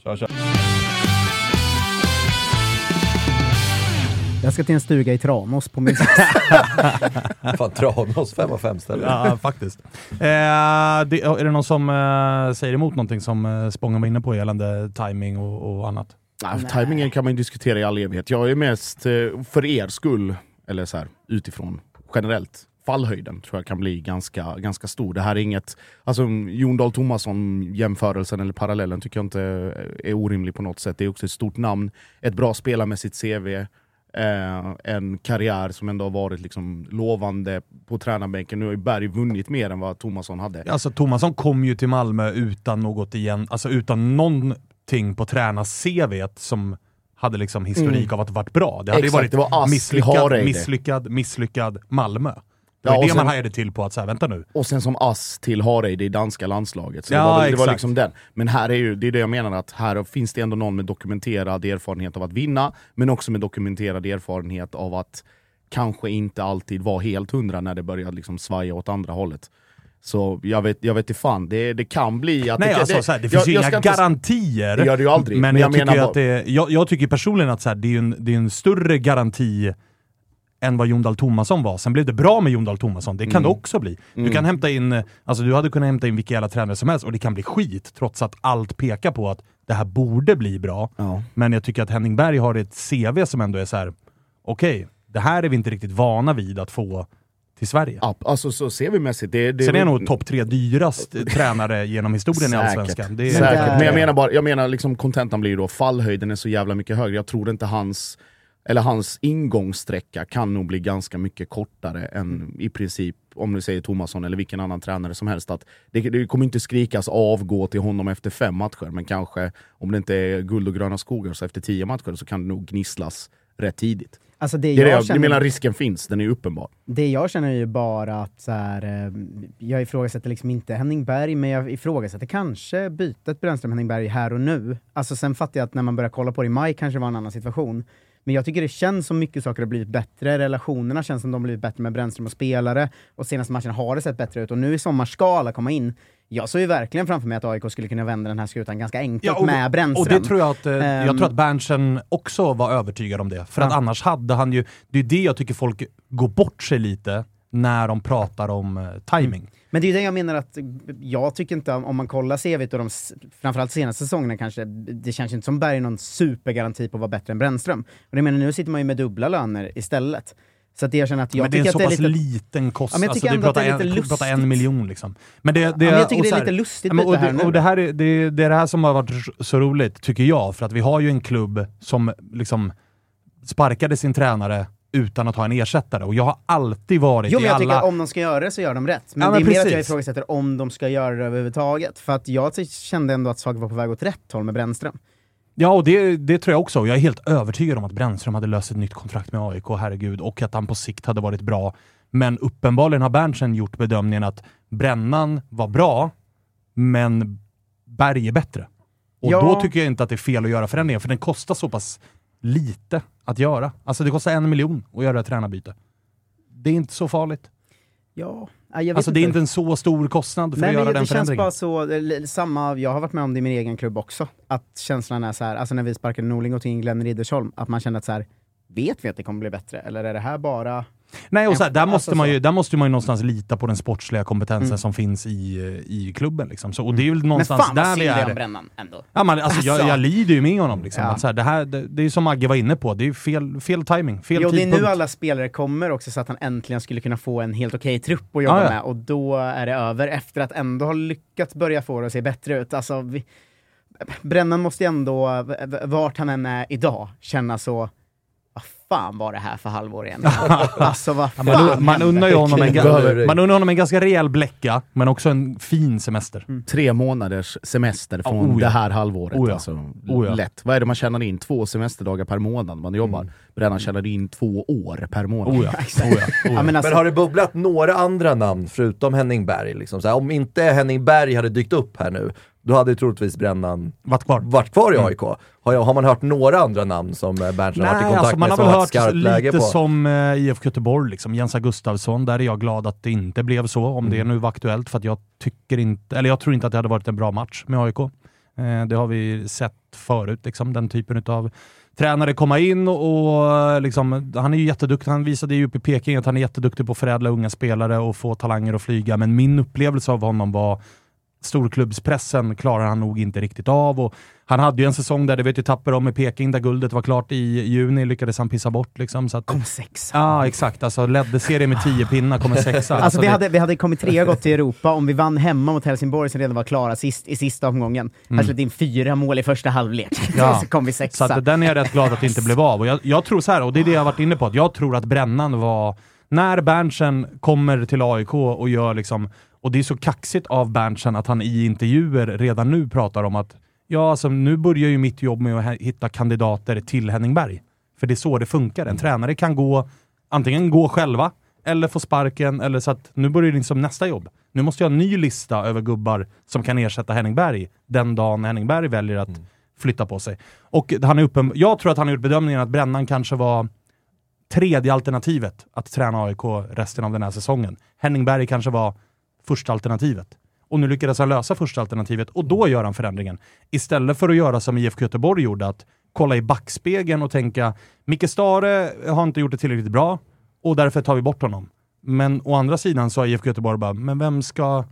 Jag ska till en stuga i Tranås på min [LAUGHS] Fan, Tranås 5 av 5 ställen. Ja, faktiskt. Eh, det, är det någon som eh, säger emot någonting som eh, Spången var inne på gällande timing och, och annat? Nej, timingen kan man ju diskutera i all evighet. Jag är mest eh, för er skull, eller så här, utifrån generellt, fallhöjden tror jag kan bli ganska, ganska stor. Det här är inget, alltså Jon Dahl Tomasson jämförelsen eller parallellen tycker jag inte är orimlig på något sätt. Det är också ett stort namn, ett bra spelarmässigt CV, eh, en karriär som ändå har varit liksom lovande på tränarbänken. Nu har ju Berg vunnit mer än vad Tomasson hade. Alltså Tomasson kom ju till Malmö utan något igen, alltså utan någonting på tränar-CV som hade liksom historik Mm. av att varit bra. Det hade Exakt, ju det var varit misslyckad, misslyckad, misslyckad Malmö. Det Ja, var och det man sen- hajade till på att säga vänta nu. Och sen som ass till Hareide i danska landslaget. Så Ja, det, var, det var liksom den. Men här är ju, det är det jag menar, att här finns det ändå någon med dokumenterad erfarenhet av att vinna, men också med dokumenterad erfarenhet av att kanske inte alltid vara helt hundra när det börjar liksom svaja åt andra hållet. Så jag vet, jag vet inte fan, det, det kan bli att... Nej, det, alltså, det, så här, det jag- finns ju jag inga garantier. Det gör det ju aldrig. Men, jag, tycker menar att det, jag, jag tycker personligen att så här, det, är en, det är en större garanti än vad Jon Dahl Tomasson var. Sen blev det bra med Jon Dahl Tomasson, det kan Mm. det också bli. Du Mm. kan hämta in, eh, alltså du hade kunnat hämta in vilka jävla tränare som helst och det kan bli skit trots att allt pekar på att det här borde bli bra. Men jag tycker att Henning Berg har ett CV som ändå är så här: okej, det här är vi inte riktigt vana vid att få till Sverige. Ja, alltså så ser vi mässigt. Det, det, Sen är jag nog topp tre dyrast tränare genom historien i Allsvenskan. Det är, Säkert. Men jag menar bara, jag menar liksom kontentan blir ju då fallhöjden är så jävla mycket högre. Jag tror inte hans, eller hans ingångssträcka kan nog bli ganska mycket kortare än i princip, om du säger Tomasson eller vilken annan tränare som helst. Att det, det kommer inte skrikas avgå till honom efter fem matcher, men kanske om det inte är guld och gröna skogar så efter tio matcher så kan det nog gnisslas rätt tidigt. Alltså det det är jag det jag, känner- menar risken finns, den är uppenbar. Det jag känner är ju bara att så här, eh, jag ifrågasätter liksom inte Henning Berg, men jag ifrågasätter kanske bytet Brännström-Henning Berg här och nu. Alltså sen fattar jag att när man börjar kolla på det i maj kanske det var en annan situation. Men jag tycker det känns som mycket saker har blivit bättre, relationerna känns som de har blivit bättre med Brännström och spelare, och senaste matchen har det sett bättre ut, och nu i sommar ska alla komma in. Jag såg ju verkligen framför mig att AIK skulle kunna vända den här skutan ganska enkelt och, med Brännström. och det tror jag att, eh, jag Ehm, tror att Berntsen också var övertygad om det. För att Ja. annars hade han ju, det är det jag tycker folk går bort sig lite när de pratar om eh, timing. Men det är ju det jag menar att, jag tycker inte, om man kollar CVt och de, framförallt senaste säsongerna kanske, det känns inte som Berg är någon supergaranti på att vara bättre än Brännström. Och jag menar, nu sitter man ju med dubbla löner istället. Så att det jag känner att jag men det är en så pass lite... liten kostnad. Ja, men jag tycker alltså, ändå att det är pratar lite en, pratar en miljon liksom. Men, det, det, Ja, men jag tycker det är här- lite lustigt och, här det, nu. och det här är det, det är det här som har varit så roligt, tycker jag. För att vi har ju en klubb som liksom sparkade sin tränare utan att ha en ersättare. Och jag har alltid varit Jo i jag alla... tycker att om de ska göra det så gör de rätt. Men Ja, det är men mer att jag ifrågasätter om de ska göra det överhuvudtaget. För att jag kände ändå att saker var på väg åt rätt håll med Brännström. Ja, och det, det tror jag också. Jag är helt övertygad om att Brännström hade löst ett nytt kontrakt med AIK, herregud, och att han på sikt hade varit bra. Men uppenbarligen har Berntsen gjort bedömningen att Brännan var bra, men Berg är bättre. Och Ja. då tycker jag inte att det är fel att göra förändringar, för den kostar så pass lite att göra. Alltså det kostar en miljon att göra ett tränarbyte. Det är inte så farligt. Ja, Alltså det är inte en så stor kostnad för Nej, att men göra det den känns förändringen. bara så, eller, samma, jag har varit med om det i min egen klubb också, att känslan är så här, alltså när vi sparkade Norling och tog in Glenn Riddersholm, att man kände att så här, vet vi att det kommer bli bättre, eller är det här bara... Nej, och så här, där, Alltså måste man så. ju, där måste man ju någonstans lita på den sportsliga kompetensen Mm. som finns i, i klubben. Liksom. Så, och det är väl någonstans Men fan där det är Brännan ändå. Ja, man, alltså, jag, Alltså. jag lider ju med honom. Liksom. Ja. Att så här, det, här, det, det är som Agge var inne på, det är fel, fel timing, fel jo, det är tidpunkt. nu alla spelare kommer också så att han äntligen skulle kunna få en helt okej trupp att jobba Ja, ja. med, och då är det över efter att ändå ha lyckats börja få det att se bättre ut. Alltså, vi, Brännan måste ju ändå, vart han än är idag, känna så, fan var det här för halvår igen? [LAUGHS] alltså vad fan man, man, unnar ju honom en, man unnar honom en ganska rejäl bläcka, men också en fin semester. Tre månaders semester från oh ja. det här halvåret. Oh ja. Alltså, Oh ja. Lätt. Vad är det man tjänar in? Två semesterdagar per månad man jobbar. Brännan tjänar in två år per månad. Oh ja. [LAUGHS] Oh ja. Oh ja. Ja, men alltså, Men har det bubblat några andra namn förutom Henning Berg? Liksom? Så här, om inte Henning Berg hade dykt upp här nu, då hade ju troligtvis Brännan Varit kvar. varit kvar i Mm. AIK. Har, jag, har man hört några andra namn som eh, Berntsen har varit i kontakt alltså man med har som väl har hört läge lite på? som eh, IFK Göteborg, liksom. Jensa Gustafsson. Där är jag glad att det inte blev så, om det nu var aktuellt. För att jag tycker inte, eller jag tror inte att det hade varit en bra match med AIK. Eh, det har vi sett förut, liksom, den typen av tränare komma in och eh, liksom, han är ju jätteduktig. Han visade ju upp i Peking att han är jätteduktig på att förädla unga spelare och få talanger att flyga. Men min upplevelse av honom var storklubbspressen klarar han nog inte riktigt av. Och han hade ju en säsong där, det vet ju Tapper om med Peking, där guldet var klart i juni, lyckades han pissa bort. Liksom, så att, Kom sexa. Ja, exakt. Alltså ledde serien med tio pinnar, kommer sexa. Alltså, vi, det- hade, vi hade kommit trea och gått till Europa om vi vann hemma mot Helsingborg som redan var klara sist, i sista omgången. Mm. Här släppte in fyra mål i första halvlek. Ja. [LAUGHS] så kom vi Så sexa. att den är jag rätt glad att det inte blev av. Och jag, jag tror så här, och det är det jag har varit inne på, att jag tror att Brännan var... När Berntsen kommer till AIK och gör liksom... Och det är så kaxigt av Berntsen att han i intervjuer redan nu pratar om att ja, alltså, nu börjar ju mitt jobb med att hitta kandidater till Henning Berg. För det är så det funkar. En tränare kan gå, antingen gå själva, eller få sparken, eller så att nu börjar det liksom nästa jobb. Nu måste jag ha en ny lista över gubbar som kan ersätta Henning Berg den dagen Henning Berg väljer att flytta på sig. Och han är uppen, jag tror att han har gjort bedömningen att Brännan kanske var tredje alternativet att träna AIK resten av den här säsongen. Henning Berg kanske var första alternativet. Och nu lyckades han lösa första alternativet och då gör han förändringen. Istället för att göra som IFK Göteborg gjorde, att kolla i backspegeln och tänka Micke Stare har inte gjort det tillräckligt bra och därför tar vi bort honom. Men å andra sidan så har IFK Göteborg bara, men vem ska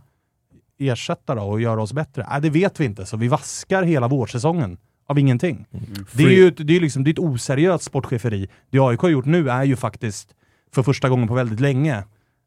ersätta då och göra oss bättre? Nej, det vet vi inte, så vi vaskar hela vårsäsongen av ingenting. Det är ju ett, det är liksom, det är ett oseriöst sportcheferi. Det AIK har gjort nu är ju faktiskt, för första gången på väldigt länge,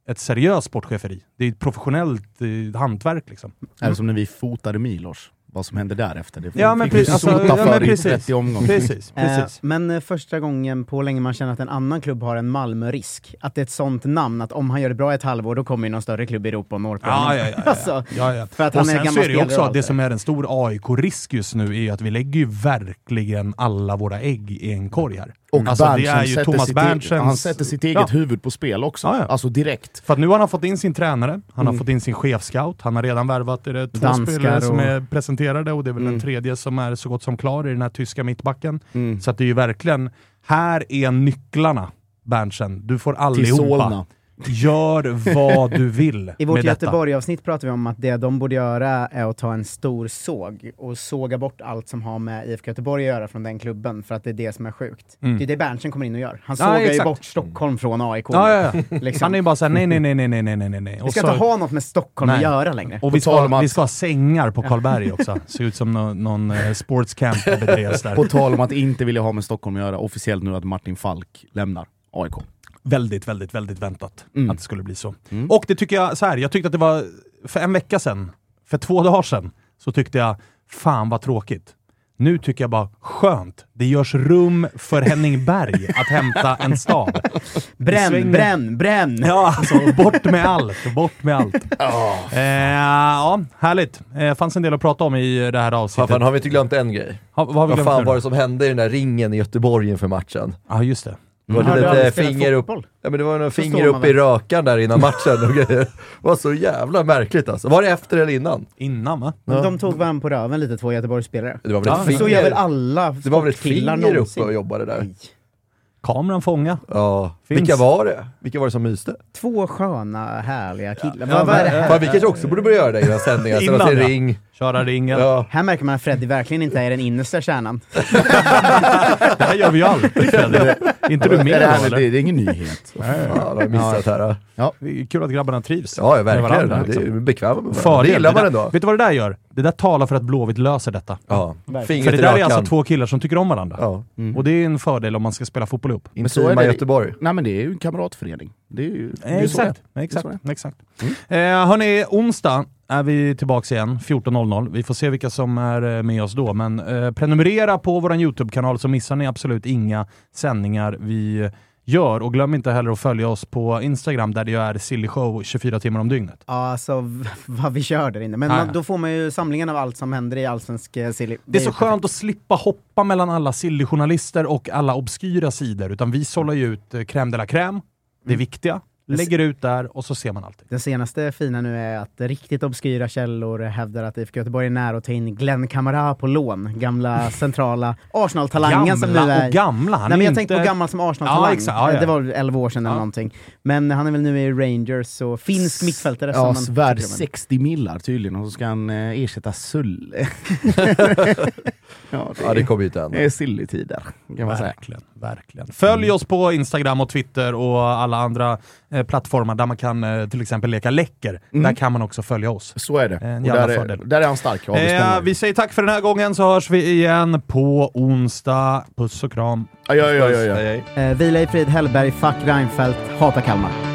ett seriöst sportcheferi. Det är ett professionellt eh, hantverk liksom. Är det som när vi fotade Milos? Vad som hände därefter? Det Ja, men precis, alltså, ja, men i precis. 30 omgångar. Precis, Eh, precis. men eh, första gången på länge man känner att en annan klubb har en Malmö-risk. Att det är ett sånt namn, att om han gör det bra i ett halvår, då kommer ju någon större klubb i Europa och når på Ja, honom. ja, ja, ja. [LAUGHS] Alltså, ja, ja. För att och han är sen så är det också att det som är en stor AIK-risk just nu är ju att vi lägger ju verkligen alla våra ägg i en korg här. Och Alltså, det Berntsen är ju sätter Thomas sitt, Berntsens... han sätter sitt eget Ja. huvud på spel också. Ja, ja. Alltså direkt. För nu har han fått in sin tränare, han har Mm. fått in sin chefscout, han har redan värvat är det två Danskar spelare som och- är presenterade och det är väl Mm. den tredje som är så gott som klar i den här tyska mittbacken. Mm. Så att det är ju verkligen, här är nycklarna Berntsen. Du får Till allihopa. Solna. Gör vad du vill I vårt Göteborg-avsnitt pratar vi om att det de borde göra är att ta en stor såg och såga bort allt som har med IFK Göteborg att göra från den klubben, för att det är det som är sjukt. Mm. Det är det Berntsen kommer in och gör. Han sågar ja, ju bort Stockholm från AIK. Ja, ja, liksom. Han är ju bara såhär, nej, nej, nej, nej, nej, nej, nej. nej. Vi ska så... inte ha något med Stockholm nej. att göra längre. Och vi ska, att... vi ska ha sängar på Karlberg också. Ser ut som någon, någon eh, sportscamp där. På tal om att inte vilja ha med Stockholm att göra, officiellt nu att Martin Falk lämnar AIK. Väldigt, väldigt, väldigt väntat Mm. att det skulle bli så. Mm. Och det tycker jag, så här, jag tyckte att det var för en vecka sedan, för två dagar sedan, så tyckte jag, fan vad tråkigt. Nu tycker jag bara, skönt. Det görs rum för Henning Berg att hämta en stav. [LAUGHS] Bränn, bränn, bränn! Ja, alltså bort med allt. Bort med allt. [LAUGHS] Eh, ja, härligt. Eh, fanns en del att prata om i det här avsnittet. Fan, har vi inte glömt en grej? Ha, vad har vi Vad glömt fan nu var det som hände i den där ringen i Göteborg inför matchen? Ja, just det. Det var Mm. Lite finger upp, fotboll? ja, men det var några Så finger upp i rökan där innan matchen och grejer. Det var så jävla märkligt alltså. Var det efter eller innan? Innan va? Ja. De tog varandra på röven lite, två Göteborgsspelare. Det var väl ett Men finger, så gör väl alla det var väl ett finger någonsin. uppe och jobbade där? Nej. Kameran fånga. Ja. Finns. Vilka var det? Vilka var det som myste? Två sköna, härliga killar. Ja, Vad- vad är det här? Fan, vi kanske också borde börja göra det innan sändningen, ställa Innan, ja. ring. Köra ringen. Ja. Här märker man att Freddy verkligen inte är den innersta kärnan. [LAUGHS] Det här gör vi ju alltid. Är inte du med det, här, eller? det, det är ingen nyhet. Fan, har missat här. är kul att grabbarna trivs. Ja, ja verkligen. varandra, det är liksom. ju bekväma med varandra. Fördel. Det gillar man ändå. Vet du vad det där gör? Det där talar för att Blåvitt löser detta. Ja. Fingret För det i där är alltså två killar som tycker om varandra. Ja. Och det är en fördel om man ska spela fotboll ihop. Så är Men det är ju en kamratförening. Det är ju det är exakt, det exakt, Det är exakt. Eh, hörni, onsdag är vi tillbaka igen, 14.00. Vi får se vilka som är eh, med oss då, men eh, prenumerera på vår YouTube-kanal så missar ni absolut inga sändningar vi gör. Och glöm inte heller att följa oss på Instagram där det är Silly Show 24 timmar om dygnet. Ja, alltså [LAUGHS] vad vi kör där inne. Men man, då får man ju samlingen av allt som händer i allsvensk eh, silly. Det är så skönt att slippa hoppa mellan alla silly-journalister och alla obskyra sidor, utan vi sållar ju ut eh, crème de la crème, det viktiga, lägger ut där och så ser man allting. Den senaste fina nu är att riktigt obskyra källor hävdar att IFK Göteborg är nära att ta in Glenn Kamara på lån. Gamla [LAUGHS] centrala Arsenal-talangen som nu Gamla är... och gamla, han Nej, men jag inte- tänkte på gammal som Arsenal-talang. Ja. Ja, ja. Det var väl 11 år sedan eller någonting. Men han är väl nu i Rangers och finsk mittfältare som Ja, man värd tycker om. 60 millar tydligen och så ska han eh, ersätta Sulle. Ja, [LAUGHS] Ja, det kommer ju inte Det hända. är silly-tider, kan man säga. Verkligen, verkligen. Följ oss på Instagram och Twitter och alla andra plattformar där man kan eh, till exempel leka läcker. Där kan man också följa oss. Så är det. En Och jävla där, är, där är han stark. Eh, vi säger tack för den här gången så hörs vi igen på onsdag. Puss och kram. Aj, aj, aj. Eh, vila i frid Hellberg, fuck Reinfeldt, hata Kalmar.